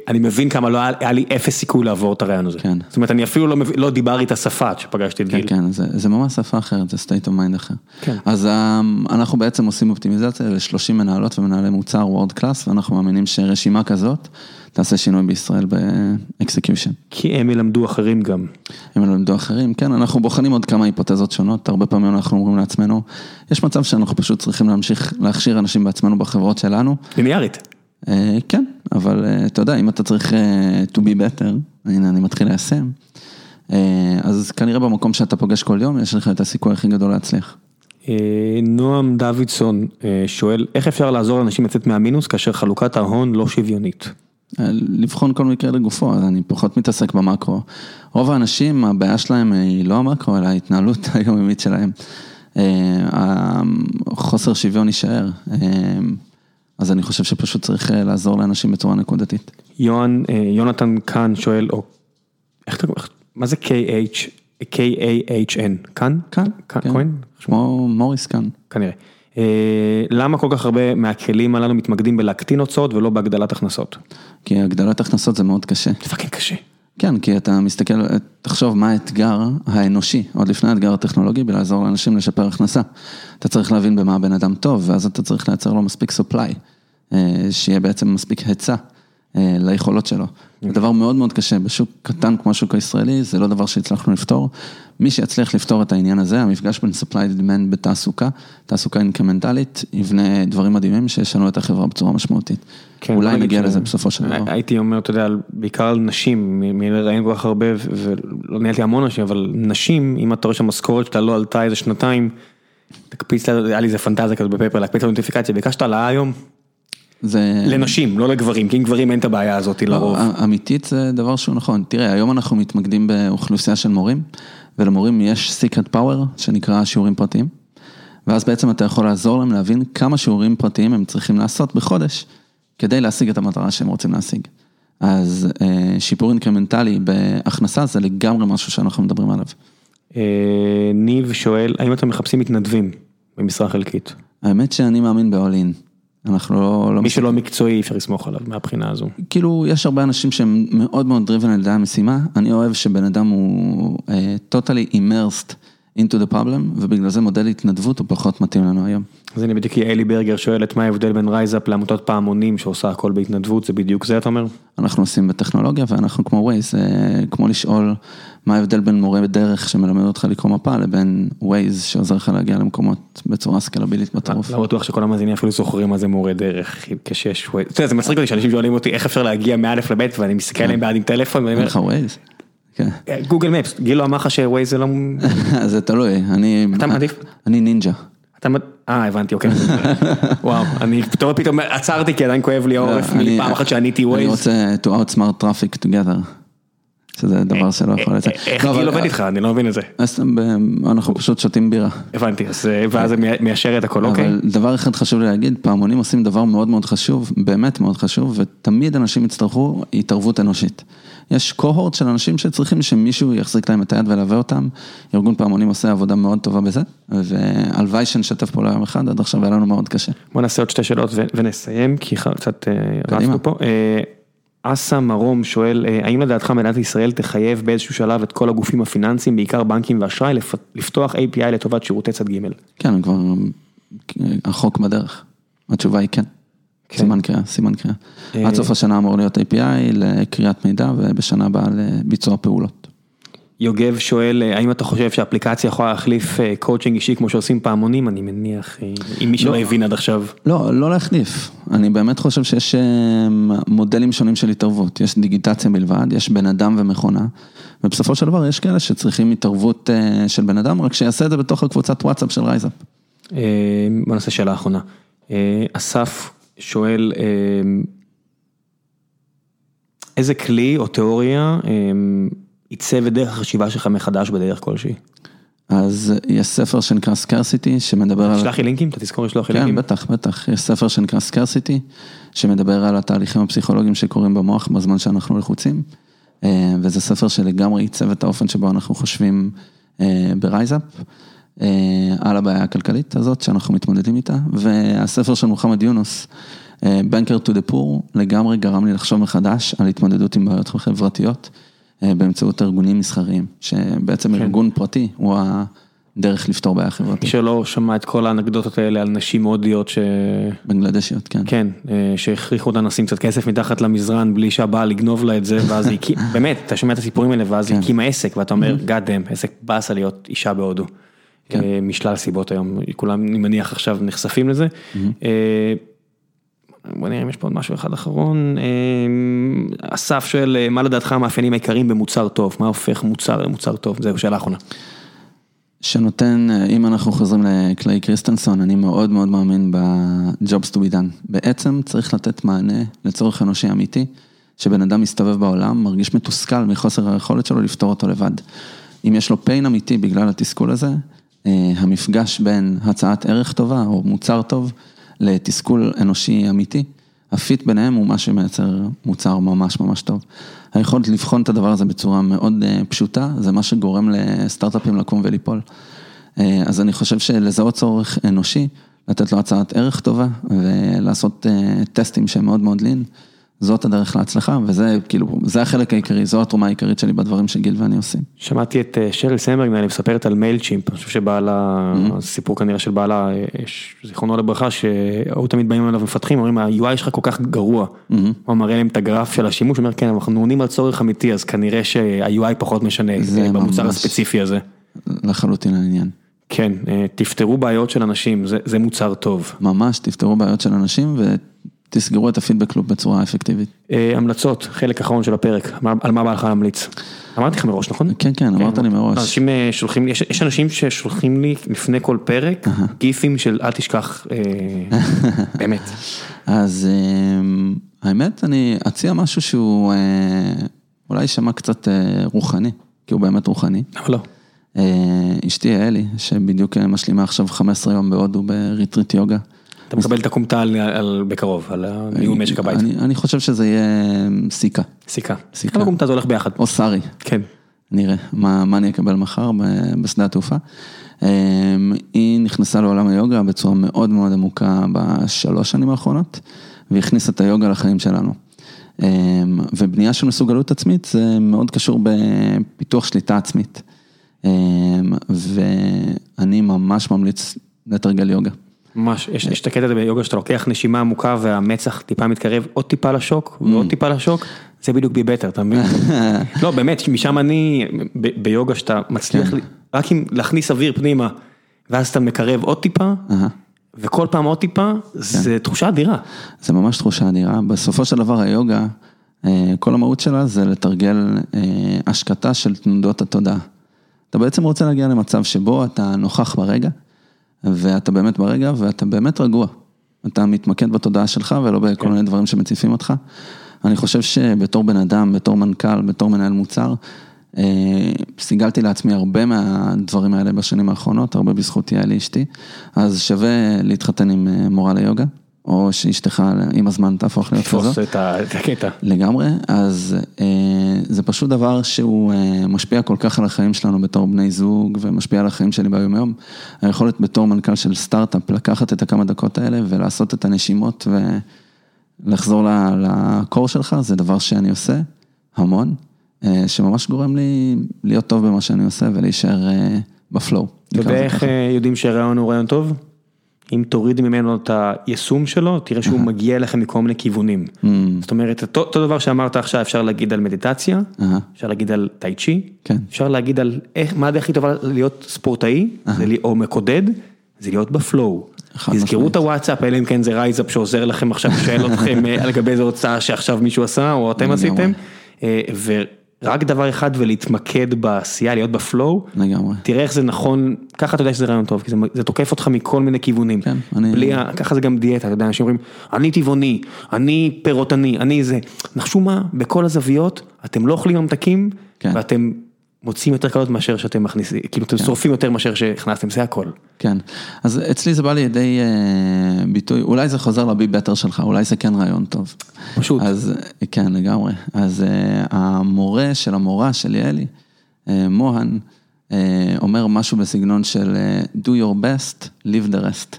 S1: אני מבין כמה לא היה לי אפס סיכוי לעבור את הרעיון הזה.
S2: כן.
S1: זאת אומרת, אני אפילו לא לא דיברתי את השפה עד שפגשתי את
S2: כן,
S1: גיל.
S2: כן, זה, זה ממש שפה אחרת, זה state of mind אחר.
S1: כן.
S2: אז אה, אנחנו בעצם עושים אופטימיזציה ל-30 מנהלות ומנהלי מוצר וורד קלאס, ואנחנו מאמינים שרשימה כזאת תעשה שינוי בישראל ב-execution.
S1: כי הם ילמדו אחרים גם.
S2: אם ילמדו אחרים, כן, אנחנו בוחנים עוד כמה היפותזות שונות, הרבה פעמים אנחנו אומרים לעצמנו, יש מצב שאנחנו פשוט צריכים להמשיך להכשיר אנשים בעצמנו בחברות שלנו.
S1: ליניארית.
S2: אה, כן, אבל אה, אתה יודע, אם אתה צריך אה, to be better, הנה אני מתחיל ליישם, אז כנראה במקום שאתה פוגש כל יום, יש לך את הסיכוי הכי גדול להצליח.
S1: נועם דוידסון שואל, איך אפשר לעזור לאנשים לצאת מהמינוס כאשר חלוקת ההון לא שוויונית?
S2: אה, לבחון כל מקרה לגופו, אז אני פחות מתעסק במקרו. רוב האנשים, הבעיה שלהם היא לא המקרו, אלא ההתנהלות היומיומית שלהם. אה, חוסר שוויון יישאר. אה, אז אני חושב שפשוט צריך לעזור לאנשים בצורה נקודתית.
S1: יוהן, יונתן קאן שואל, או, איך אתה, מה זה KH, K-A-H-N, כאן?
S2: כאן,
S1: כאן,
S2: כן.
S1: כהן?
S2: כמו מוריס כאן.
S1: כנראה. אה, למה כל כך הרבה מהכלים הללו מתמקדים בלהקטין הוצאות ולא בהגדלת הכנסות?
S2: כי הגדלת הכנסות זה מאוד קשה.
S1: זה fucking קשה.
S2: כן, כי אתה מסתכל, תחשוב מה האתגר האנושי, עוד לפני האתגר הטכנולוגי, בלעזור לאנשים לשפר הכנסה. אתה צריך להבין במה הבן אדם טוב, ואז אתה צריך לייצר לו מספיק supply, אה, שיהיה בעצם מספיק היצע ליכולות שלו. זה דבר מאוד מאוד קשה, בשוק קטן כמו השוק הישראלי, זה לא דבר שהצלחנו לפתור. מי שיצליח לפתור את העניין הזה, המפגש בין supply demand בתעסוקה, תעסוקה אינקרמנטלית, יבנה דברים מדהימים שישנו את החברה בצורה משמעותית.
S1: כן,
S2: אולי נגיע
S1: ש-
S2: לזה בסופו של דבר.
S1: הייתי אומר, אתה יודע, בעיקר על נשים, מ- מלראיין כל כך הרבה, ולא ניהלתי המון אנשים, אבל נשים, אם אתה רואה שהמשכורת שלה לא עלתה איזה שנתיים, תקפיץ היה לי איזה פנטזיה כזאת בפייפר, להקפיץ לה נוטיפיקציה, ביקשת העלאה היום?
S2: זה...
S1: לנשים, לא לגברים, כי עם גברים אין את הבעיה הזאת לרוב.
S2: לא, אמיתית זה דבר שהוא נכון. תראה, היום אנחנו מתמקדים באוכלוסייה של מורים, ולמורים יש secret power שנקרא שיעורים פרטיים, ואז בעצם אתה יכול לעזור להם להבין כמה שיעורים פרטיים הם צריכים לעשות בחודש, כדי להשיג את המטרה שהם רוצים להשיג. אז אה, שיפור אינקרמנטלי בהכנסה זה לגמרי משהו שאנחנו מדברים עליו.
S1: אה, ניב שואל, האם אתם מחפשים מתנדבים במשרה חלקית?
S2: האמת שאני מאמין ב-all in. אנחנו לא... לא
S1: מי שלא מקצועי, אי אפשר לסמוך עליו מהבחינה הזו.
S2: כאילו, יש הרבה אנשים שהם מאוד מאוד driven על ידי המשימה, אני אוהב שבן אדם הוא uh, totally immersed into the problem, ובגלל זה מודל התנדבות הוא פחות מתאים לנו היום.
S1: אז הנה בדיוק אלי ברגר שואלת מה ההבדל בין רייזאפ לעמותת פעמונים שעושה הכל בהתנדבות, זה בדיוק זה אתה אומר?
S2: אנחנו עושים בטכנולוגיה ואנחנו כמו Waze, זה כמו לשאול מה ההבדל בין מורה בדרך שמלמד אותך לקרוא מפה לבין Waze שעוזר לך להגיע למקומות בצורה סקלבילית בטירוף.
S1: לא בטוח שכל המאזינים אפילו זוכרים מה זה מורה דרך, כשיש Waze. זה מצחיק אותי שאנשים שואלים אותי איך אפשר להגיע מא' לב' ואני מסתכל עליהם בעד עם טלפון ואני
S2: אין לך? כן,
S1: Google Maps, גיל לא אמר לך ש Waze זה לא...
S2: זה תלוי, אני...
S1: אתה מעדיף?
S2: אני נינג'ה.
S1: אתה מד- אה הבנתי אוקיי. וואו, אני פתאום פתאום עצרתי כי עדיין כואב לי העורף
S2: אני-
S1: מפעם אחת שעניתי
S2: אני
S1: ווייז.
S2: רוצה to outsmart traffic together. שזה דבר שלא יכול לצאת.
S1: איך
S2: לא,
S1: גיל
S2: אבל-
S1: עובד איתך? אני לא מבין את זה.
S2: אנחנו פשוט שותים בירה.
S1: הבנתי, אז, אה, ואז זה מי- מיישר את הכל, אוקיי?
S2: אבל דבר אחד חשוב לי להגיד, פעמונים עושים דבר מאוד מאוד חשוב, באמת מאוד חשוב, ותמיד אנשים יצטרכו התערבות אנושית. יש קוהורט של אנשים שצריכים שמישהו יחזיק להם את היד וילווה אותם. ארגון פעמונים עושה עבודה מאוד טובה בזה, והלוואי שנשתף פעולה יום אחד, עד עכשיו היה לנו מאוד קשה.
S1: בוא נעשה עוד שתי שאלות ונסיים, כי קצת אה. רצנו פה. אה, אסא מרום שואל, אה, האם לדעתך מדינת ישראל תחייב באיזשהו שלב את כל הגופים הפיננסיים, בעיקר בנקים ואשראי, לפ- לפתוח API לטובת שירותי צד ג'?
S2: כן, כבר החוק בדרך. התשובה היא כן.
S1: כן.
S2: סימן קריאה, סימן קריאה.
S1: אה,
S2: עד סוף השנה אמור להיות API לקריאת מידע ובשנה הבאה לביצוע פעולות.
S1: יוגב שואל, אה, האם אתה חושב שאפליקציה יכולה להחליף אה, קואוצ'ינג אישי כמו שעושים פעמונים? אני מניח, אה, אם מי שלא
S2: לא.
S1: הבין עד עכשיו.
S2: לא, לא להחליף. אני באמת חושב שיש אה, מודלים שונים של התערבות. יש דיגיטציה בלבד, יש בן אדם ומכונה, ובסופו של דבר יש כאלה שצריכים התערבות אה, של בן אדם, רק שיעשה את זה בתוך הקבוצת וואטסאפ של רייזאפ.
S1: אה, בוא נעשה שאלה אחרונה. אה, אסף שואל, אה, איזה כלי או תיאוריה עיצב את דרך החשיבה שלך מחדש בדרך כלשהי?
S2: אז יש ספר שנקרא סקרסיטי, שמדבר על...
S1: תשלח לי לינקים, אתה תזכור לשלוח לי
S2: כן,
S1: לינקים.
S2: בטח, בטח. יש ספר שנקרא סקרסיטי, שמדבר על התהליכים הפסיכולוגיים שקורים במוח בזמן שאנחנו לחוצים. אה, וזה ספר שלגמרי עיצב את האופן שבו אנחנו חושבים אה, ב RiseUp, על הבעיה הכלכלית הזאת שאנחנו מתמודדים איתה. והספר של מוחמד יונוס, Banker to the Poor, לגמרי גרם לי לחשוב מחדש על התמודדות עם בעיות חברתיות, באמצעות ארגונים מסחריים, שבעצם
S1: כן.
S2: ארגון פרטי הוא הדרך לפתור בעיה חברתית.
S1: שלא שמע את כל האנקדוטות האלה על נשים הודיות ש...
S2: בנגלדשיות, כן.
S1: כן, אה, שהכריחו אותה לשים קצת כסף מתחת למזרן בלי שהבעל יגנוב לה את זה, ואז היא באמת, אתה שומע את הסיפורים האלה, ואז היא
S2: כן.
S1: הקימה עסק, ואתה אומר, God damn, עסק באסה להיות אישה בהודו.
S2: כן.
S1: אה, משלל סיבות היום, כולם, אני מניח עכשיו נחשפים לזה. אה, בוא נראה אם יש פה עוד משהו אחד אחרון. אה, אסף שואל, מה לדעתך המאפיינים העיקריים במוצר טוב? מה הופך מוצר למוצר טוב? זהו, שאלה אחרונה.
S2: שנותן, אם אנחנו חוזרים לקליי קריסטנסון, אני מאוד מאוד מאמין ב-Jobs to be done. בעצם צריך לתת מענה לצורך אנושי אמיתי, שבן אדם מסתובב בעולם, מרגיש מתוסכל מחוסר היכולת שלו לפתור אותו לבד. אם יש לו pain אמיתי בגלל התסכול הזה, המפגש בין הצעת ערך טובה או מוצר טוב לתסכול אנושי אמיתי, הפיט ביניהם הוא מה שמייצר מוצר ממש ממש טוב. היכולת לבחון את הדבר הזה בצורה מאוד אה, פשוטה, זה מה שגורם לסטארט-אפים לקום וליפול. אה, אז אני חושב שלזהות צורך אנושי, לתת לו הצעת ערך טובה ולעשות אה, טסטים שהם מאוד מאוד לין, זאת הדרך להצלחה, וזה כאילו, זה החלק העיקרי, זו התרומה העיקרית שלי בדברים שגיל ואני עושים.
S1: שמעתי את אה, שריל סמברג, אני מספרת על מייל צ'ימפ, אני חושב שבעלה, סיפור כנראה של בעלה, אה, זיכרונו לברכה, שהיו תמיד באים אליו מפתחים, אומרים, ה-UI שלך כל כך גרוע. הוא מראה להם את הגרף של השימוש, הוא אומר, כן, אנחנו עונים על צורך אמיתי, אז כנראה שה-UI פחות משנה
S2: זה
S1: במוצר
S2: ממש-
S1: הספציפי הזה.
S2: לחלוטין העניין.
S1: כן, אה, תפתרו בעיות של אנשים, זה, זה מוצר טוב.
S2: ממש, תפתרו בעיות של אנשים ותסגרו את הפידבק לופ בצורה אפקטיבית.
S1: אה, המלצות, חלק אחרון של הפרק, על מה בא לך להמליץ? אמרתי לך מראש, נכון?
S2: כן, כן, אמרת לי מראש.
S1: אנשים אה, שולחים לי, יש, אנשים ששולחים לי לפני כל פרק גיפים של אל תשכח, אה, באמת.
S2: אז אמ, האמת, אני אציע משהו שהוא אולי יישמע קצת רוחני, כי הוא באמת רוחני.
S1: למה לא?
S2: אשתי אלי, שבדיוק משלימה עכשיו 15 יום בהודו בריטריט יוגה.
S1: אתה מקבל את על, בקרוב, על ניהול משק הבית.
S2: אני, חושב שזה יהיה סיכה,
S1: סיכה.
S2: סיכה.
S1: כמה קומטה זה הולך ביחד.
S2: או סארי,
S1: כן.
S2: נראה מה, אני אקבל מחר בשדה התעופה. אמ, היא נכנסה לעולם היוגה בצורה מאוד מאוד עמוקה בשלוש שנים האחרונות, והכניסה את היוגה לחיים שלנו. אמ, ובנייה של מסוגלות עצמית זה מאוד קשור בפיתוח שליטה עצמית. ואני ממש ממליץ לתרגל יוגה.
S1: ממש, יש, יש את הקטע הזה ביוגה שאתה לוקח נשימה עמוקה והמצח טיפה מתקרב עוד טיפה לשוק ועוד טיפה לשוק, זה בדיוק בי בטר, אתה מבין? לא באמת, משם אני, ב- ביוגה שאתה מצליח, לי- רק עם להכניס אוויר פנימה, ואז אתה מקרב עוד טיפה. וכל פעם עוד טיפה, זה תחושה אדירה.
S2: זה ממש תחושה אדירה. בסופו של דבר היוגה, אה, כל המהות שלה זה לתרגל אה, השקטה של תנודות התודעה. אתה בעצם רוצה להגיע למצב שבו אתה נוכח ברגע, ואתה באמת ברגע, ואתה באמת רגוע. אתה מתמקד בתודעה שלך ולא בכל מיני דברים שמציפים אותך. אני חושב שבתור בן אדם, בתור מנכ"ל, בתור מנהל מוצר, אה, סיגלתי לעצמי הרבה מהדברים האלה בשנים האחרונות, הרבה בזכות יעלי אשתי, אז שווה להתחתן עם אה, מורה ליוגה, או שאשתך עם הזמן תהפוך להיות כזו.
S1: תפוס את הקטע.
S2: לגמרי, אז אה, זה פשוט דבר שהוא אה, משפיע כל כך על החיים שלנו בתור בני זוג ומשפיע על החיים שלי ביום יום. היכולת בתור מנכ"ל של סטארט-אפ לקחת את הכמה דקות האלה ולעשות את הנשימות ולחזור לקור שלך, זה דבר שאני עושה המון, אה, שממש גורם לי להיות טוב במה שאני עושה ולהישאר אה, בפלואו.
S1: אתה יודע איך יודעים שהרעיון הוא רעיון טוב? אם תוריד ממנו את היישום שלו, תראה שהוא מגיע אליך מכל מיני כיוונים.
S2: אממ,
S1: זאת אומרת, אותו אותו דבר שאמרת עכשיו, אפשר להגיד על מדיטציה,
S2: אהה,
S1: אפשר להגיד על טאי צ'י,
S2: כן.
S1: אפשר להגיד על איך, מה הדרך הכי טובה להיות ספורטאי, זה לי- או מקודד, זה להיות ב
S2: flow.
S1: תזכרו. את הוואטסאפ, אלא אם כן זה RiseUp שעוזר לכם עכשיו, שואל אתכם אה, לגבי איזה הוצאה שעכשיו מישהו עשה, או אתם. עשיתם, ורק דבר אחד ולהתמקד בעשייה, להיות ב flow,
S2: לגמרי.
S1: תראה איך זה נכון, ככה אתה יודע שזה רעיון טוב, כי זה, זה תוקף אותך מכל מיני כיוונים.
S2: כן, אני-
S1: בלי, ה- ככה זה גם דיאטה, אתה יודע, אנשים אומרים, אני טבעוני, אני פירותני, אני זה. נחשו מה, בכל הזוויות, אתם לא אוכלים ממתקים,
S2: כן.
S1: ואתם מוצאים יותר קלות מאשר שאתם מכניסים, כאילו אתם שורפים יותר מאשר שהכנסתם, זה הכל.
S2: כן, אז אצלי זה בא לידי אה, ביטוי, אולי זה חוזר לבי בטר שלך, אולי זה כן רעיון טוב.
S1: פשוט.
S2: אז כן, לגמרי. אז אה, המורה של המורה של יעלי, אה, מוהן, אומר משהו בסגנון של do your best, live the rest.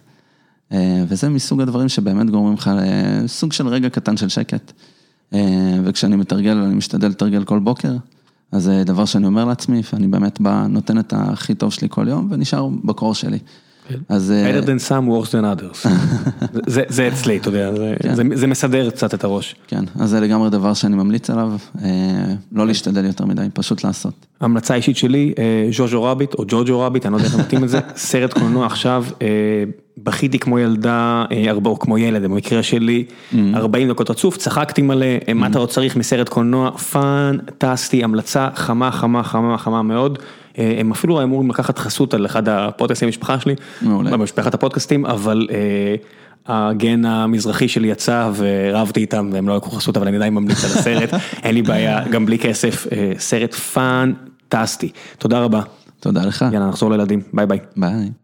S2: וזה מסוג הדברים שבאמת גורמים לך לסוג של רגע קטן של שקט. וכשאני מתרגל, אני משתדל לתרגל כל בוקר, אז זה דבר שאני אומר לעצמי, ואני באמת בא, נותן את הכי טוב שלי כל יום, ונשאר בקור שלי.
S1: אז... better than some, worse than others. זה, זה אצלי, אתה יודע, זה, כן. זה, זה מסדר קצת את הראש.
S2: כן, אז זה לגמרי דבר שאני ממליץ עליו, לא להשתדל יותר מדי, פשוט לעשות.
S1: המלצה אישית שלי, ז'וז'ו רביט או ג'וג'ו רביט, אני לא יודע איך מתאים את זה, סרט קולנוע עכשיו, בכיתי כמו ילדה, או כמו ילד, במקרה שלי, 40 דקות רצוף, צחקתי מלא, מה אתה עוד צריך מסרט קולנוע, פאנטסטי, המלצה חמה, חמה, חמה, חמה מאוד. הם אפילו אמורים לקחת חסות על אחד הפודקאסטים במשפחה שלי, במשפחת הפודקאסטים, אבל הגן המזרחי שלי יצא ורבתי איתם והם לא לקחו חסות, אבל אני עדיין ממליץ על הסרט, אין לי בעיה, גם בלי כסף, סרט פאנטסטי. תודה רבה.
S2: תודה לך.
S1: יאללה, נחזור לילדים, ביי ביי.
S2: ביי.